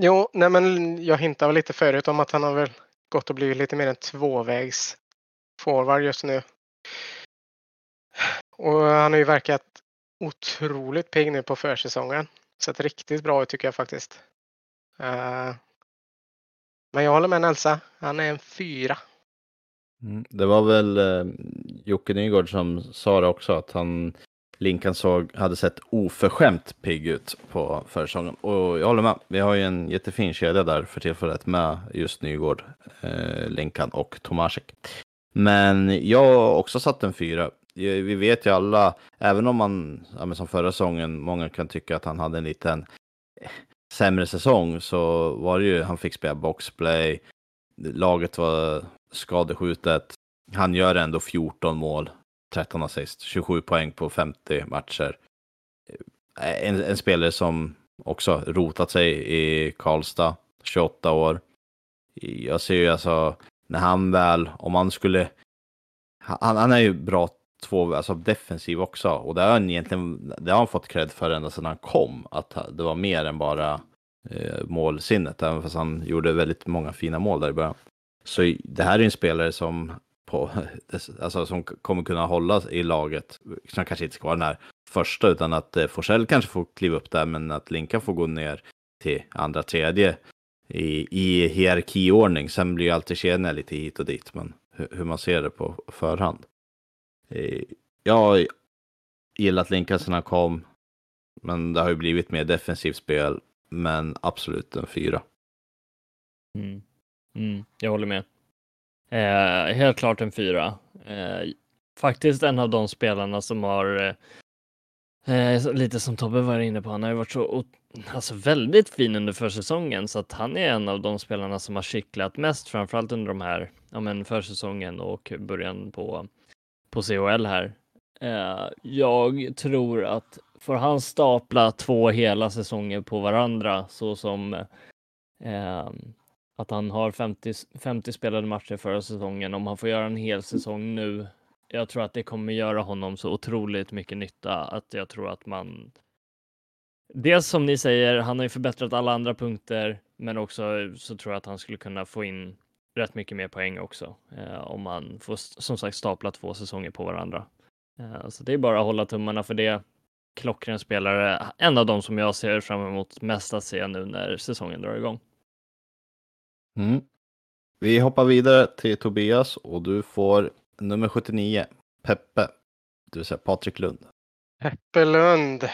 Jo, nej men jag hintade väl lite förut om att han har väl gått och blivit lite mer en tvåvägs forward just nu. Och han har ju verkat otroligt pigg nu på försäsongen. Sett riktigt bra ut tycker jag faktiskt. Eh, men jag håller med Nelsa. Han är en fyra. Mm. Det var väl eh, Jocke Nygård som sa det också, att han Linkan såg, hade sett oförskämt pigg ut på försäsongen. Och jag håller med. Vi har ju en jättefin kedja där för tillfället med just Nygård, eh, Linkan och Tomasek. Men jag har också satt en fyra. Vi vet ju alla, även om man, ja, men som förra säsongen, många kan tycka att han hade en liten eh, sämre säsong, så var det ju, han fick spela boxplay, laget var skadeskjutet. Han gör ändå 14 mål, 13 assist, 27 poäng på 50 matcher. Eh, en, en spelare som också rotat sig i Karlstad, 28 år. Jag ser ju alltså, när han väl, om han skulle, han, han är ju bra två, alltså defensiv också. Och det har han egentligen, det har han fått cred för ända sedan han kom, att det var mer än bara eh, målsinnet, även fast han gjorde väldigt många fina mål där i början. Så det här är en spelare som, på, [LAUGHS] alltså, som kommer kunna hålla i laget, som kanske inte ska vara den här första, utan att eh, Forsell kanske får kliva upp där, men att Linka får gå ner till andra, tredje i, i hierarkiordning. Sen blir ju alltid kedjorna lite hit och dit, men hur, hur man ser det på förhand. Eh, Jag har gillat Linka sedan han kom, men det har ju blivit mer defensivt spel, men absolut en fyra. Mm. Mm, jag håller med. Eh, helt klart en fyra. Eh, faktiskt en av de spelarna som har, eh, eh lite som Tobbe var inne på, han har ju varit så alltså väldigt fin under försäsongen så att han är en av de spelarna som har kittlat mest, framförallt under de här, ja men försäsongen och början på, på CHL här. Eh, jag tror att får han stapla två hela säsonger på varandra så som eh, att han har 50, 50 spelade matcher förra säsongen. Om han får göra en hel säsong nu. Jag tror att det kommer göra honom så otroligt mycket nytta att jag tror att man. Dels som ni säger, han har ju förbättrat alla andra punkter, men också så tror jag att han skulle kunna få in rätt mycket mer poäng också eh, om man får som sagt stapla två säsonger på varandra. Eh, så det är bara att hålla tummarna för det. Klockren spelare, en av de som jag ser fram emot mest att se nu när säsongen drar igång. Mm. Vi hoppar vidare till Tobias och du får nummer 79, Peppe, det vill säga Patrik Lund. Peppelund.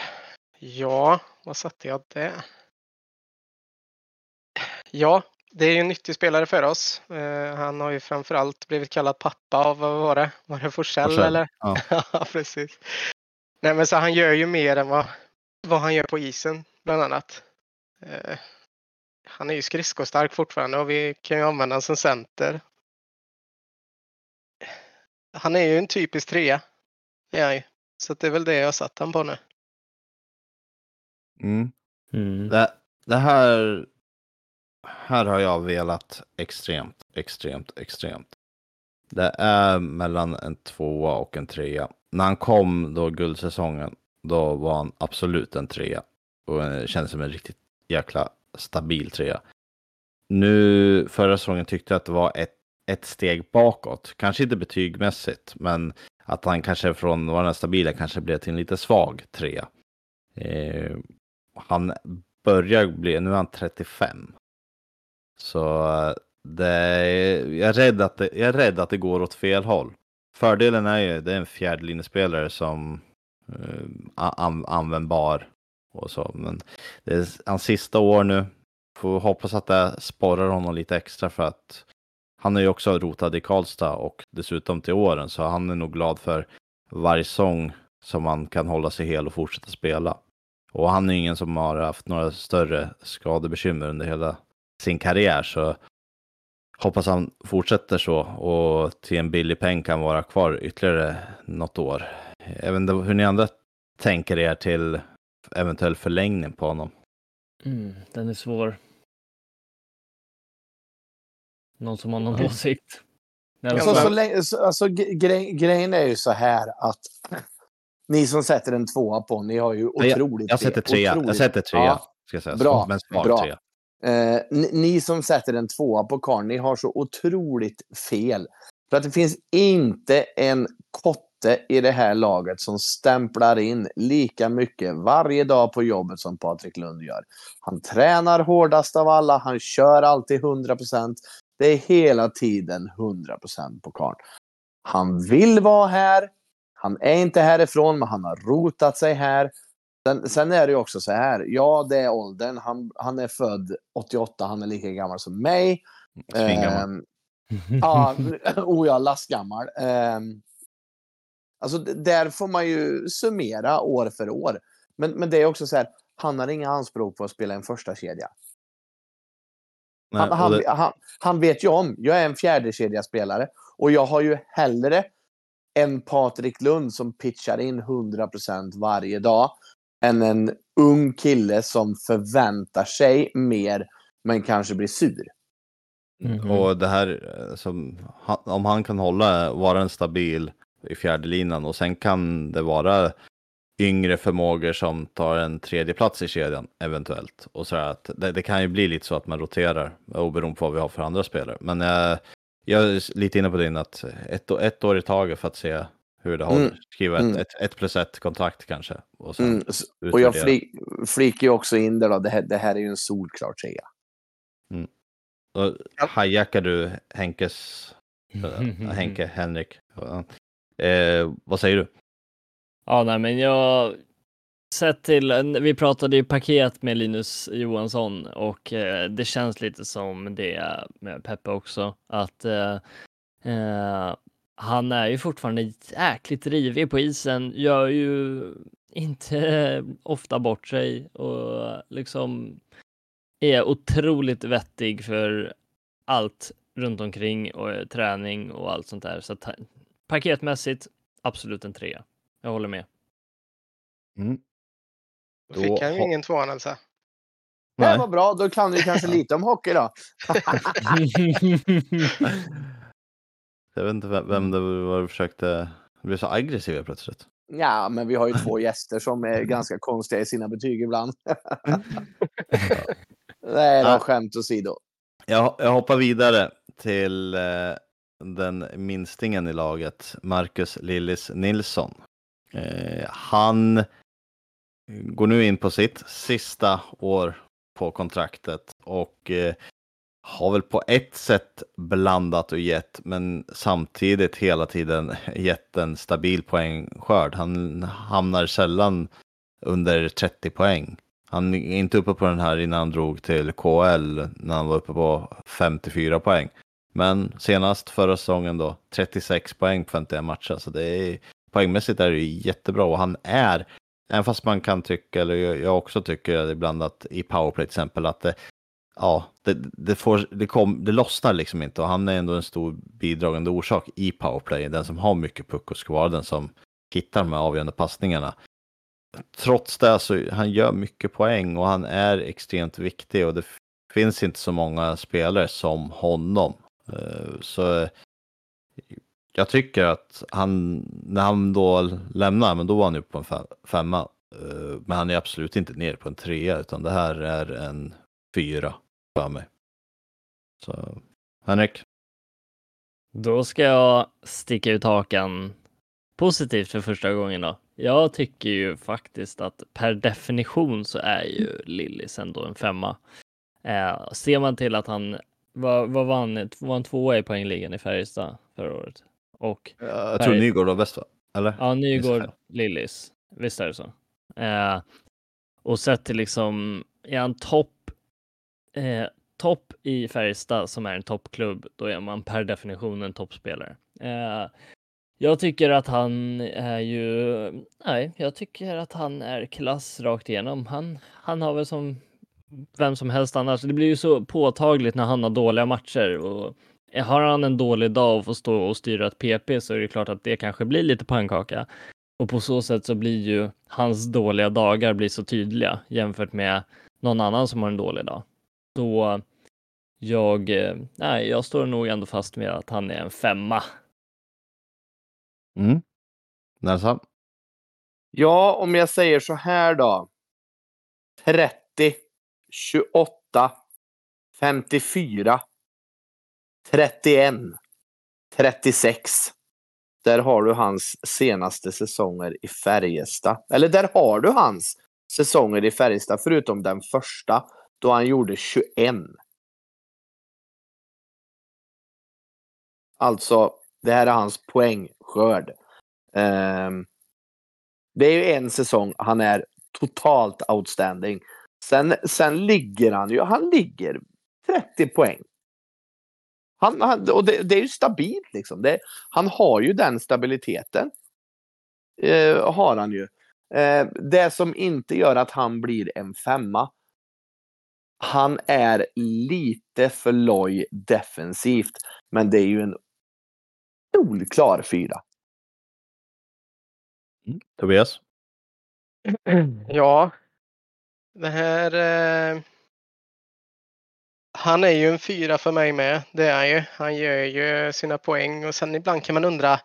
Ja, vad satte jag det? Ja, det är ju en nyttig spelare för oss. Eh, han har ju framförallt blivit kallad pappa av, vad var det? Var det Forsell Forsell, eller? ja. [LAUGHS] Ja, precis. Nej, men så han gör ju mer än vad, vad han gör på isen, bland annat. Eh, han är ju skridskostark fortfarande och vi kan ju använda honom som center. Han är ju en typisk trea. Ju. Så det är väl det jag har satt han på nu. Mm. Mm. Det, det här, här har jag velat extremt, extremt, extremt. Det är mellan en tvåa och en trea. När han kom då guldsäsongen, då var han absolut en trea. Och det kändes som en riktigt jäkla stabil trea. Nu förra säsongen tyckte jag att det var ett, ett steg bakåt. Kanske inte betygmässigt, men att han kanske från var den stabila kanske blev till en lite svag trea. Eh, han börjar bli, nu är han 35. Så eh, det, jag, är rädd att det, jag är rädd att det går åt fel håll. Fördelen är ju, det är en fjärdelinjespelare som eh, an, användbar och så. Men det är hans sista år nu. Får hoppas att det sporrar honom lite extra för att han är ju också rotad i Karlstad och dessutom till åren så han är nog glad för varje sång som han kan hålla sig hel och fortsätta spela. Och han är ingen som har haft några större skadebekymmer under hela sin karriär så hoppas han fortsätter så och till en billig peng kan vara kvar ytterligare något år. Jag vet inte hur ni andra tänker er till eventuell förlängning på honom. Mm, den är svår. Någon som har någon Mm. åsikt? Så, alltså, så länge, så, alltså, gre, grejen är ju så här att ni som sätter en tvåa på, ni har ju otroligt... Jag sätter trea. Jag otroligt- sätter trea. Ja, Ska jag säga. Bra, Men svag bra. trea. Eh, ni, ni som sätter en tvåa på karln, ni har så otroligt fel. För att det finns inte en kotte i det här laget som stämplar in lika mycket varje dag på jobbet som Patrik Lund gör. Han tränar hårdast av alla, han kör alltid 100%. Det är hela tiden 100% på karln. Han vill vara här. Han är inte härifrån, men han har rotat sig här. Sen, sen är det ju också så här. Ja, det är åldern. Han, han är född 88. Han är lika gammal som mig. Svingammal. Ehm, ja, [LAUGHS] oh ja, lastgammal. Ehm, alltså, där får man ju summera år för år. Men, men det är också så här. Han har inga anspråk på att spela en första kedja. Nej, Han, han, det- han, han vet ju om, jag är en fjärde spelare och jag har ju hellre en Patrik Lund som pitchar in 100% varje dag än en ung kille som förväntar sig mer men kanske blir sur. Mhm. Och det här, eh, som, om han kan hålla, vara en stabil i fjärde linan och sen kan det vara yngre förmågor som tar en tredje plats i kedjan eventuellt. Och så att det, det kan ju bli lite så att man roterar oberoende på vad vi har för andra spelare. Men jag, jag är lite inne på din att ett, ett år i taget för att se hur det håller. Mm. Skriva ett, Mm. ett, ett plus ett kontrakt kanske. Och sen Mm. Och jag flik, flikar ju också in det då, det här, det här är ju en solklar trea. Och Ja. hijackar du Henkes, äh, [LAUGHS] Henke, Henrik? Eh, vad säger du? Ja, nej, men jag sett till, vi pratade ju paket med Linus Johansson och eh, det känns lite som det med Peppe också, att eh, eh, han är ju fortfarande jäkligt rivig på isen, gör ju inte [LAUGHS] ofta bort sig och liksom är otroligt vettig för allt runt omkring och eh, träning och allt sånt där. Så att, paketmässigt, absolut en trea. Jag håller med. Då fick han ju ingen tvåan alltså. Det Nej. var bra, då kan vi kanske lite om hockey då. [LAUGHS] Jag vet inte vem, vem det var du försökte... Du blev så aggressiv plötsligt. Ja, men vi har ju två gäster som är ganska konstiga i sina betyg ibland. [LAUGHS] Nej då, Ja. skämt åsido. Jag, jag hoppar vidare till eh, den minstingen i laget, Marcus Lillis Nilsson. Eh, han går nu in på sitt sista år på kontraktet och eh, har väl på ett sätt blandat och gett, men samtidigt hela tiden [LAUGHS] gett en stabil poängskörd. Han hamnar sällan under 30 poäng. Han är inte uppe på den här innan han drog till KL när han var uppe på 54 poäng. Men senast förra säsongen då 36 poäng på 51 matcher. Så det är poängmässigt är det jättebra och han är, även fast man kan tycka, eller jag också tycker ibland att i powerplay till exempel, att det, ja, det, det, får, det, kom, det lossnar liksom inte och han är ändå en stor bidragande orsak i powerplay, den som har mycket puck och ska vara den som hittar de här avgörande passningarna. Trots det så han gör mycket poäng och han är extremt viktig och det finns inte så många spelare som honom. Eh, så jag tycker att han, när han då lämnar, men då var han ju på en femma. Eh, men han är absolut inte ner på en trea, utan det här är en fyra för mig. Så, Henrik? Då ska jag sticka ut hakan positivt för första gången då. Jag tycker ju faktiskt att per definition så är ju Lillis ändå en femma. Eh, ser man till att han, vad, vad vann, var han tvåa i poängligan i Färjestad förra året? Och jag tror Nygård var bäst va? Eller? Ja, Nygård, Lillis. Visst är det så? Eh, och sett till liksom, är han topp eh, topp i Färjestad som är en toppklubb, då är man per definition en toppspelare. Eh, jag tycker att han är ju, nej, jag tycker att han är klass rakt igenom. Han, han har väl som vem som helst annars. Det blir ju så påtagligt när han har dåliga matcher och har han en dålig dag och får stå och styra ett PP så är det klart att det kanske blir lite pannkaka. Och på så sätt så blir ju hans dåliga dagar blir så tydliga jämfört med någon annan som har en dålig dag. Så jag, eh, nej, jag står nog ändå fast med att han är en femma. Mm. Nelson? Ja, om jag säger så här då. 30, 28, 54, 31, 36. Där har du hans senaste säsonger i Färjestad. Eller där har du hans säsonger i Färjestad, förutom den första då han gjorde 21. Alltså, det här är hans poängskörd. Um, det är ju en säsong han är totalt outstanding. Sen, sen ligger han ju, han ligger 30 poäng. Han, han och det, det, är ju stabilt liksom. Det, han har ju den stabiliteten. Uh, har han ju. Uh, det som inte gör att han blir en femma. Han är lite för loj defensivt. Men det är ju en solklar fyra. Mm. Tobias? [CLEARS THROAT] Ja. Det här... Eh... Han är ju en fyra för mig med. Det är han ju. Han gör ju sina poäng och sen ibland kan man undra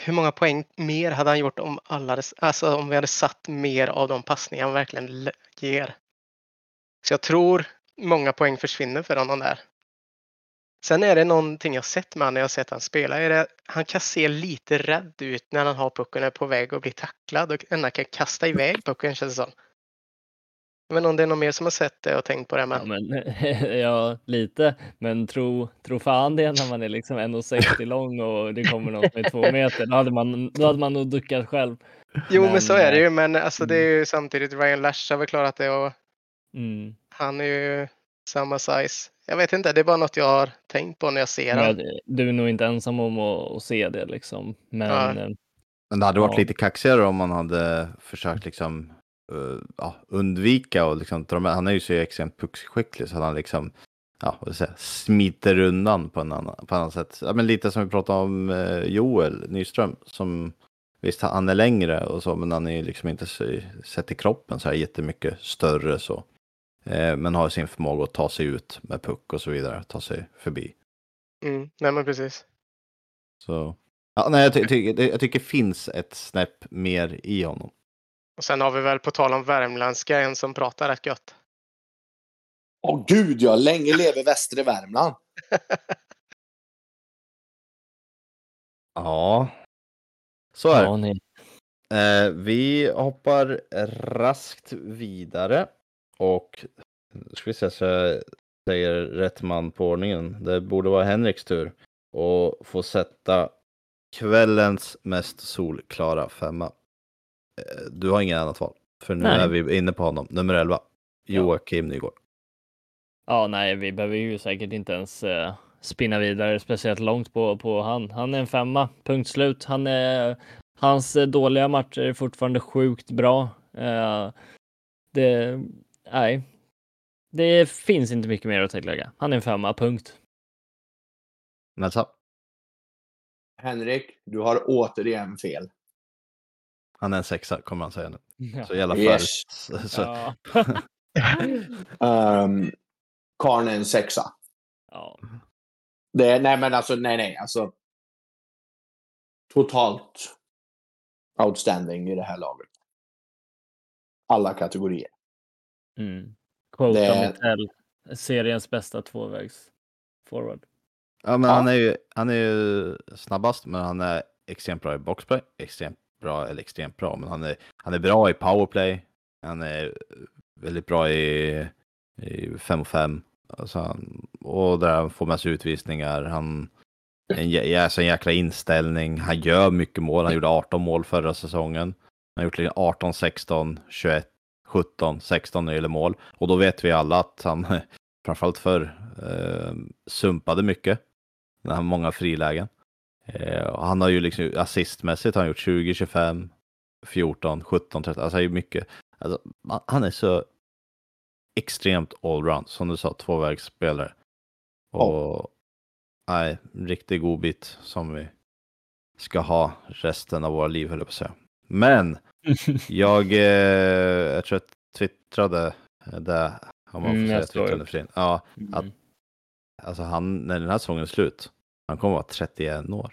hur många poäng mer hade han gjort om alla, alltså om vi hade satt mer av de passningar han verkligen ger. Så jag tror många poäng försvinner för honom där. Sen är det någonting jag sett med honom när jag sett han spela. Är det, han kan se lite rädd ut när han har pucken och är på väg att bli tacklad och ändå kan kasta iväg pucken känns det som. Jag vet inte om det är någon mer som har sett det och tänkt på det. Men... Ja, men, [LAUGHS] ja lite. Men tro, tro fan det när man är liksom 1,60 [LAUGHS] lång och det kommer något med två meter. Då hade man, då hade man nog duckat själv. Jo, men, men så är det ju. Eh, Men alltså, det är mm. ju samtidigt Ryan Lash har väl klarat det och mm. han är ju samma size. Jag vet inte, det är bara något jag har tänkt på när jag ser honom. Du är nog inte ensam om att, att se det liksom. Men, ja. Eh, men det hade varit ja. lite kaxigare om man hade försökt liksom uh, ja, undvika och liksom, han är ju så extremt puckskicklig så han liksom ja, vad säga, smiter undan på en annan, på annat sätt. Ja, men lite som vi pratade om uh, Joel Nyström som visst han är längre och så men han är ju liksom inte så, sett i kroppen så här jättemycket större så. Eh, men har sin förmåga att ta sig ut med puck och så vidare, ta sig förbi. Mm, nej men precis. Så, ja, nej, jag, ty ty jag tycker det finns ett snäpp mer i honom. Och sen har vi väl på tal om värmländska en som pratar rätt gött. Åh oh, gud ja, länge lever västra Värmland. [LAUGHS] ja, så är det. Ja, eh, vi hoppar raskt vidare och ska vi se så jag säger rätt man på ordningen. Det borde vara Henriks tur och få sätta kvällens mest solklara femma. Eh, du har inget annat val, för nu nej. är vi inne på honom. Nummer 11, Joakim ja. Nygård. Ja, nej, vi behöver ju säkert inte ens uh, spinna vidare speciellt långt på, på han. Han är en femma, punkt slut. Han är hans eh, dåliga matcher är fortfarande sjukt bra. Eh, det, nej, det finns inte mycket mer att tillägga. Han är en femma, punkt. Nelsa? Henrik, du har återigen fel. Han är en sexa kommer han säga nu. Ja. Så jävla Yes. för, så, Ja. Um, [LAUGHS] Karn är en sexa. ja. Det nej, men alltså, nej, nej, alltså. Totalt outstanding i det här laget. Alla kategorier. Mm. Quota Det- Mitell, seriens bästa tvåvägs forward. Ja, men Ja. Han, är ju, han är ju snabbast, men han är extremt bra i boxplay. Extremt bra, eller extremt bra, men han är, han är bra i powerplay. Han är väldigt bra i, i 5 och 5. Alltså han, och där han får med sig utvisningar. Han en, jä- alltså en jäkla inställning. Han gör mycket mål. Han gjorde 18 mål förra säsongen. Han har gjort 18, 16, 21, 17, 16 när det gäller mål. Och då vet vi alla att han, [LAUGHS] framförallt förr, eh, sumpade mycket. Han har många frilägen. Eh, han har ju liksom assistmässigt har han gjort 20, 25, 14, 17, 13. Alltså det är mycket. Alltså, han- han är så extremt allround. Som du sa, tvåvägsspelare. Och nej, riktig god bit som vi ska ha resten av våra liv höll jag på att säga. Men [LAUGHS] jag, eh, jag tror jag twittrade det. Om man får Mm, säga twittrade för in. Ja, Att- Mm. alltså han, när den här säsongen är slut, han kommer vara 31 år.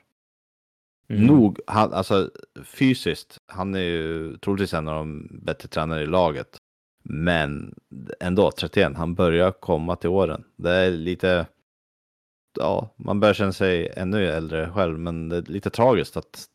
Mm. Nog, han, alltså fysiskt, han är ju troligtvis en av de bättre tränare i laget. Men ändå, 31, han börjar komma till åren. Det är lite, ja, man börjar känna sig ännu äldre själv, men det är lite tragiskt att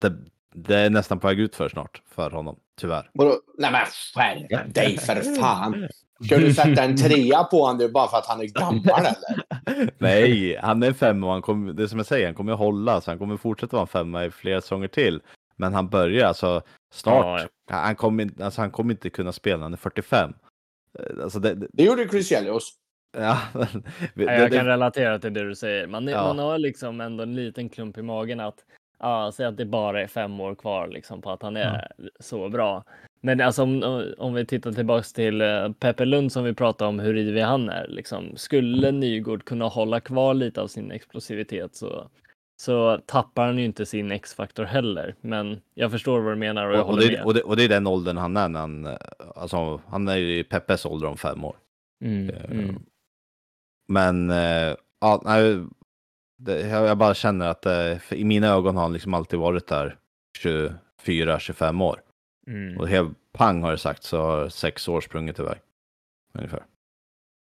det, det är nästan på väg ut för snart för honom, tyvärr. Vadå? Nej men skärp dig för fan. Ska du sätta en [LAUGHS] trea på honom bara för att han är gammal eller? Nej, han är en femma och han kommer, det är som jag säger, han kommer hålla, så han kommer fortsätta vara en femma i flera säsonger till. Men han börjar alltså snart, han, kommer, inte- alltså, han kommer inte kunna spela när han är 45. Eh, Alltså det, det, Det gjorde Chris Chelios. ja, men, [LAUGHS] det, Ja, jag det, kan relatera till det du säger. Man, Ja. man har liksom ändå en liten klump i magen att ja, säg att det bara är fem år kvar liksom, på att han är så bra. Men alltså, om, om vi tittar tillbaks till eh, Peppe Lund som vi pratade om hur ivrig han är. Liksom, skulle Nygård kunna hålla kvar lite av sin explosivitet så, så tappar han ju inte sin X-faktor heller. Men jag förstår vad du menar och jag och, och, håller det, med. och, det, och det är den åldern han är när han, eh, alltså, han är ju i Peppes ålder om fem år. Mm, Eh, mm. Men eh, ja, nej, det, jag, bara känner att för i mina ögon har han liksom alltid varit där 24-25 år. Mm. Och helt pang har det sagt så har sex år sprungit iväg. Ungefär.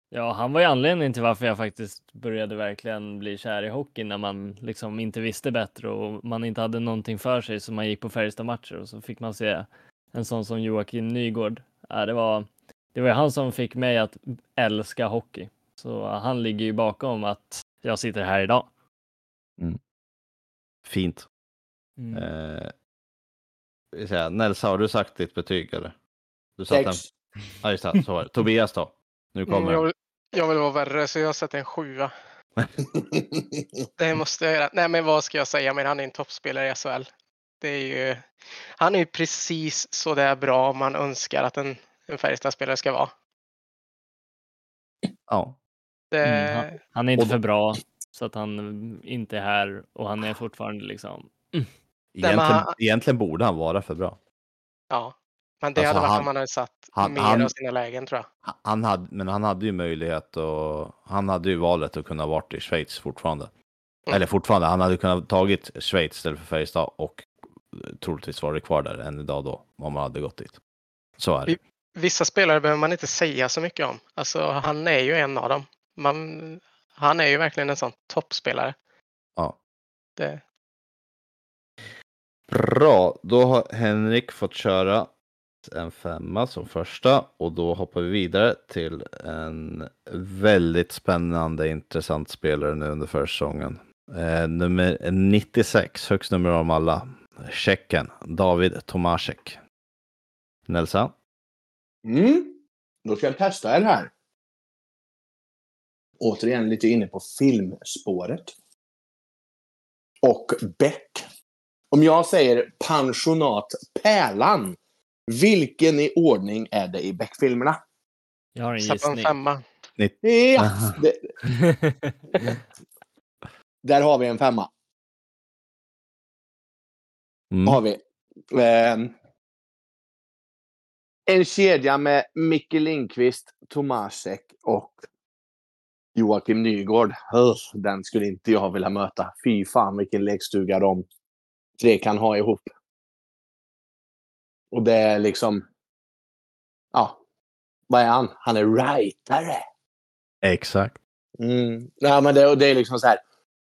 Ja, han var ju anledningen till varför jag faktiskt började verkligen bli kär i hockey när man liksom inte visste bättre och man inte hade någonting för sig så man gick på Färjestad-matcher och så fick man se en sån som Joakim Nygård. Ja, det var, det var han som fick mig att älska hockey. Så han ligger ju bakom att jag sitter här idag. Fint. Mm. Eh, säga, Nelsa, har du sagt ditt betyg eller? Du satte en... Ja, just det. Så var det. Tobias då? Nu Mm, kommer jag, den. vill, jag vill vara värre så jag sätter en sjua. [LAUGHS] Det måste jag göra. Nej men vad ska jag säga, men han är en toppspelare i SHL. Det är ju, han är ju precis så där bra man önskar att en, en Färjestad-spelare ska vara. Ja. Det, Mm, Han är inte för bra så att han inte är här och han är fortfarande liksom. Egentligen, han- egentligen borde han vara för bra. Ja, men det Alltså, hade varit han- om man hade satt han- mer han- av sina lägen tror jag. Han hade, men han hade ju möjlighet och han hade ju valet att kunna varit i Schweiz fortfarande. Mm. Eller fortfarande, han hade kunnat tagit Schweiz istället för Färjestad och troligtvis varit kvar där än idag då, om man hade gått dit. Så är det. Vissa spelare behöver man inte säga så mycket om. Alltså han är ju en av dem. Man, han är ju verkligen en sån toppspelare. Ja. Det, Bra, då har Henrik fått köra en femma som första och då hoppar vi vidare till en väldigt spännande, intressant spelare nu under försäsongen. Eh, nummer 96, högst nummer av alla, Tjecken, David Tomasek. Nelsa? Mm. Då ska jag testa er här. Återigen lite inne på filmspåret. Och Beck. Om jag säger pensionat Pärlan, vilken i ordning är det i Beck-filmerna? Jag har en gissning. femma. Ja, det, där har vi en femma. Mm. Har vi. Ehm, en kedja med Micke Lindqvist, Tomasek och Joakim Nygård. Den skulle inte jag vilja möta. Fy fan vilken lekstuga de tre kan ha ihop. Och det är liksom... Ja, vad är han? Han är writare. Exakt. Mm. Nej, men det, det är liksom så här.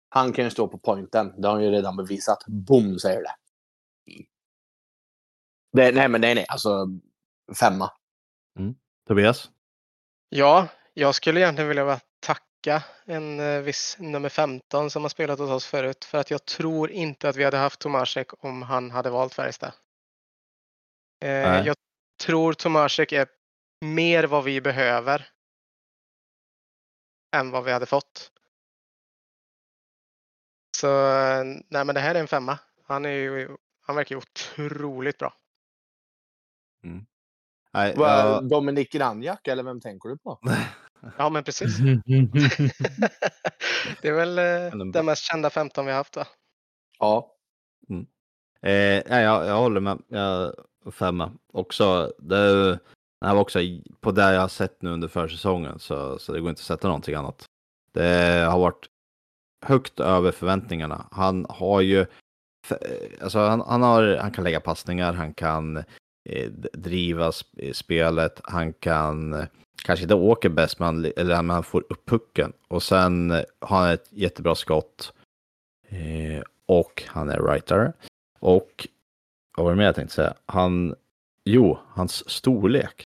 Han kan ju stå på pointen. Det har han ju redan bevisat. Boom, säger det. det nej, men nej, nej. Alltså femma. Tobias? Ja, jag skulle egentligen vilja bara tacka en eh, viss nummer 15 som har spelat hos oss förut. För att jag tror inte att vi hade haft Tomasek om han hade valt Färjestad. Eh, Nej. jag tror Tomasek är mer vad vi behöver. Än vad vi hade fått. Så nej men det här är en femma. Han är ju, han verkar ju otroligt bra. Nej, Vad- jag- Dominik Granjak, eller vem tänker du på? [LAUGHS] Ja men precis. [LAUGHS] det är väl eh, den mest kända 15 vi har haft va? Ja. Eh, nej, jag, jag håller med. Jag, femma. Också, det, det här var också på det jag har sett nu under försäsongen så, så det går inte att sätta någonting annat. Det har varit högt över förväntningarna. Han har ju, f- alltså han, han, har, han kan lägga passningar, han kan eh, driva sp- spelet, han kan eh, kanske inte åker bäst, men han, eller men han får upp pucken. Och sen eh, har han ett jättebra skott. Eh, och han är writer. Och vad var det mer jag tänkte säga? Han, jo, hans storlek.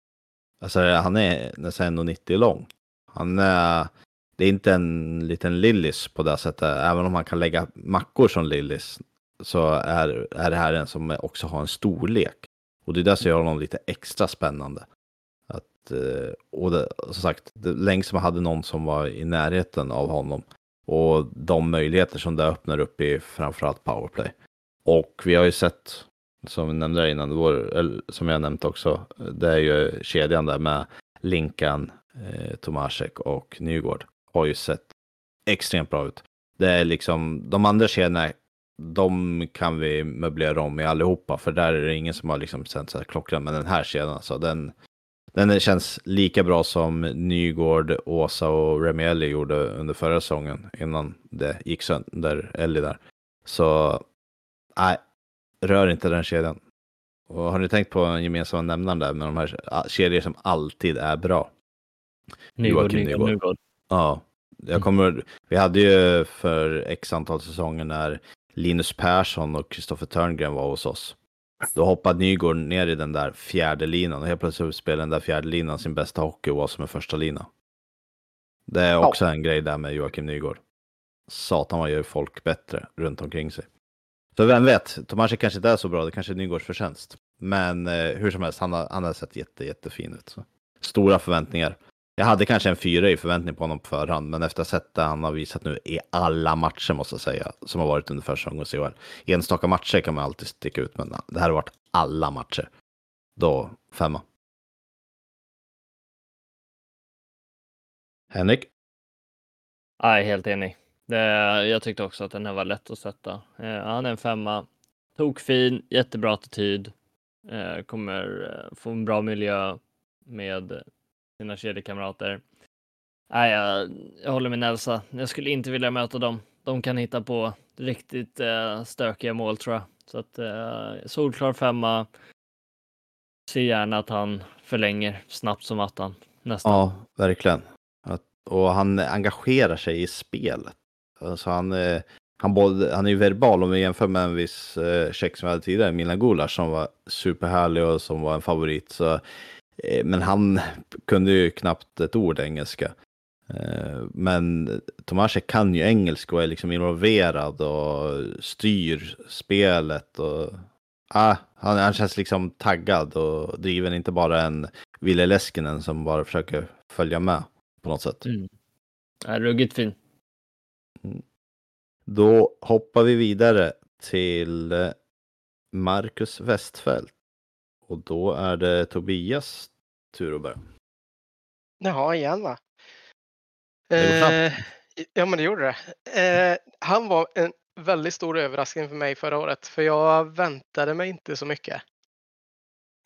Alltså han är nästan 1,90 lång. Han är, det är inte en liten lillis på det sättet. Även om han kan lägga mackor som lillis så är, är det här en som också har en storlek. Och det är det som gör honom lite extra spännande. Eh, och det, som sagt, det, längst som man hade någon som var i närheten av honom. Och de möjligheter som det öppnar upp i framförallt powerplay. Och vi har ju sett, som vi nämnde innan, vår, eller, som jag nämnt också, det är ju kedjan där med Linkan, eh, Tomasek och Nygård. Har ju sett extremt bra ut. Det är liksom, de andra kedjorna, de kan vi möblera om i allihopa, för där är det ingen som har liksom sänt så här klockan, men den här kedjan alltså, den, den känns lika bra som Nygård, Åsa och Remielli gjorde under förra säsongen innan det gick sönder, Ellie där. Så nej, rör inte den kedjan. Och har ni tänkt på en gemensam nämnare där med de här kedjor som alltid är bra? Nygård, Nygård, Nygård. Nygård. Ja, jag kommer, vi hade ju för x antal säsonger när Linus Persson och Kristoffer Törngren var hos oss. Då hoppade Nygård ner i den där fjärde linan och helt plötsligt spelade den där fjärde linan sin bästa hockey och var som en första lina. Det är också en grej där med Joakim Nygård. Satan vad gör folk bättre runt omkring sig. Så vem vet, Tomasek kanske inte är så bra, det kanske är Nygårds förtjänst. Men eh, hur som helst, han har, han har sett jätte, jättefin ut. Så. Stora förväntningar. Jag hade kanske en fyra i förväntning på honom på förhand, men efter att ha sett det han har visat nu i alla matcher måste jag säga, som har varit under försäsongen hos CHL. Enstaka matcher kan man alltid sticka ut, men det här har varit alla matcher. Då femma. Henrik? Nej, helt enig. Det, jag tyckte också att den här var lätt att sätta. Eh, han är en femma. Tokfin, jättebra attityd. Eh, kommer eh, få en bra miljö med sina kedjekamrater. Nej, jag, jag håller med Nelsa. Jag skulle inte vilja möta dem. De kan hitta på riktigt eh, stökiga mål tror jag. Så att eh, solklar femma. Ser gärna att han förlänger snabbt som attan. Nästan. Ja, verkligen. Att, och han engagerar sig i spelet. Alltså han, eh, han, både, han är ju verbal om vi jämför med en viss eh, check som vi hade tidigare, Milan Gulas som var superhärlig och som var en favorit. Så, men han kunde ju knappt ett ord engelska. Eh, men Tomasek kan ju engelska och är liksom involverad och styr spelet. Och, ah, han, han känns liksom taggad och driven, inte bara en Ville Leskinen som bara försöker följa med på något sätt. Mm. Ja, ruggigt fin. Då hoppar vi vidare till eh, Marcus Westfält. Och då är det Tobias tur att börja. Jaha, igen va? Eh, ja, men det gjorde det. Eh, han var en väldigt stor överraskning för mig förra året, för jag väntade mig inte så mycket.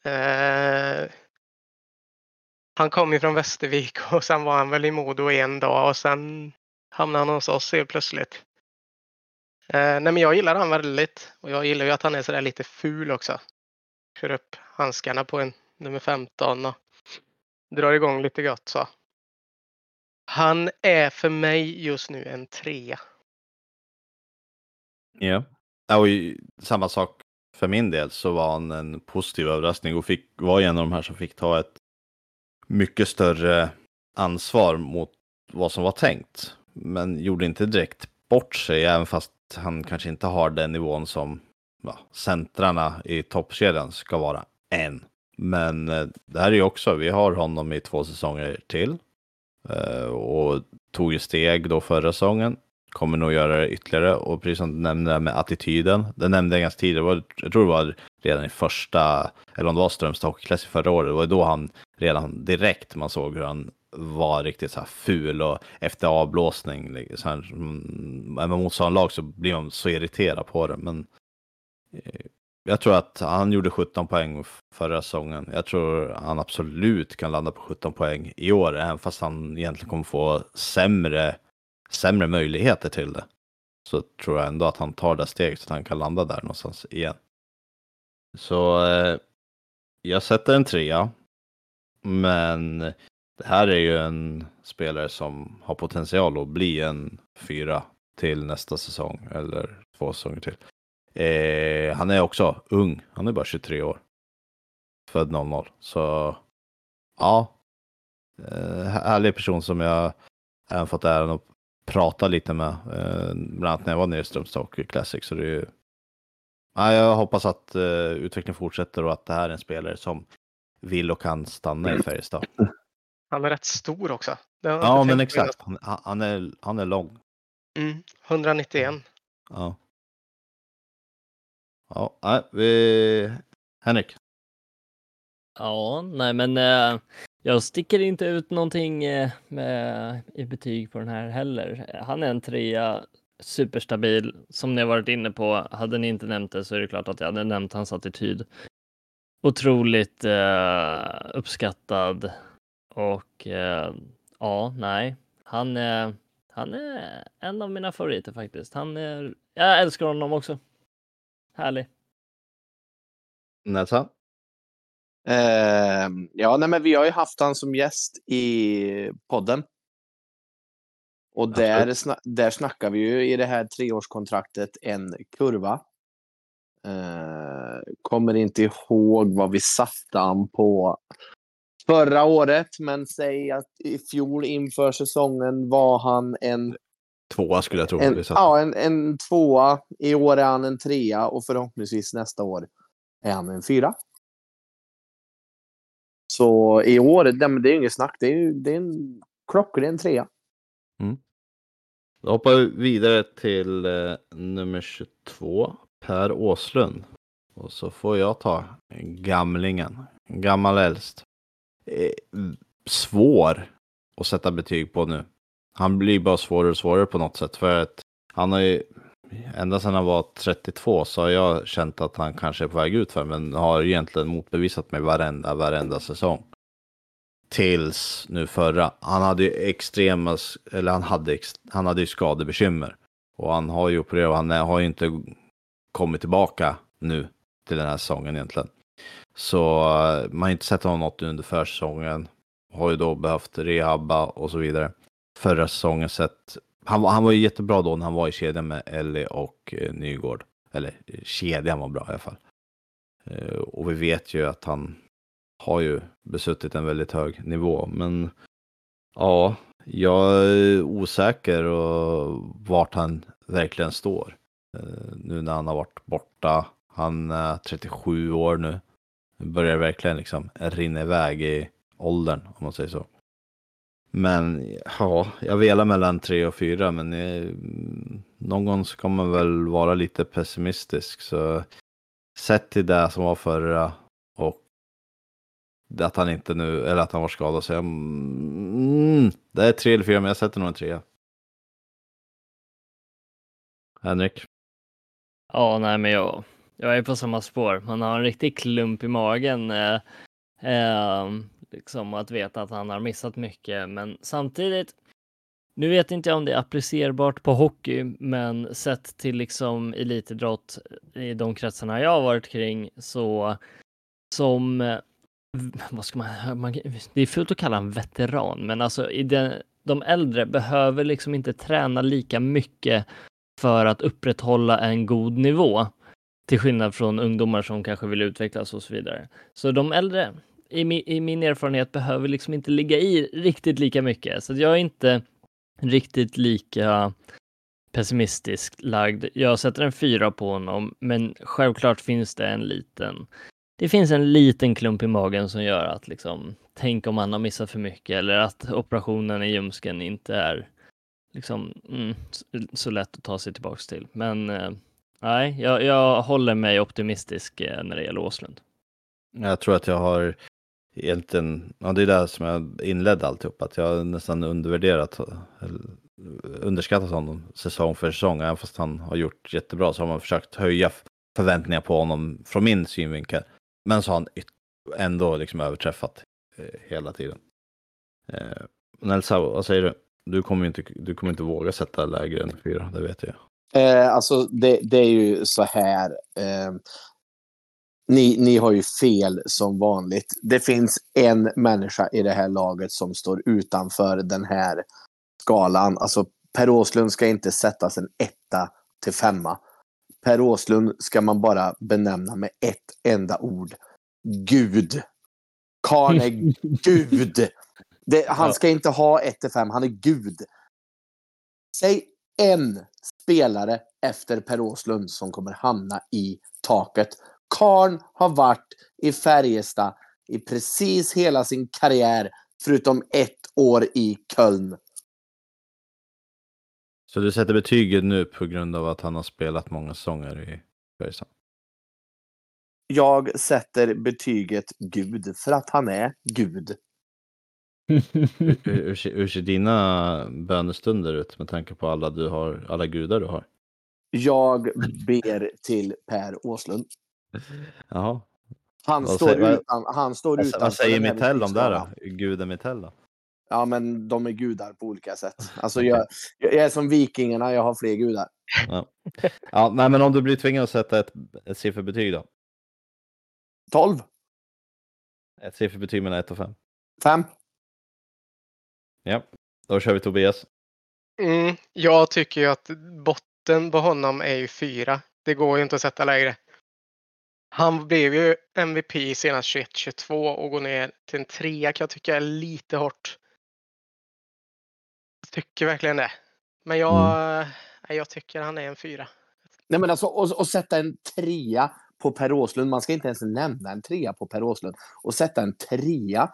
Eh, han kom ju från Västervik och sen var han väl i Modo en dag och sen hamnade han hos oss helt plötsligt. Eh, nej, men jag gillar han väldigt och jag gillar ju att han är sådär lite ful också. Kör upp handskarna på en nummer 15 och drar igång lite gott så. Han är för mig just nu en trea. Ja. och i- samma sak för min del så var han en positiv överraskning och fick, var en av de här som fick ta ett mycket större ansvar mot vad som var tänkt. Men gjorde inte direkt bort sig, även fast han kanske inte har den nivån som ja, centrarna i toppkedjan ska vara än. Men eh, det här är ju också, vi har honom i två säsonger till. Eh, och tog ju steg då förra säsongen. Kommer nog göra det ytterligare. Och precis som du nämnde med attityden. Det nämnde jag ganska tidigare. Jag tror det var redan i första, eller om det var Strömstad Hockey Classic förra året. Det var då han redan direkt man såg hur han var riktigt så här ful och efter avblåsning. liksom, Så här, mm, är man så blir man så irriterad på det. Men eh, jag tror att han gjorde 17 poäng förra säsongen. Jag tror han absolut kan landa på 17 poäng i år, även fast han egentligen kommer få sämre, sämre möjligheter till det. Så tror jag ändå att han tar det steget så att han kan landa där någonstans igen. Så eh, jag sätter en trea. Men det här är ju en spelare som har potential att bli en fyra till nästa säsong eller två säsonger till. Eh, han är också ung, han är bara 23 år. Född 00. Så ja, eh, härlig person som jag även fått äran att prata lite med. Eh, bland annat när jag var nere i Strömstad Hockey Classic. Så det är ju, ja, jag hoppas att eh, utvecklingen fortsätter och att det här är en spelare som vill och kan stanna i Färjestad. [LAUGHS] Han är rätt stor också. Ja, men exakt. Han, han, är, han är lång. Mm, 191. Ja. Ja, nej, vi... Henrik. Ja, nej men eh, jag sticker inte ut någonting eh, med, i betyg på den här heller. Han är en trea, superstabil. Som ni har varit inne på, hade ni inte nämnt det så är det klart att jag hade nämnt hans attityd. Otroligt eh, uppskattad och eh, ja, nej, han är, han är en av mina favoriter faktiskt. Han är, jag älskar honom också. Härlig. Nelson. Eh, ja, nej, men vi har ju haft han som gäst i podden. Och där, sna där snackar vi ju i det här treårskontraktet en kurva. Eh, kommer inte ihåg vad vi satte han på förra året, men säg att i fjol inför säsongen var han en Tvåa skulle jag tro. en, ja, en, en tvåa. I år är han en trea och förhoppningsvis nästa år är han en fyra. Så i år, det, är ju inget snack. Det är, det är en klockren trea. Då hoppar vi vidare till eh, nummer 22, Per Åslund. Och så får jag ta gamlingen, gammal äldst. Eh, svår att sätta betyg på nu. Han blir bara svårare och svårare på något sätt. För att han har ju, ända sedan han var 32 så har jag känt att han kanske är på väg ut för men har egentligen motbevisat mig varenda, varenda säsong. Tills nu förra. Han hade ju extrema, eller han hade, han hade ju skadebekymmer. Och han har ju opererat och han har ju inte kommit tillbaka nu till den här säsongen egentligen. Så eh, man har inte sett honom något under försäsongen. Har ju då behövt rehabba och så vidare. Förra säsongen sett, han, var- han var ju jättebra då när han var i kedjan med Ellie och eh, Nygård. Eller eh, kedjan var bra i alla fall. Eh, och vi vet ju att han har ju besuttit en väldigt hög nivå. Men ja, jag är osäker och vart han verkligen står. Eh, nu när han har varit borta. Han är 37 år nu. Börjar verkligen liksom rinna iväg i åldern om man säger så. Men ja, jag velar mellan tre och fyra men eh, någon gång ska man väl vara lite pessimistisk så sett till det som var förra och att han inte nu, eller att han var skadad. Så jag, mm, det är tre eller fyra, men jag sätter nog en trea. Henrik? Ja, nej, men jag, jag är på samma spår. Man har en riktig klump i magen. Eh, eh, liksom att veta att han har missat mycket, men samtidigt. Nu vet inte jag om det är applicerbart på hockey, men sett till liksom elitidrott i de kretsarna jag har varit kring så som eh, vad ska man, man, det är fult att kalla en veteran, men alltså i den, de äldre behöver liksom inte träna lika mycket för att upprätthålla en god nivå. Till skillnad från ungdomar som kanske vill utvecklas och så vidare. Så de äldre, i min, i min erfarenhet, behöver liksom inte ligga i riktigt lika mycket. Så jag är inte riktigt lika pessimistiskt lagd. Jag sätter en fyra på honom, men självklart finns det en liten det finns en liten klump i magen som gör att liksom, tänk om han har missat för mycket eller att operationen i ljumsken inte är liksom mm, så lätt att ta sig tillbaks till. Men eh, nej, jag, jag håller mig optimistisk eh, när det gäller Åslund. Jag tror att jag har egentligen, ja det är där som jag inledde alltihop, att jag nästan undervärderat, underskattat honom säsong för säsong, även fast han har gjort jättebra så har man försökt höja förväntningar på honom från min synvinkel. Men så har han ändå liksom överträffat eh, hela tiden. Eh, Nelsa, vad säger du? Du kommer inte, du kommer inte våga sätta lägre än fyra, det vet jag. Eh, alltså det, det, är ju så här. Eh, ni, ni har ju fel som vanligt. Det finns en människa i det här laget som står utanför den här skalan. Alltså Per Åslund ska inte sättas en etta till femma. Per Åslund ska man bara benämna med ett enda ord. Gud. Karn är [LAUGHS] Gud. Det, han ska inte ha 1-5, han är Gud. Säg en spelare efter Per Åslund som kommer hamna i taket. Karn har varit i Färjestad i precis hela sin karriär, förutom ett år i Köln. Så du sätter betyget nu på grund av att han har spelat många säsonger i Färjestad? Jag sätter betyget Gud för att han är Gud. hur, hur, ser dina bönestunder ut med tanke på alla, du har, alla gudar du har? Jag ber till Per Åslund. Jaha. Han står, säger, utan, han står utan. Vad säger Mitell om det då? Guden Mitell då? Ja, men de är gudar på olika sätt. Alltså jag, jag är som vikingarna, jag har fler gudar. Ja. ja, nej, men om du blir tvingad att sätta ett, ett sifferbetyg då? 12. Ett sifferbetyg mellan 1 och 5? 5. Ja, då kör vi Tobias. Mm, jag tycker ju att botten på honom är ju 4. Det går ju inte att sätta lägre. Han blev ju MVP senast 21-22 och går ner till en trea kan jag tycka är lite hårt. Jag tycker verkligen det. Men jag, mm. jag tycker han är en fyra. Nej men alltså att sätta en trea på Per Åslund, man ska inte ens nämna en trea på Per Åslund. Och sätta en trea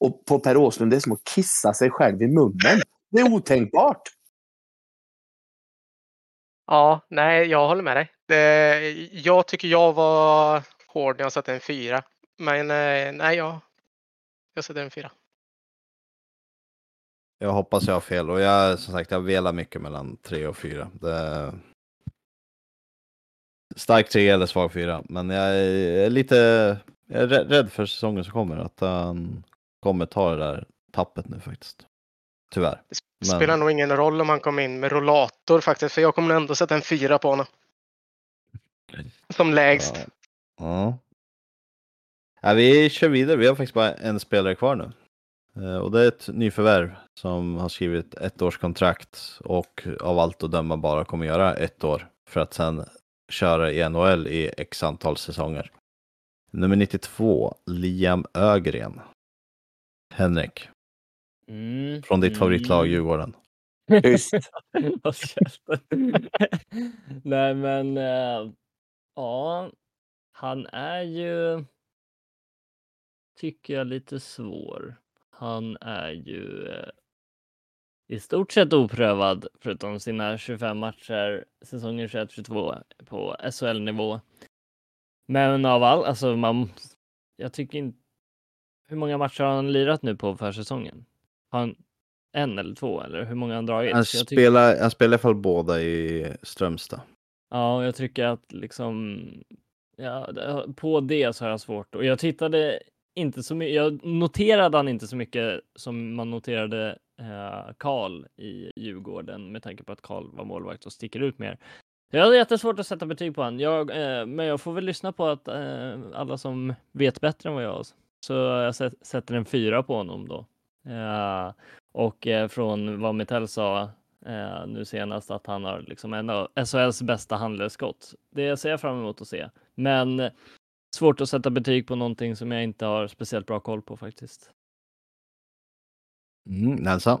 och på Per Åslund, det är som att kissa sig själv i munnen. Det är otänkbart. Ja, nej, jag håller med dig. Det, jag tycker jag var hård när jag satte en fyra. Men eh, nej, jag, jag sätter en fyra. Jag hoppas jag har fel och jag som sagt jag velar mycket mellan tre och fyra. Det... Stark tre eller svag fyra, men jag är lite jag är rädd för säsongen som kommer att han kommer ta det där tappet nu faktiskt. Tyvärr. Det spelar men... nog ingen roll om han kommer in med rollator faktiskt, för jag kommer ändå sätta en fyra på honom. Som lägst. Ja. ja. ja. vi kör vidare. Vi har faktiskt bara en spelare kvar nu. Eh, och det är ett nyförvärv som har skrivit ett års kontrakt och av allt att döma bara kommer göra ett år för att sen köra i NHL i x antal säsonger. Nummer 92, Liam Ögren. Henrik. Mm, Från ditt mm. favoritlag Djurgården. Tyst. [LAUGHS] [LAUGHS] Nej men, äh, ja, han är ju, tycker jag, lite svår. Han är ju äh, i stort sett oprövad förutom sina 25 matcher säsongen 21-22 på SHL-nivå. Men av all, alltså man, jag tycker inte, hur många matcher har han lirat nu på försäsongen? Har han en eller två eller hur många har han dragit? Han jag tycker- spelar, han spelar i alla fall båda i Strömstad. Ja, jag tycker att liksom ja, på det så har jag svårt och jag tittade inte så mycket. Jag noterade han inte så mycket som man noterade eh, Karl i Djurgården med tanke på att Karl var målvakt och sticker ut mer. Jag hade jättesvårt att sätta betyg på han. Jag, eh, men jag får väl lyssna på att eh, alla som vet bättre än vad jag. Så jag sä- sätter en fyra på honom då. Eh, och eh, från vad Mitell sa eh, nu senast att han har liksom en av SHLs bästa handledsskott. Det ser jag fram emot att se. Men svårt att sätta betyg på någonting som jag inte har speciellt bra koll på faktiskt. Mm, Nelson?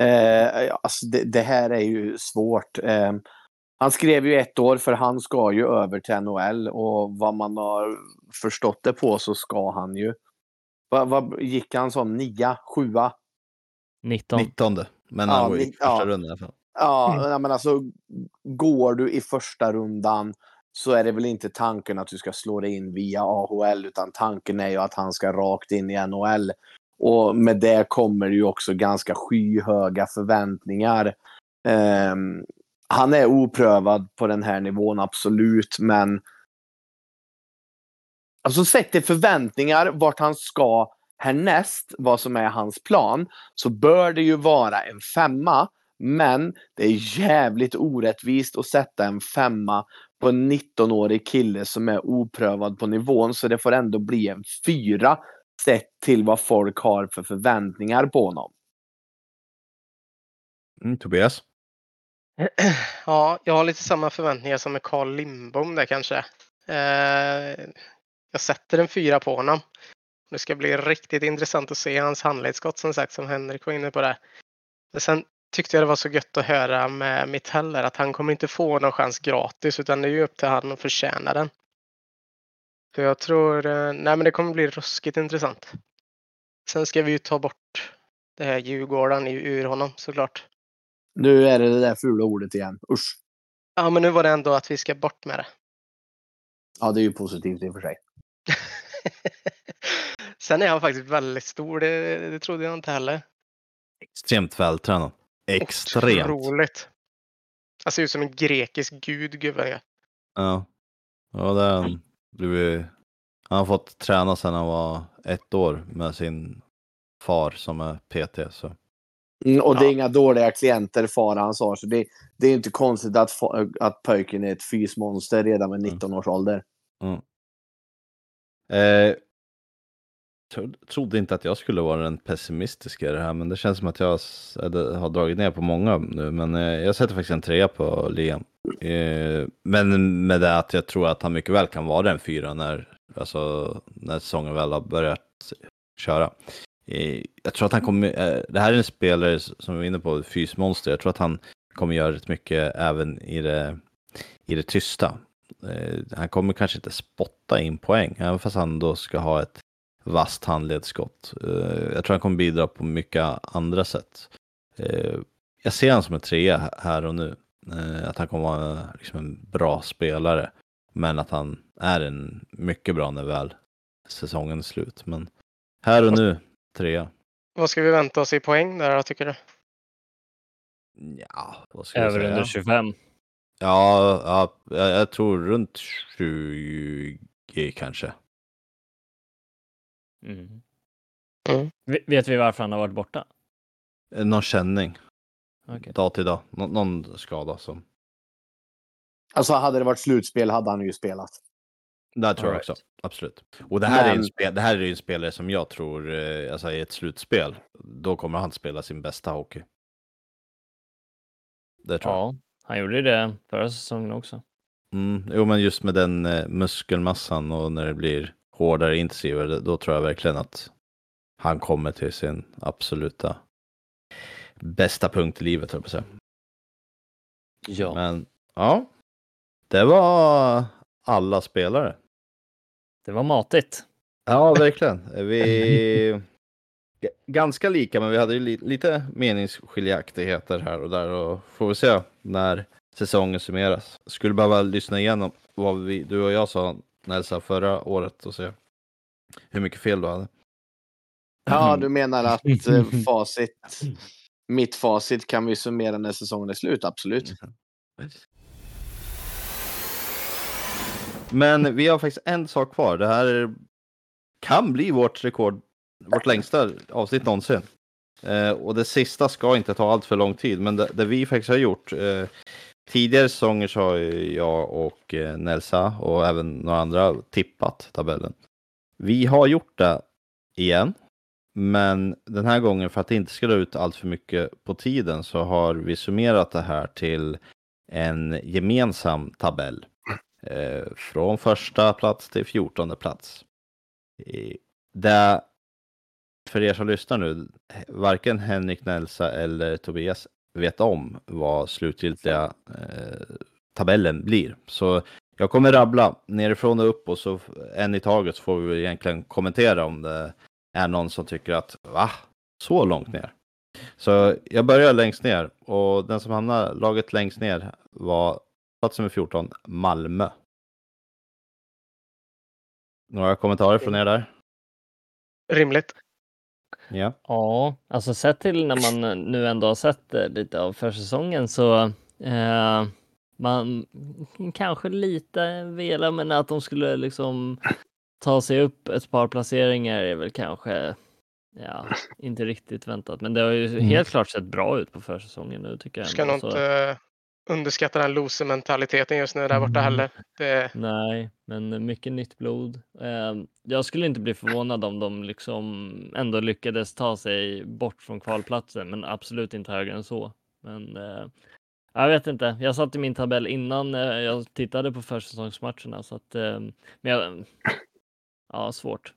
Eh, ja, alltså det, det här är ju svårt. Eh, han skrev ju ett år för han ska ju över till NHL och vad man har förstått det på så ska han ju. Vad, vad gick han som? Nia? Sjua? 19. 19. Men Ja, han var i ni- första ja. rundan i alla fall. Ja, ja, men alltså går du i första rundan så är det väl inte tanken att du ska slå dig in via AHL utan tanken är ju att han ska rakt in i NHL. Och med det kommer ju också ganska skyhöga förväntningar. Ehm, han är oprövad på den här nivån, absolut, men Alltså till förväntningar vart han ska härnäst, vad som är hans plan, så bör det ju vara en femma. Men det är jävligt orättvist att sätta en femma på en 19-årig kille som är oprövad på nivån. Så det får ändå bli en fyra sett till vad folk har för förväntningar på honom. Mm, Tobias? [CLEARS THROAT] Ja, jag har lite samma förväntningar som med Carl Lindbom där kanske. Eh, jag sätter en fyra på honom. Det ska bli riktigt intressant att se hans handledsskott som sagt som Henrik var inne på där. Men sen tyckte jag det var så gött att höra med mitt heller att han kommer inte få någon chans gratis utan det är ju upp till han att förtjäna den. Så jag tror, eh, nej men det kommer bli ruskigt intressant. Sen ska vi ju ta bort det här Djurgården ur honom såklart. Nu är det det där fula ordet igen. Usch. Ja men nu var det ändå att vi ska bort med det. Ja, det är ju positivt i och för sig. [LAUGHS] Sen är han faktiskt väldigt stor, det, det trodde jag inte heller. Extremt vältränad. Extremt. Otroligt. Han ser ut som en grekisk gud, jag Ja. Ja, det har han blivit. Han har fått träna sedan han var ett år med sin far som är PT. Så. Mm, och det är Ja. inga dåliga klienter far hans har, så det, det är inte konstigt att, att pojken är ett fysmonster redan med 19 års ålder. Eh, trodde inte att jag skulle vara den pessimistiska i det här, men det känns som att jag har dragit ner på många nu. Men eh, jag sätter faktiskt en trea på Liam. Eh, men med det att jag tror att han mycket väl kan vara en fyra när, alltså, när säsongen väl har börjat köra. Jag tror att han kommer, eh, det här är en spelare som vi var inne på, fysmonster. Jag tror att han kommer göra rätt mycket även i det, i det tysta. Eh, han kommer kanske inte spotta in poäng, även fast han då ska ha ett vasst handledsskott. Eh, jag tror han kommer bidra på mycket andra sätt. Eh, jag ser honom som en trea här och nu. Eh, att han kommer vara liksom en bra spelare. Men att han är en mycket bra när väl säsongen är slut. Men här och nu, trea. Vad ska vi vänta oss i poäng där tycker du? Ja, vad ska Över säga? under 25. Ja, ja jag, jag tror runt 20 kanske. Mm. Mm. Vet vi varför han har varit borta? Eh, Någon känning, Okej. dag till dag. Nå- någon skada som. Alltså hade det varit slutspel hade han ju spelat. Det tror jag All right. också, absolut. Och det här, är ju en Men- spel, det här är en spelare som jag tror, eh, alltså i ett slutspel, då kommer han spela sin bästa hockey. Det tror jag. Han gjorde det förra säsongen också. Mm, jo, men just med den eh, muskelmassan och när det blir hårdare, intensivare, då tror jag verkligen att han kommer till sin absoluta bästa punkt i livet, höll jag på att säga. Ja. Men ja, det var alla spelare. Det var matigt. Ja, verkligen. Vi... [LAUGHS] Ganska lika, men vi hade ju li- lite meningsskiljaktigheter här och där och får vi se när säsongen summeras. Skulle behöva lyssna igenom vad vi, du och jag sa Nelsa förra året och se hur mycket fel du hade. Ja, du menar att eh, facit, mitt facit kan vi summera när säsongen är slut? Absolut. Men vi har faktiskt en sak kvar. Det här kan bli vårt rekord, vårt längsta avsnitt någonsin. Eh, och det sista ska inte ta allt för lång tid, men det, det vi faktiskt har gjort. Eh, tidigare säsonger så har jag och eh, Nelsa och även några andra tippat tabellen. Vi har gjort det igen, men den här gången för att det inte ska dra ut allt för mycket på tiden så har vi summerat det här till en gemensam tabell. Eh, från första plats till fjortonde plats. Eh, det, för er som lyssnar nu, varken Henrik Nelsa eller Tobias vet om vad slutgiltiga eh, tabellen blir. Så jag kommer rabbla nerifrån och upp och så en i taget så får vi egentligen kommentera om det är någon som tycker att va? Så långt ner? Så jag börjar längst ner och den som hamnar laget längst ner var plats nummer 14, Malmö. Några kommentarer från er där? Rimligt. Ja. Ja, alltså sett till när man nu ändå har sett eh, lite av försäsongen så eh, man kanske lite velar men att de skulle liksom ta sig upp ett par placeringar är väl kanske ja, inte riktigt väntat. Men det har ju Mm. helt klart sett bra ut på försäsongen nu tycker jag. Ska ändå, nog så- inte eh, underskatta den loser-mentaliteten just nu där borta Mm. heller. Det, Nej, men mycket nytt blod. Eh, jag skulle inte bli förvånad om de liksom ändå lyckades ta sig bort från kvalplatsen, men absolut inte högre än så. Men eh, jag vet inte. Jag satt i min tabell innan eh, jag tittade på försäsongsmatcherna så att eh, men jag, ja, svårt.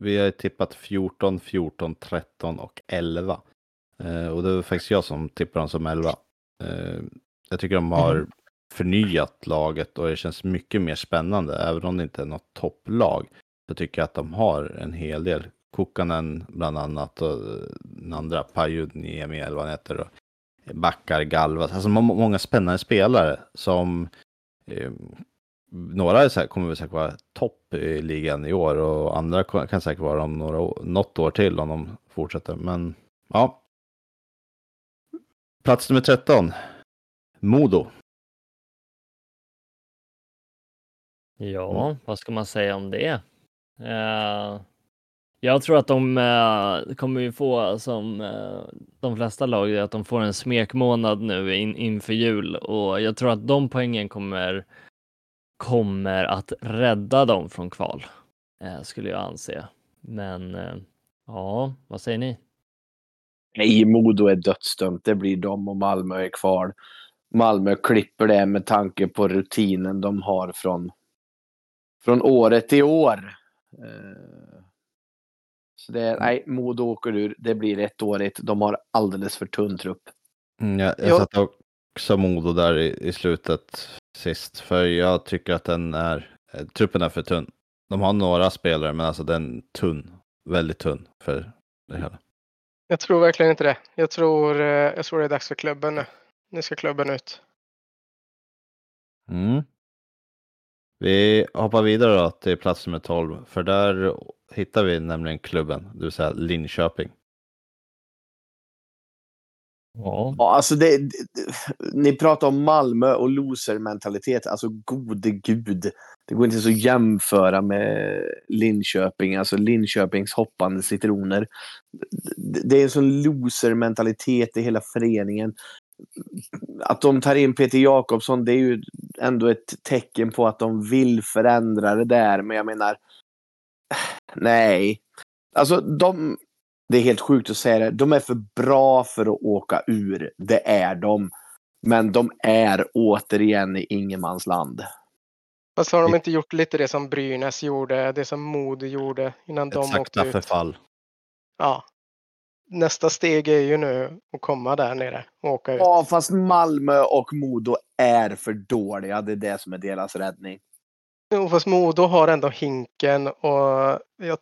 Vi har tippat 14, 14, 13 och 11. Eh, och det var faktiskt jag som tippade dem som 11. Eh, jag tycker de har förnyat laget och det känns mycket mer spännande. Även om det inte är något topplag så tycker jag att de har en hel del. Kokkanen bland annat och den andra Pajuniemi eller vad han heter. Och Backar, Galvas. Alltså må- många spännande spelare som eh, några är så här, kommer säkert vara topp i ligan i år och andra kan säkert vara om några, något år till om de fortsätter. Men ja. Plats nummer 13. Modo. Ja, vad ska man säga om det? Eh, jag tror att de eh, kommer ju få som eh, de flesta lag, att de får en smekmånad nu in, inför jul och jag tror att de poängen kommer kommer att rädda dem från kval, skulle jag anse. Men ja, vad säger ni? Nej, Modo är dödsdömt. Det blir de och Malmö är kvar. Malmö klipper det med tanke på rutinen de har från, från året till år. Eh, Så det är, nej, Modo åker ur. Det blir ettårigt. De har alldeles för tunn trupp. Mm, jag jag Ja. satte också Modo där i, i slutet sist. För jag tycker att den är, eh, truppen är för tunn. De har några spelare men alltså den är tunn. Väldigt tunn för det hela jag tror verkligen inte det. Jag tror, eh, jag tror det är dags för klubben nu. Nu ska klubben ut. Mm. Vi hoppar vidare då till plats nummer 12. För där hittar vi nämligen klubben, det vill säga Linköping. Ja, Ja, alltså det, det, ni pratar om Malmö och loser-mentalitet. Alltså gode gud. Det går inte så att jämföra med Linköping. Alltså Linköpings hoppande citroner. Det, det är en sån loser-mentalitet i hela föreningen. Att de tar in Peter Jakobsson, det är ju ändå ett tecken på att de vill förändra det där. Men jag menar, nej. Alltså de, det är helt sjukt att säga det. De är för bra för att åka ur. Det är de. Men de är återigen i ingenmansland. Fast har de inte gjort lite det som Brynäs gjorde, det som Modo gjorde innan Ett de åkte sakta ut? förfall. Ja. Nästa steg är ju nu att komma där nere och åka ut. Ja, fast Malmö och Modo är för dåliga. Det är det som är deras räddning. Jo, fast Modo har ändå hinken och, jag, och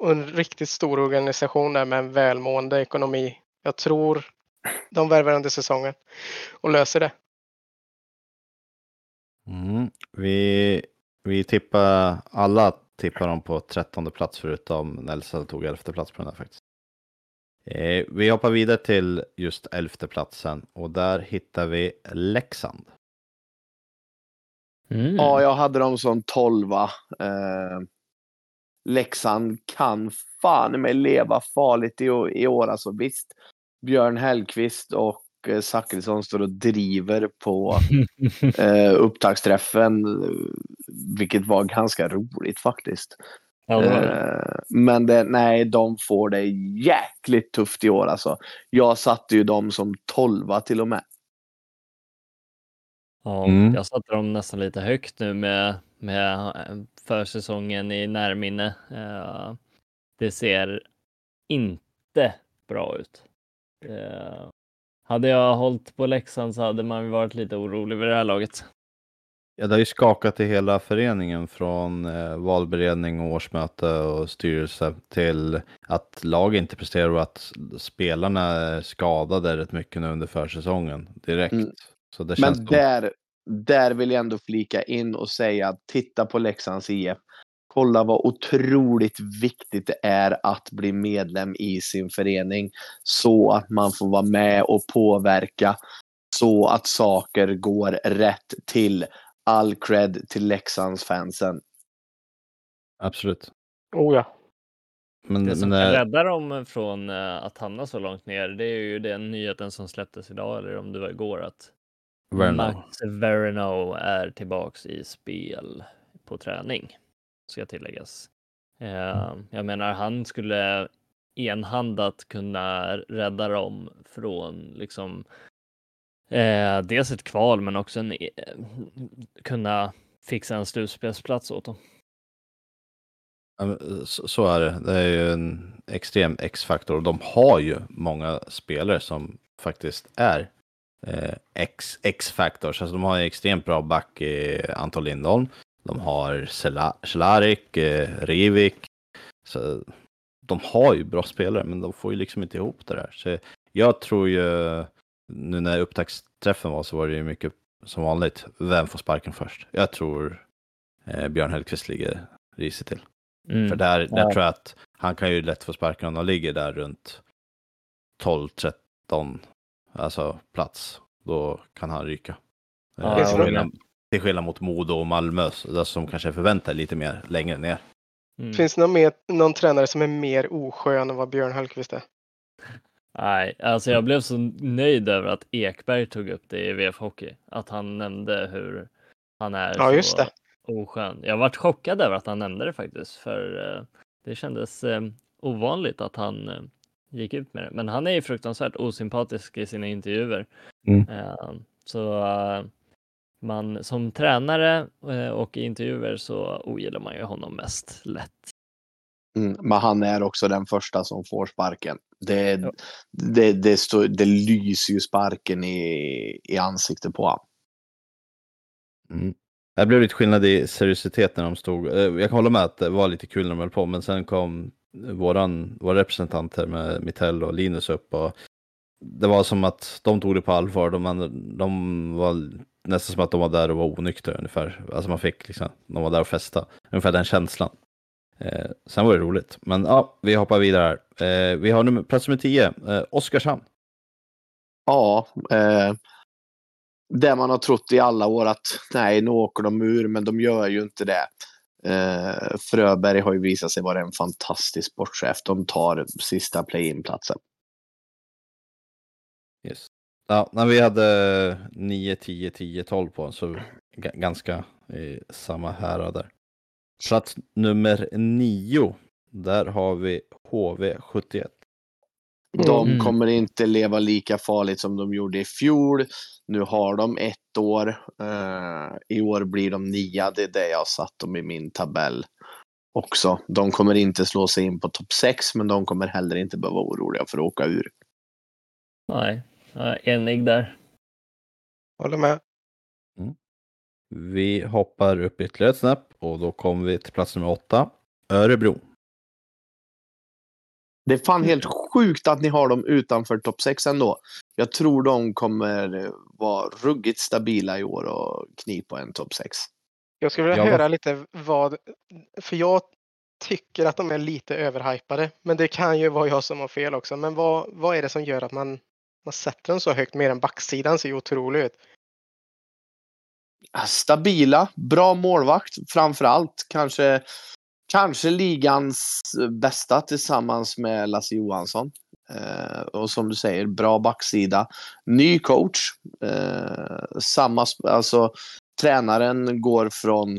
en riktigt stor organisation där med en välmående ekonomi. Jag tror de värvar under säsongen och löser det. Mm. Vi, vi tippar, alla tippar dem på trettonde plats förutom Nelson tog elfte plats på den här faktiskt. Eh, vi hoppar vidare till just elfte platsen och där hittar vi Leksand. Mm. Ja, jag hade dem som tolva. Eh, Leksand kan fan med leva farligt i, i år. Alltså, visst, Björn Hellkvist och eh, Zachrisson står och driver på [LAUGHS] eh, upptaktsträffen, vilket var ganska roligt faktiskt. Ja. Eh, men det, nej, de får det jäkligt tufft i år alltså. Jag satte ju dem som tolva till och med. Ja, Mm. jag satte dem nästan lite högt nu med, med eh, försäsongen i närminne. Eh, Det ser inte bra ut. Eh, Hade jag hållit på Leksand så hade man ju varit lite orolig vid det här laget. Ja, det har ju skakat i hela föreningen från eh, valberedning och årsmöte och styrelse till att lag inte presterar och att spelarna är skadade rätt mycket nu under försäsongen direkt. Mm. Så det känns Men där, där vill jag ändå flika in och säga att titta på Leksands IF. Kolla vad otroligt viktigt det är att bli medlem i sin förening så att man får vara med och påverka så att saker går rätt till. All cred till Leksands fansen. Absolut. Oh ja. Men, Det som men, kan eh, rädda dem från eh, att hamna så långt ner, det är ju den nyheten som släpptes idag, eller om det var igår, att Verno. Max Verno är tillbaks i spel på träning, ska tilläggas. Eh, jag menar, han skulle enhandat kunna rädda dem från liksom eh, dels ett kval, men också en, eh, kunna fixa en slutspelsplats åt dem. Så, så är det. Det är ju en extrem X-faktor och de har ju många spelare som faktiskt är eh, X- X-factors. Alltså de har en extremt bra back i Anton Lindholm. De har Cehlárik, eh, Rivik. Så de har ju bra spelare, men de får ju liksom inte ihop det där. Så jag tror ju, nu när upptaktsträffen var så var det ju mycket som vanligt, vem får sparken först? Jag tror eh, Björn Hellkvist ligger risigt till. Mm. För där, där Ja. tror jag att han kan ju lätt få sparken om de ligger där runt 12-13 alltså plats. Då kan han ryka. Ja, Eh, till, skillnad, till skillnad mot Modo och Malmö som kanske förväntar lite mer längre ner. Mm. Finns det någon, mer, någon tränare som är mer oskön än vad Björn Hellkvist är? Nej, alltså jag blev så nöjd över att Ekberg tog upp det i VF Hockey. Att han nämnde hur han är Ja, just så det. oskön. Jag varit chockad över att han nämnde det faktiskt, för eh, det kändes eh, ovanligt att han gick ut med det. Men han är ju fruktansvärt osympatisk i sina intervjuer. Mm. Eh, så eh, man som tränare eh, och i intervjuer så ogillar man ju honom mest lätt. Mm, men han är också den första som får sparken. Det, Ja. det, det, står, det lyser ju sparken i, i ansiktet på honom. Mm. Det blev lite skillnad i seriositet när de stod. Jag kan hålla med att det var lite kul när de höll på, men sen kom våran, våra representanter med Mitell och Linus upp och det var som att de tog det på allvar. De, de var nästan som att de var där och var onyktra ungefär. Alltså man fick liksom, de var där och festa. Ungefär den känslan. Eh, sen var det roligt. Men ja, vi hoppar vidare här. Eh, vi har nummer, plats nummer 10, eh, Oskarshamn. Ja, eh, det man har trott i alla år att nej, nu åker de ur, men de gör ju inte det. Eh, Fröberg har ju visat sig vara en fantastisk sportchef. De tar sista play-in-platsen. Yes. Ja, när vi hade 9, 10, 10, 12 på så ganska i samma härad där. Plats nummer 9, där har vi HV71. De Mm. kommer inte leva lika farligt som de gjorde i fjol. Nu har de ett år. Eh, I år blir de nia. Det är det jag har satt dem i min tabell också. De kommer inte slå sig in på topp 6, men de kommer heller inte behöva vara oroliga för att åka ur. Nej, jag är enig där. Håller med. Vi hoppar upp ytterligare ett snäpp och då kommer vi till plats nummer 8, Örebro. Det är fan helt sjukt att ni har dem utanför topp 6 ändå. Jag tror de kommer vara ruggigt stabila i år och knipa en topp 6. Jag skulle vilja Ja, höra lite vad, för jag tycker att de är lite överhypade. Men det kan ju vara jag som har fel också. Men vad, vad är det som gör att man, man sätter dem så högt? Mer än backsidan ser ju otrolig ut. Stabila, bra målvakt framför allt. Kanske, kanske ligans bästa tillsammans med Lasse Johansson. Eh, och som du säger, bra backsida. Ny coach. Eh, samma, alltså tränaren går från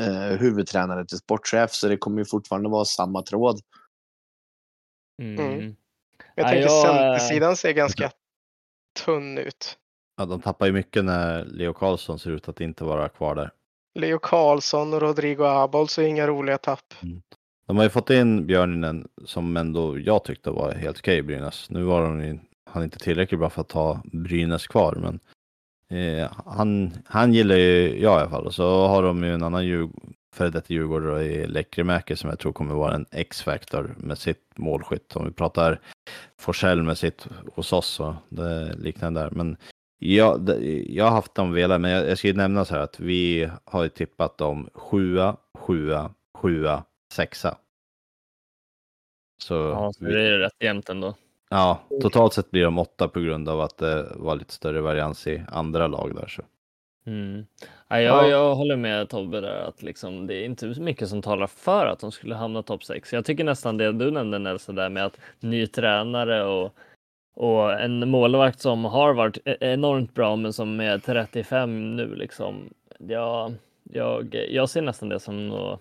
eh, huvudtränare till sportchef så det kommer ju fortfarande vara samma tråd. Mm. Mm. Jag Ja, tänker jag, eh, centersidan ser ganska tunn ut. Ja, de tappar ju mycket när Leo Karlsson ser ut att inte vara kvar där. Leo Karlsson och Rodrigo Abols så inga roliga tapp. Mm. De har ju fått in Björninen som ändå jag tyckte var helt okej i Brynäs. Nu var de han inte tillräckligt bra för att ta Brynäs kvar, men eh, han, han gillar ju jag i alla fall. Och så har de ju en annan djur, före detta djurgårdare i Lekkerimäki som jag tror kommer vara en X-factor med sitt målskytt. Om vi pratar Forsell med sitt hos oss så det liknande där. Men jag, det- jag har haft dem velat, men jag, jag ska ju nämna så här att vi har ju tippat dem sjua, sjua, sjua, sexa. Så, Ja, så vi, det är rätt jämnt ändå. ja, totalt sett blir de åtta på grund av att det var lite större varians i andra lag där. Så. Mm. Ja, jag, Ja. jag håller med Tobbe där att liksom, det är inte så mycket som talar för att de skulle hamna topp 6. Jag tycker nästan det du nämnde Nelson där med att ny tränare och, och en målvakt som har varit e-, enormt bra men som är 35 nu liksom. Jag, jag, jag ser nästan det som något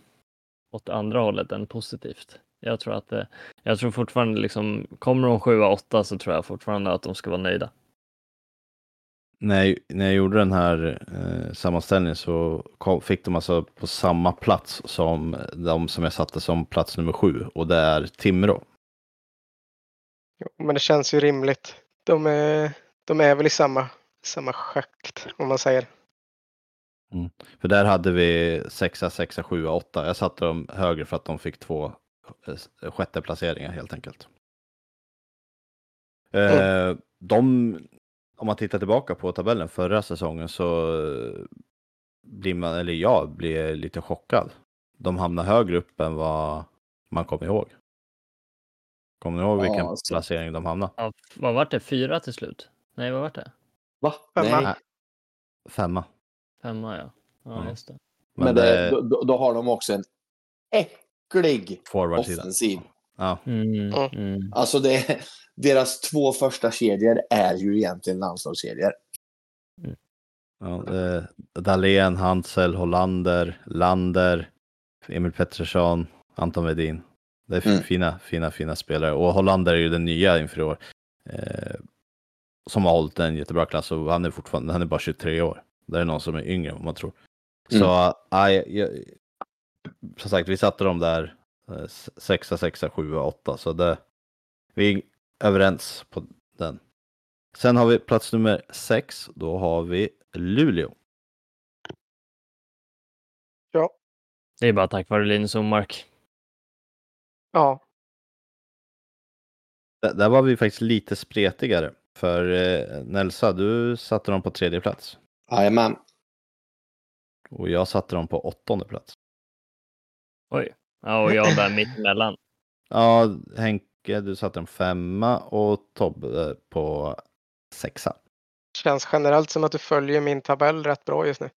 åt andra hållet än positivt. Jag tror att eh, jag tror fortfarande liksom kommer de 7-8 så tror jag fortfarande att de ska vara nöjda. När, jag, när jag gjorde den här eh, sammanställningen så kom, fick de alltså på samma plats som de som jag satte som plats nummer sju och det är Timrå. Men det känns ju rimligt. De är, de är väl i samma, samma schakt om man säger. För där hade vi sexa, sexa, sjua, åtta. Jag satte dem högre för att de fick två eh, sjätte placeringar helt enkelt. Eh, de, om man tittar tillbaka på tabellen förra säsongen så blir man, eller jag blir lite chockad. De hamnar högre upp än vad man kommer ihåg. Kommer ni ihåg Ja, vilken alltså. placering de hamnade? Ja, vad var det? Fyra till slut? Nej, vad var det? Va? Femma. Nej. Femma. Femma ja. Ja, Ja. just det. Men, Men det, det, då, då- har de också en äcklig offensiv. Ja, Mm, Ja. mm. Alltså det, deras två första kedjor är ju egentligen landslagskedjor. ja, eh, Dahlén, Hansel, Hollander, Lander, Emil Pettersson, Anton Wedin. Det är Mm. fina, fina, fina spelare. Och Hollander är ju den nya inför i år. Eh, som har hållit en jättebra klass och han är fortfarande, han är bara 23 år. Det är någon som är yngre än man tror. Så, aj, jag, som sagt, vi satte dem där eh, sexa, sexa, sjua, åtta. Så det, vi är överens på den. Sen har vi plats nummer sex. Då har vi Luleå. Det är bara tack vare Linus Omark. Ja, Där, där var vi faktiskt lite spretigare. För eh, Nelsa, du satte dem på tredje plats. Jajamän. Och jag satte dem på åttonde plats. Oj. Ja, och jag där mitt emellan. Ja, Henke, du satte dem femma och Tobbe på sexa. känns generellt som att du följer min tabell rätt bra just nu.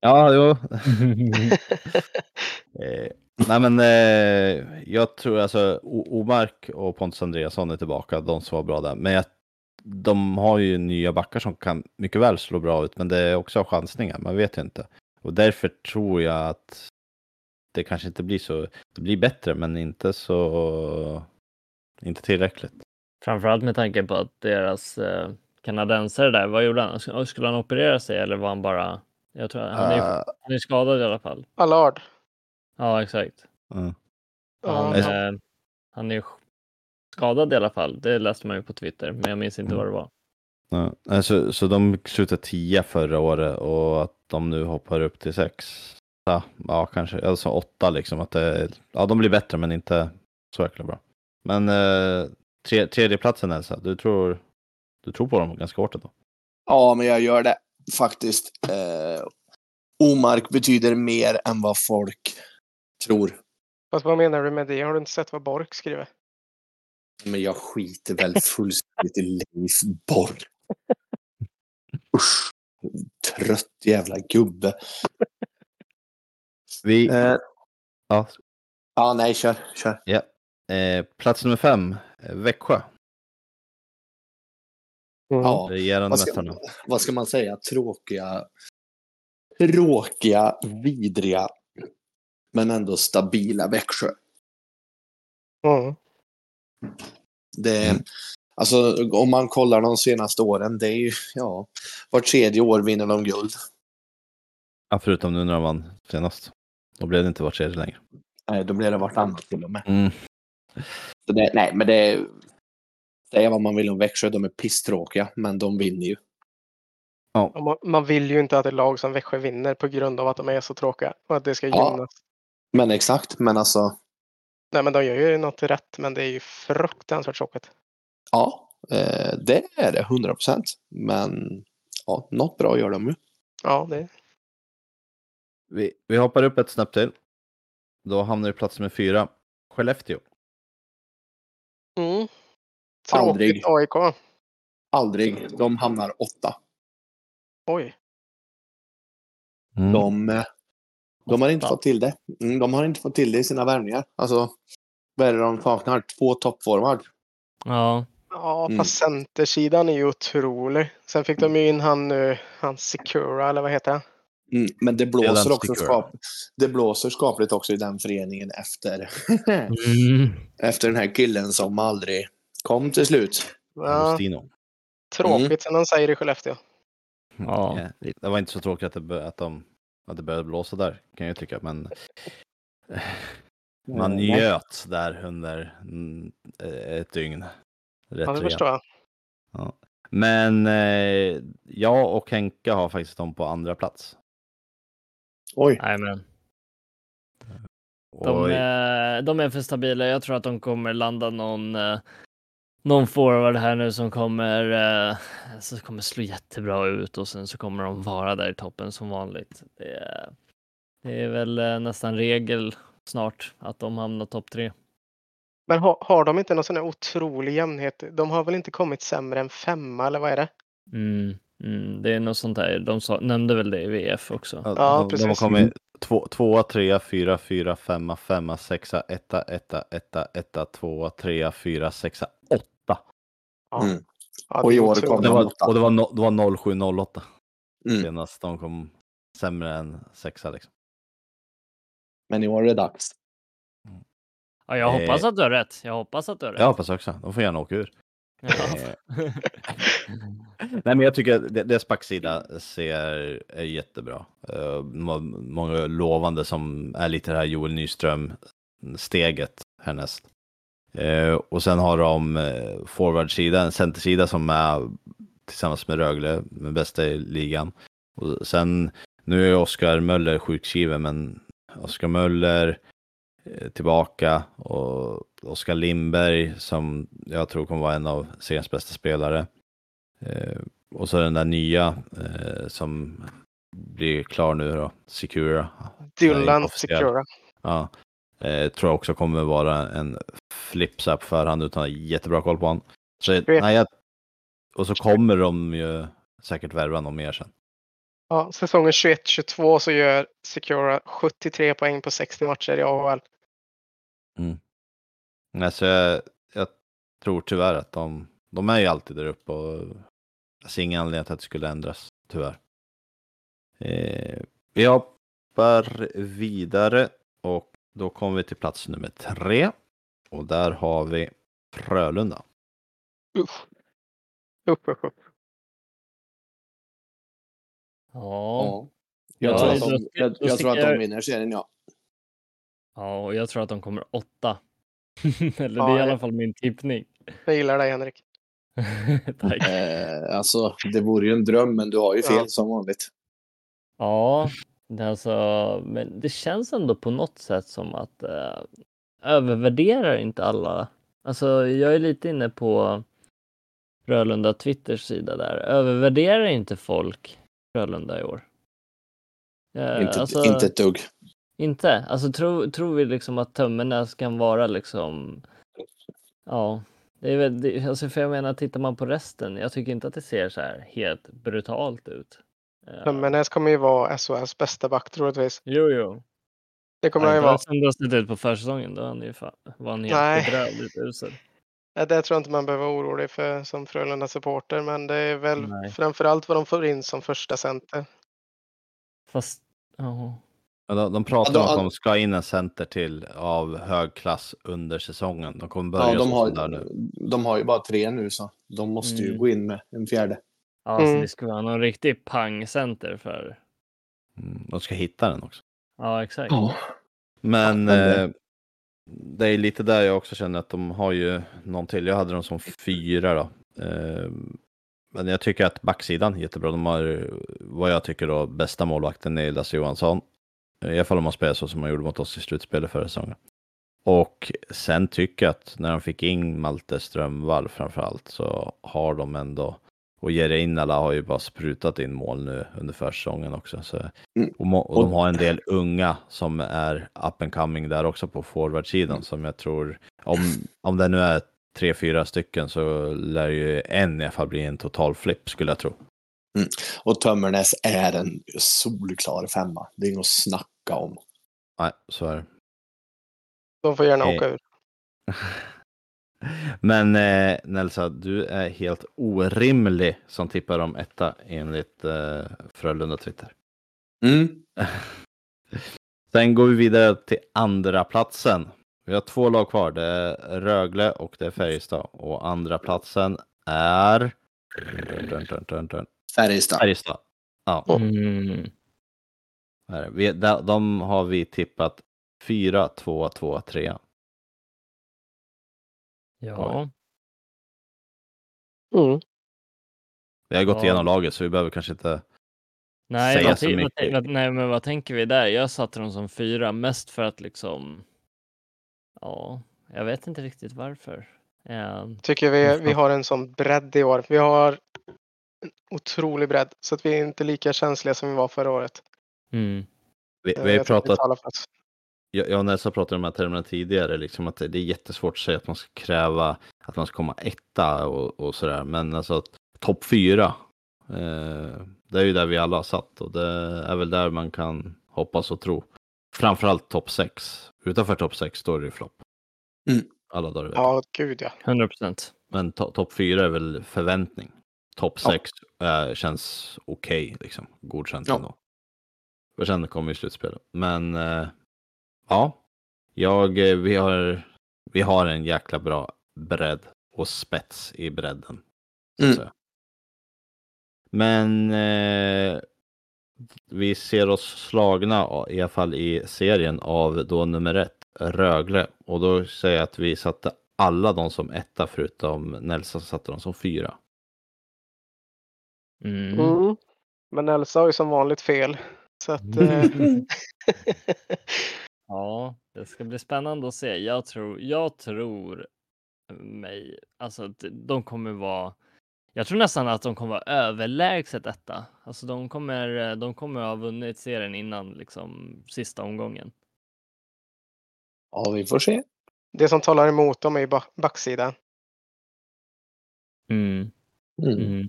Ja, jo. [LAUGHS] [LAUGHS] eh, nej, men eh, jag tror alltså O- Omark och Pontus Andreasson är tillbaka. De som var bra där. Men jag, de har ju nya backar som kan mycket väl slå bra ut. Men det är också chansningar. Man vet ju inte. Och därför tror jag att det kanske inte blir så. Det blir bättre, men inte så. Inte tillräckligt. Framförallt med tanke på att deras eh, kanadensare där, vad gjorde han? Sk- Skulle han operera sig eller var han bara... Jag tror han är, Eh, han är skadad i alla fall. Allard. Ja, exakt. mm. Han, Ja, eh, han är ju skadad i alla fall. Det läste man ju på Twitter, men jag minns inte vad det var. Ja, alltså, så de slutade 10 förra året och att de nu hoppar upp till 6. Ja, ja kanske, alltså 8 liksom. Att det, ja, de blir bättre men inte så jäkla bra. Men eh, tre, tredjeplatsen Elsa, du tror, du tror på dem ganska hårt ändå? Ja, men jag gör det faktiskt. Eh, Omark betyder mer än vad folk tror. Fast vad menar du med det? Har du inte sett vad Bork skriver? Men jag skiter väl fullständigt i Leif Borg. Usch. Trött jävla gubbe. Vi, Eh, ja, ja, nej, kör. kör. eh, plats nummer fem, Växjö. Ja, Regerande vad, ska, vad ska man säga? Tråkiga, tråkiga, vidriga, men ändå stabila Växjö. Mm. Det. Alltså, om man kollar de senaste åren, det är ju, ja, var tredje år vinner de guld. Ja, förutom nu när de vann senast. Då blev det inte vart tredje längre. Nej, då blir det vartannat till och med. Mm. Så det, nej, men det Säga vad man vill om Växjö, de är pisstråkiga, men de vinner ju. Och Man, vill ju inte att ett lag som Växjö vinner på grund av att de är så tråkiga och att det ska Ja. Men exakt, men alltså, Nej, men de gör ju något rätt, men det är ju fruktansvärt tråkigt. ja, eh, det är det, 100 procent. Men ja, något bra gör de ju. Ja, det Vi, vi hoppar upp ett snäpp till. Då hamnar vi plats med fyra. Skellefteå. mm. Aldrig. AIK. Aldrig. De hamnar åtta. Oj. Mm. De, eh, de har inte fått till det. Mm, de har inte fått till det i sina värvningar. Alltså, vad är det de saknar? Två toppforward. Ja, Ja, Mm. fast centersidan är ju otrolig. Sen fick de ju in han nu, han Secura, eller vad heter han? Mm, men det blåser också skap, Det blåser skapligt också i den föreningen efter, [LAUGHS] mm. efter den här killen som aldrig kom till slut. Ja, tråkigt som de säger i Skellefteå. Ja. Ja, det var inte så tråkigt att det, bör- att de att det började blåsa där, kan jag tycka. Men [LAUGHS] man Eh, njöt där under eh, ett dygn. Rätt Ja, det förstår jag. Men eh, jag och Henka har faktiskt dem på andra plats. Oj. nej men. De, Oj. är, de är för stabila. Jag tror att de kommer landa någon, eh, någon forward här nu som kommer, eh, som kommer slå jättebra ut och sen så kommer de vara där i toppen som vanligt. Det är, det är väl eh, nästan regel snart att de hamnar topp tre. Men har, har de inte någon sån här otrolig jämnhet? De har väl inte kommit sämre än femma, eller vad är det? Mm, mm, det är något sånt där. De sa, nämnde väl det i VF också. Ja, Ja, de, de har precis. kommit två, tvåa, trea, fyra, fyra, femma, femma, sexa, etta, etta, etta, etta, tvåa, trea, fyra, sexa, åtta. Ja. Mm. Ja, Och det i år Och kommer det de var, åtta. och det var, no, det var 0708 Mm. senast de kom sämre än sexa liksom. Men i år är det dags. Ja, jag Eh. hoppas att du har rätt. Jag hoppas att du har rätt. Jag hoppas också. De får gärna åka ur. Ja. [LAUGHS] Nej, men jag tycker att det- deras backsida ser är jättebra. Uh, många lovande som är lite det här Joel Nyström-steget härnäst. Eh, och sen har de uh, forwardsida, en centersida som är tillsammans med Rögle, med bästa i ligan. Och sen, nu är Oskar Möller sjukskriven, men Oskar Möller eh, tillbaka och Oskar Lindberg som jag tror kommer vara en av seriens bästa spelare. Eh, och så den där nya eh, som blir klar nu då, Secura. Dylan. Secura. Ja, eh, tror jag också kommer vara en flipsap för han utan jättebra koll på honom. Så, Vet- nej, jag, och så kommer de ju säkert värva någon mer sen. Ja, säsongen 21-22 så gör Secura 73 poäng på 60 matcher i AHL. Nej, så jag, jag tror tyvärr att de, de är ju alltid där uppe och jag ser ingen anledning till att det skulle ändras, tyvärr. Eh, vi hoppar vidare och då kommer vi till plats nummer tre. Och där har vi Frölunda. Usch. Upp, upp, upp. ja. Jag, Ja, tror, att de, jag, jag tror att de vinner serien, ja. ja, och jag tror att de kommer åtta. [LAUGHS] Eller Ja, det är i alla fall min tippning. Jag gillar dig Henrik. [LAUGHS] Tack. Eh, alltså, det vore ju en dröm, men du har ju fel Ja. som vanligt. Ja, alltså, men det känns ändå på något sätt som att eh, övervärderar inte alla Alltså, jag är lite inne på Frölunda Twitters sida där. Övervärderar inte folk Frölunda i år? Eh, Inte, alltså, inte ett dugg. Inte? Alltså tror, tror vi liksom att Tömmernes kan vara liksom... Ja, det är väl, det, alltså för jag menar tittar man på resten, jag tycker inte att det ser så här helt brutalt ut. Eh, Tömmernes kommer ju vara SHLs bästa back troligtvis. Jo, jo. Det kommer han ju inte vara. det har sett ut på försäsongen, då var han ju fan, var han helt bedrövligt usel. [LAUGHS] Ja, Det tror jag inte man behöver vara orolig för som Frölunda supporter, men det är väl Nej. framförallt vad de får in som första center. Fast, ja. Ja, de, de pratar Ja, om då- att de ska in en center till av hög klass under säsongen. De kommer börja Ja, de, så där har, nu. de har ju bara tre nu, så de måste ju Mm. gå in med en fjärde. Ja, Alltså Mm. det skulle vara någon riktig pangcenter för. Mm, de ska hitta den också. Ja, exakt. Ja. Men eh, det är lite där jag också känner att de har ju någon till. Jag hade dem som fyra då. Eh, men jag tycker att backsidan är jättebra. De har eh, vad jag tycker då bästa målvakten är Lasse Johansson. Eh, I alla fall om man spelar så som man gjorde mot oss i slutspelet förra säsongen. Och sen tycker jag att när de fick in Malte Strömvall framförallt så har de ändå och Jere Innala har ju bara sprutat in mål nu under försäsongen också. Så, Mm. och, och de har en del unga som är up and coming där också på forwardsidan Mm. som jag tror, om, om det nu är tre, fyra stycken så lär ju en i alla fall bli en total flipp skulle jag tro. Och Tömmernes är en solklar femma. Det är inget att snacka om. Nej, så är det. De får gärna Eh. åka ur. [LAUGHS] [LAUGHS] Men eh, Nelsa, du är helt orimlig som tippar om etta enligt eh, Frölunda Twitter. Mm. [LAUGHS] Sen går vi vidare till andra platsen. Vi har två lag kvar. Det är Rögle och det är Färjestad. Och andra platsen är... Färjestad. Färjestad. Ja, Mm. de har vi tippat 4, 2, 2, 3. Ja, Mm. Vi har gått Ja. igenom laget så vi behöver kanske inte... nej, säga vad, så mycket. vad, nej, men vad tänker vi där? Jag satte dem som fyra, mest för att liksom. Ja, jag vet inte riktigt varför. Eh, Tycker vi, vi har en sån bredd i år. Vi har en otrolig bredd så att vi är inte lika känsliga som vi var förra året. mm. Vi, Eh, vi har tror det pratat. Jag jag och Nelsa pratade om de här termerna tidigare, liksom att det är jättesvårt att säga att man ska kräva att man ska komma etta och, och sådär. Men alltså topp fyra, eh, det är ju där vi alla har satt och det är väl där man kan hoppas och tro. Framförallt topp sex. Utanför topp sex då är det ju flopp. Mm. Alla dagar i veckan. Ja, gud ja. 100 procent. Men to- topp fyra är väl förväntning. Topp Ja. sex eh, känns okej, liksom. Godkänt Ja. ändå. Och sen kommer ju slutspelet. Men eh, ja, jag, eh, vi, har, vi har en jäkla bra bredd och spets i bredden. Mm. Men eh, vi ser oss slagna, i alla fall i serien, av då nummer ett, Rögle. Och då säger jag att vi satte alla de som etta förutom Nelson satte dem som fyra. Mm. Mm. Men Elsa har ju som vanligt fel. Så att, eh, [LAUGHS] [LAUGHS] [LAUGHS] Ja, det ska bli spännande att se. Jag tror, jag tror mig, alltså att de kommer vara, jag tror nästan att de kommer vara överlägset detta. Alltså de kommer, de kommer ha vunnit serien innan liksom sista omgången. Ja, vi får se. det som talar emot dem är ju ba- backsidan. Mm. Mm. Mm.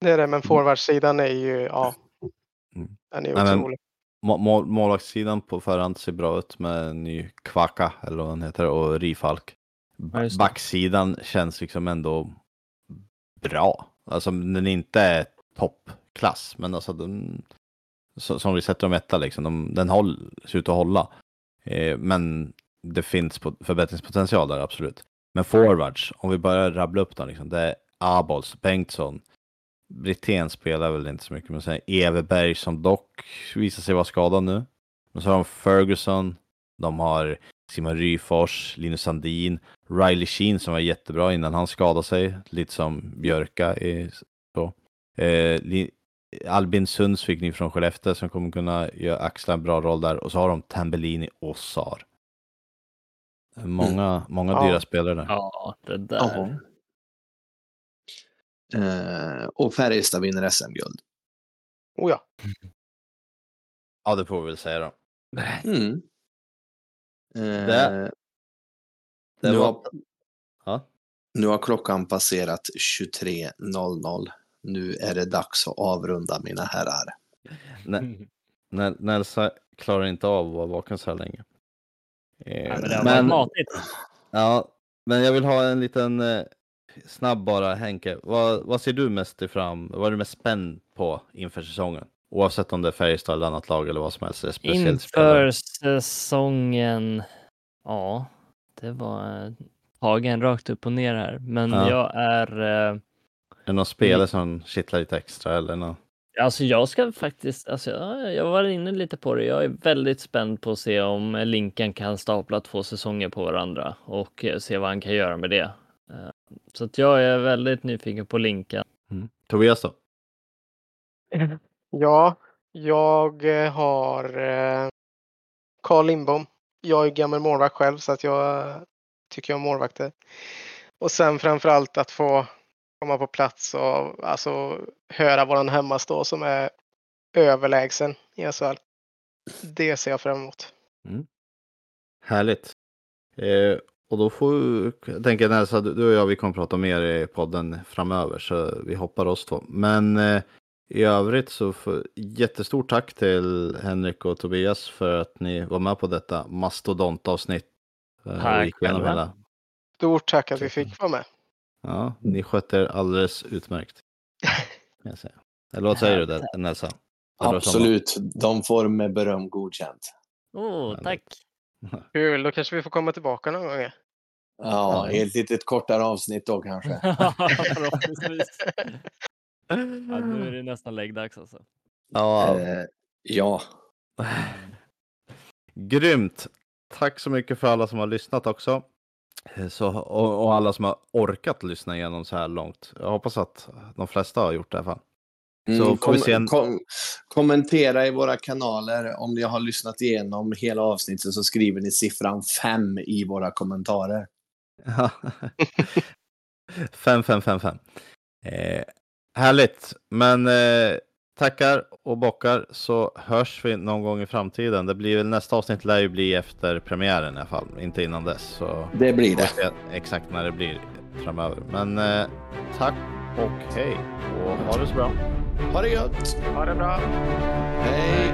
Det är det, men forwardsidan är ju, ja. Mm. Den är otrolig. Må- Mål, målvaktssidan på förhand ser bra ut med en ny Kvaka, eller vad han heter, och Rifalk. Ja. Backsidan känns liksom ändå bra. Alltså den är inte toppklass, men alltså den, som vi sätter dem etta liksom, de, den håll, ser ut att hålla. Eh, men det finns förbättringspotential där, absolut. Men forwards, om vi börjar rabbla upp dem, liksom, det är Abols, Bengtsson, Brithén spelar väl inte så mycket, men sen Everberg som dock visar sig vara skadad nu. Men så har de Ferguson, de har Simon Ryfors, Linus Sandin, Riley Sheen som var jättebra innan han skadade sig, lite som Björka. Är så. Eh, Albin Sundsvik ny från Skellefteå som kommer kunna göra, axla en bra roll där. Och så har de Tambellini och Sar. Många, många Ja. dyra spelare där. Ja, det där. Eh, och Färjestad vinner SM-guld. Oh ja. [LAUGHS] Ja, det får vi väl säga då. Mm. Eh, Det- det nu, var- har, Ja. nu har klockan passerat 23.00. Nu är det dags att avrunda mina herrar. [LAUGHS] Nelsa klarar inte av att vara vaken så här länge. Eh, Nej, men det har men, varit matigt. ja, men jag vill ha en liten eh, snabb bara, Henke. Vad, vad ser du mest fram Vad är du mest spänd på inför säsongen? Oavsett om det är Färjestad eller annat lag eller vad som helst. Speciellt. Inför säsongen. Ja, det var eh, tagen rakt upp och ner här. Men Ja. jag är. Eh, Är det någon spelare som kittlar lite extra eller något? alltså jag ska faktiskt. Alltså jag, jag var inne lite på det. Jag är väldigt spänd på att se om Linkan kan stapla två säsonger på varandra och eh, se vad han kan göra med det. Så att jag är väldigt nyfiken på Linkan. Mm. Tobias då? [LAUGHS] Ja, jag eh, har eh, Carl Lindbom. Jag är gammal målvakt själv så att jag eh, tycker om målvakter. Och sen framförallt att få komma på plats och alltså höra våran hemmastå som är överlägsen i SHL. Det ser jag fram emot. Härligt. Eh, och då får jag tänker Nelsa, du du och jag vi kommer prata mer i podden framöver så vi hoppar oss två. Men eh, i övrigt så får, jättestort tack till Henrik och Tobias för att ni var med på detta mastodontavsnitt. eh, Tack själva. hela. Stort tack att vi fick vara med. Ja, ni skötte er alldeles utmärkt. [LAUGHS] kan jag säga. Eller vad säger du Nelsa? Absolut, de får med beröm godkänt. Åh, tack! [LAUGHS] Kul, då kanske vi får komma tillbaka någon gång. Ja, Ja. ett litet kortare avsnitt då kanske. [LAUGHS] [LAUGHS] Ja, nu är det nästan läggdags alltså. Ja, Eh, ja, [SIGHS] Grymt! Tack så mycket för alla som har lyssnat också. Eh, Så, och, och alla som har orkat lyssna igenom så här långt. Jag hoppas att de flesta har gjort det i alla fall. Så Mm, se en- kom, kommentera i våra kanaler. Om ni har lyssnat igenom hela avsnittet så skriver ni siffran 5 i våra kommentarer. Fem, fem, fem, fem. Eh, härligt, men eh, tackar och bockar så hörs vi någon gång i framtiden. Det blir väl nästa avsnitt lär ju bli efter premiären i alla fall, inte innan dess. Så Det blir det. exakt när det blir framöver. Men eh, tack och hej och ha det så bra. Ha det gött! Ha det bra! Hej!